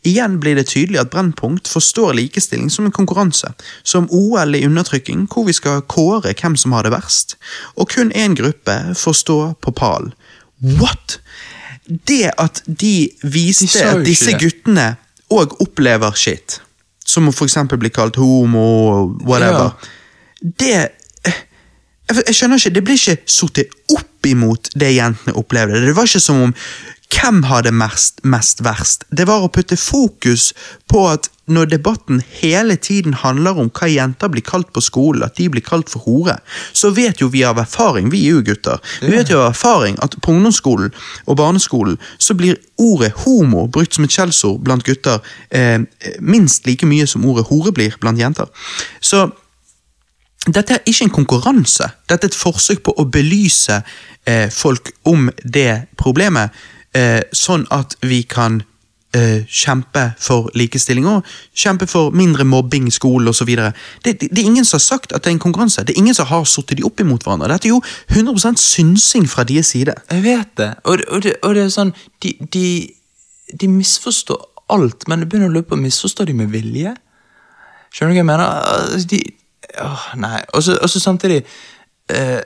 Igjen blir det tydelig at Brennpunkt forstår likestilling som en konkurranse, som OL i undertrykking, hvor vi skal kåre hvem som har det verst, og kun én gruppe får stå på pallen. What?! Det at de viste De at disse guttene òg opplever shit, som å eksempel bli kalt homo, whatever, det eh, jeg, jeg skjønner ikke, Det blir ikke satt opp imot det jentene opplevde. Det var ikke som om hvem hadde mest, mest verst. Det var å putte fokus på at når debatten hele tiden handler om hva jenter blir kalt på skolen, at de blir kalt for hore, så vet jo vi av erfaring, vi er jo gutter, vi vet jo av erfaring at på ungdomsskolen og barneskolen så blir ordet homo brukt som et skjellsord blant gutter eh, minst like mye som ordet hore blir blant jenter. Så dette er ikke en konkurranse. Dette er et forsøk på å belyse eh, folk om det problemet, sånn at vi kan eh, kjempe for likestilling og kjempe for mindre mobbing i skolen osv. Det, det, det er ingen som har sagt at det er en konkurranse. Det er ingen som har satt de opp imot hverandre. Dette er jo 100% synsing fra deres side. Jeg vet det. Og, og, det, og det er sånn de, de, de misforstår alt, men det begynner å løpe på misforstår de med vilje. Skjønner du hva jeg mener? Altså, De, åh, nei. Og og så samtidig eh,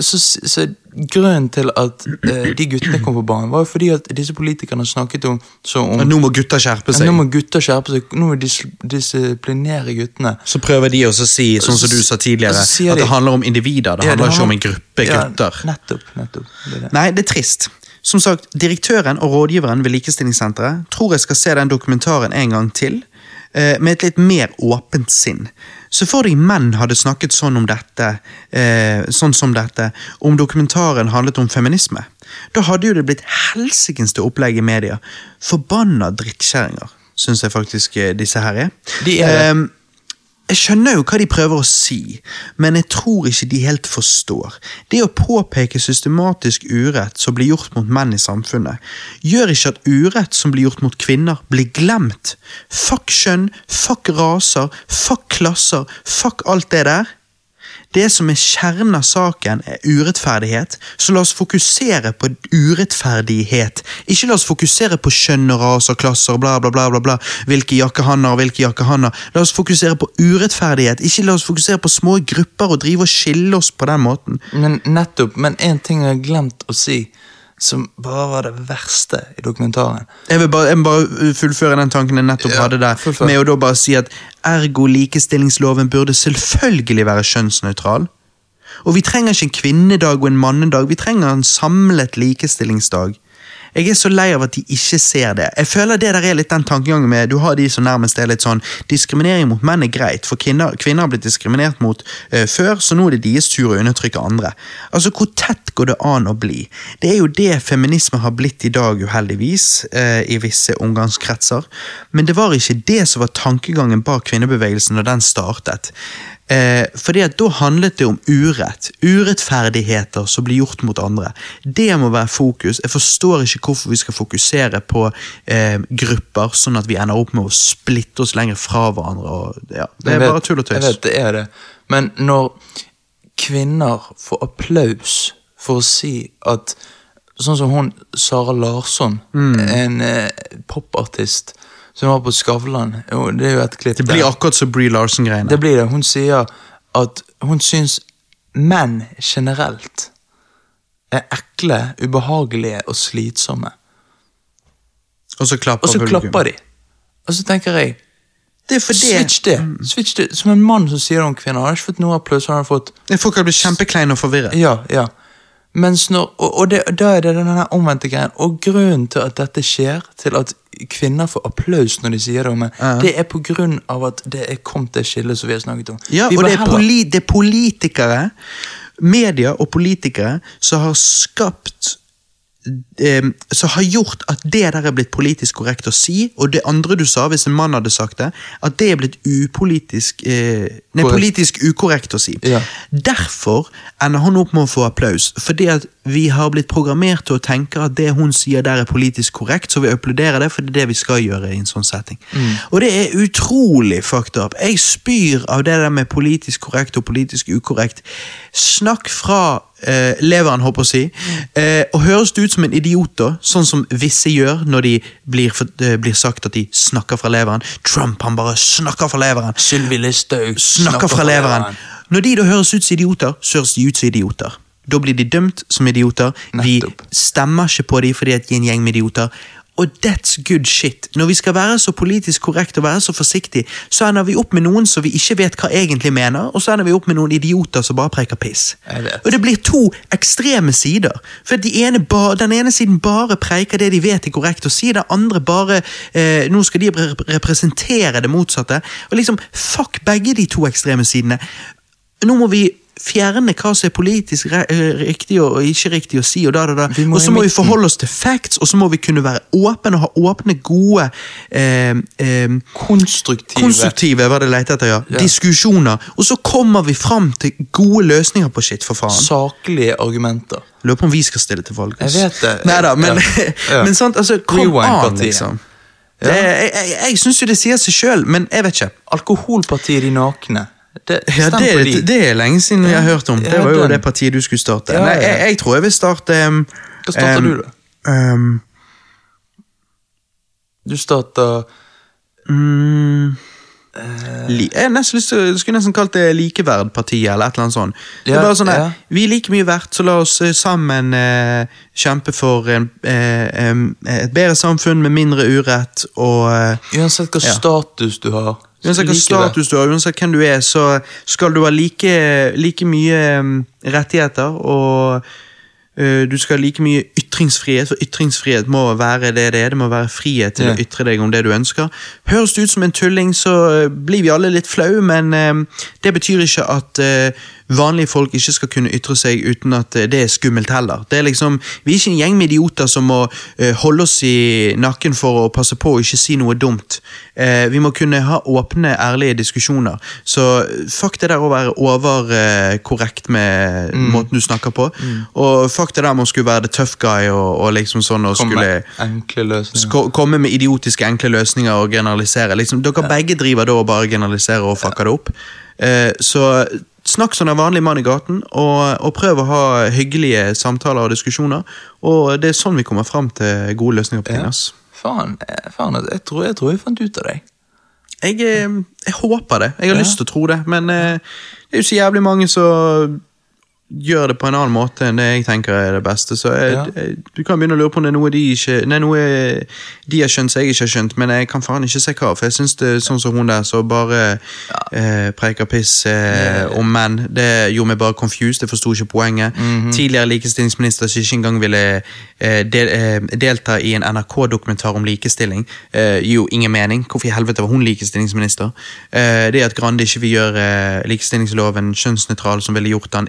så, så Grunnen til at eh, de guttene kom på banen, var jo fordi at disse politikerne snakket om, så om Nå må gutta skjerpe ja, seg. Nå må gutta skjerpe seg. Nå må de dis disiplinere guttene. Så prøver de også å si, sånn som du sa tidligere, at det de- handler om individer. Det Ja, handler ikke om en gruppe ja, gutter. Nettopp. nettopp. Det det. Nei, det er trist. Som sagt, Direktøren og rådgiveren ved Likestillingssenteret tror jeg skal se den dokumentaren en gang til, eh, med et litt mer åpent sinn. Så for de menn hadde snakket sånn om dette, eh, sånn som dette, om dokumentaren handlet om feminisme. Da hadde jo det blitt helsikens til opplegg i media. Forbanna drittkjerringer, syns jeg faktisk eh, disse her er. De er det. Ehm, jeg skjønner jo hva de prøver å si, men jeg tror ikke de helt forstår. Det å påpeke systematisk urett som blir gjort mot menn i samfunnet, gjør ikke at urett som blir gjort mot kvinner, blir glemt. Fuck kjønn, fuck raser, fuck klasser, fuck alt det der. Det som er kjernen av saken, er urettferdighet, så la oss fokusere på urettferdighet. Ikke la oss fokusere på kjønn og ras og klasser og bla, bla, bla, bla, bla. hvilke jakke han har og hvilke jakke han har. La oss fokusere på urettferdighet, ikke la oss fokusere på små grupper og drive og skille oss på den måten. Men nettopp, men én ting jeg har glemt å si, som bare var det verste i dokumentaren. Jeg vil bare, jeg vil bare fullføre den tanken jeg nettopp Ja, hadde der, fullfør. med å da bare si at ergo likestillingsloven burde selvfølgelig være kjønnsnøytral. Og vi trenger ikke en kvinnedag og en mannedag, vi trenger en samlet likestillingsdag. Jeg er så lei av at de ikke ser det. Jeg føler det der er litt den tankegangen med Du har de som nærmest er litt sånn Diskriminering mot menn er greit, for kvinner, kvinner har blitt diskriminert mot uh, før, så nå er det deres tur å undertrykke andre. Altså, hvor tett går det an å bli? Det er jo det feminisme har blitt i dag, uheldigvis, uh, i visse omgangskretser. Men det var ikke det som var tankegangen bak kvinnebevegelsen når den startet. Eh, fordi at da handlet det om urett. Urettferdigheter som blir gjort mot andre. Det må være fokus. Jeg forstår ikke hvorfor vi skal fokusere på eh, grupper, sånn at vi ender opp med å splitte oss lenger fra hverandre. Og, ja, det er vet- bare tull og tøys. Jeg vet det er det. Men når kvinner får applaus for å si at Sånn som hun Sara Larsson, Mm. en eh, popartist som var på Skavlan. Det er jo et klipp Det blir der. akkurat som Bree Larsen-greiene. Det blir det. Hun sier at hun syns menn generelt er ekle, ubehagelige og slitsomme. Og så klapper Og så klapper de. Og så tenker jeg Det Switch det. Switch det. Som en mann som sier det om kvinner. Han har ikke fått noe applaus. Han har fått Folk har blitt kjempekleine og forvirret. Ja, ja. Når, og, og det, da er det denne omvendte greien. Og grunnen til at dette skjer, til at kvinner får applaus når de sier det om ja. det er på grunn av at det er kommet det skillet som vi har snakket om. Ja, og det er, poli det er politikere, media og politikere, som har skapt Som har gjort at det der er blitt politisk korrekt å si, og det andre du sa, hvis en mann hadde sagt det, at det er blitt upolitisk eh, Nei, politisk ukorrekt å si. Ja. Derfor ender hun opp med å få applaus, fordi at vi har blitt programmert til å tenke at det hun sier der er politisk korrekt, så vi applauderer det, for det er det vi skal gjøre i en sånn setting. Og det er utrolig fucked up. Jeg spyr av det der med politisk korrekt og politisk ukorrekt. Snakk fra eh, leveren, håper jeg å si. Eh, og høres det ut som en idiot, da, sånn som visse gjør når de blir, for, eh, blir sagt at de snakker fra leveren. Trump, han bare snakker fra leveren Sylvi Listhaug snakker fra leveren. Når de da høres ut som idioter, så høres de ut som idioter. Da blir de dømt som idioter. Vi stemmer ikke på dem fordi de er en gjeng med idioter. Og that's good shit. Når vi skal være så politisk korrekt og være så forsiktig, så ender vi opp med noen som vi ikke vet hva egentlig mener, og så ender vi opp med noen idioter som bare preker piss. Og det blir to ekstreme sider. For de ene ba, Den ene siden bare preker det de vet er korrekt å si, den andre bare eh, Nå skal de rep representere det motsatte. Og liksom, Fuck begge de to ekstreme sidene. Nå må vi fjerne hva som er politisk eh, riktig og ikke riktig å si, og da, da, da. Og så må vi forholde oss til facts, og så må vi kunne være åpne og ha åpne, gode eh, eh, Konstruktive. Konstruktive, var det lette etter, ja. Ja. Diskusjoner. Og så kommer vi fram til gode løsninger på shit, for faen. Saklige argumenter. Lurer på om vi skal stille til valg. Jeg vet det. Neida, men, Ja. Ja. men sant, altså, kom an, liksom. Det, jeg jeg, jeg syns jo det sier seg sjøl, men jeg vet ikke. Alkoholpartiet De nakne. Det, Ja, det, det er lenge siden vi har hørt om. Det var jo den. det partiet du skulle starte. Ja, Nei, jeg, jeg tror jeg vil starte um, Hva starter um, du, da? um, Du starter mm, li, Jeg nesten jeg skulle nesten kalt det Likeverdpartiet, eller et eller annet sånt. det er bare sånn at, ja. Vi er like mye verdt, så la oss eh, sammen uh, kjempe for en, eh, em, et bedre samfunn med mindre urett og uh, Uansett hva Ja. status du har. Uansett hva det. status du har, uansett hvem du er, så skal du ha like, like mye em, rettigheter, og uh, du skal ha like mye ytringsfrihet, for ytringsfrihet må være det det er. Det må være frihet til Ja. å ytre deg om det du ønsker. Høres du ut som en tulling, så eh, blir vi alle litt flaue, men em, det betyr ikke at eh, vanlige folk ikke skal kunne ytre seg uten at eh, det er skummelt heller. Det er liksom, Vi er ikke en gjeng med idioter som må eh, holde oss i nakken for å passe på å ikke si noe dumt. Eh, vi må kunne ha åpne, ærlige diskusjoner. Så fuck det der å være overkorrekt med Mm. måten du snakker på. Og fuck det der med å skulle være the tough guy og, og liksom sånn og komme skulle med komme med idiotiske, enkle løsninger og generalisere. Liksom, dere begge driver da og bare generaliserer og fucker det opp. Eh, så snakk som en vanlig mann i gaten, og, og prøv å ha hyggelige samtaler og diskusjoner. Og det er sånn vi kommer fram til gode løsninger på ting. Ja. ass. Faen, eh, faen altså, jeg, tror, jeg tror jeg fant ut av deg. Jeg, eh, jeg håper det. Jeg har Ja. lyst til å tro det, men eh, det er jo så jævlig mange som gjør det på en annen måte enn det jeg tenker er det beste. Så jeg, Ja. jeg, du kan begynne å lure på om det er noe de ikke Nei, noe de har skjønt som jeg ikke har skjønt, men jeg kan faen ikke se hva. For jeg syns det er sånn som hun der som bare eh, preiker piss eh, om menn. Det gjorde meg bare confused. Jeg forsto ikke poenget. Mhm. Tidligere likestillingsminister som ikke engang ville eh, del, eh, delta i en NRK-dokumentar om likestilling, eh, gir jo ingen mening. Hvorfor i helvete var hun likestillingsminister? Eh, det at Grande ikke vil gjøre eh, likestillingsloven kjønnsnøytral, som ville gjort den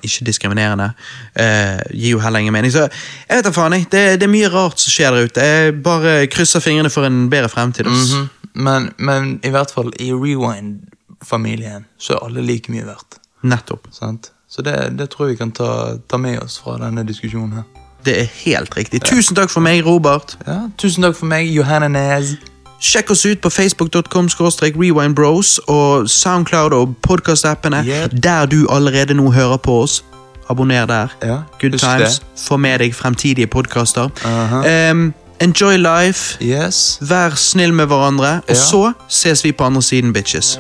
ikke-diskriminerende, eh, gir jo heller ingen mening. Så jeg vet da faen, jeg. Det, det er mye rart som skjer der ute. Jeg bare krysser fingrene for en bedre fremtid. Mm -hmm. men, men i hvert fall i Rewind-familien så er alle like mye verdt. Nettopp. Sant? Så det, det tror jeg vi kan ta, ta med oss fra denne diskusjonen her. Det er helt riktig. Tusen takk for meg, Robert. Ja, tusen takk for meg, Johanne Næs. Sjekk oss ut på facebook.com rewindbros og Soundcloud og podkastappene Yep. der du allerede nå hører på oss. Abonner der. Ja, Good times. det. Få med deg fremtidige podkaster. Aha. Um, enjoy life. Yes. Vær snill med hverandre. Og Ja. så ses vi på andre siden, bitches.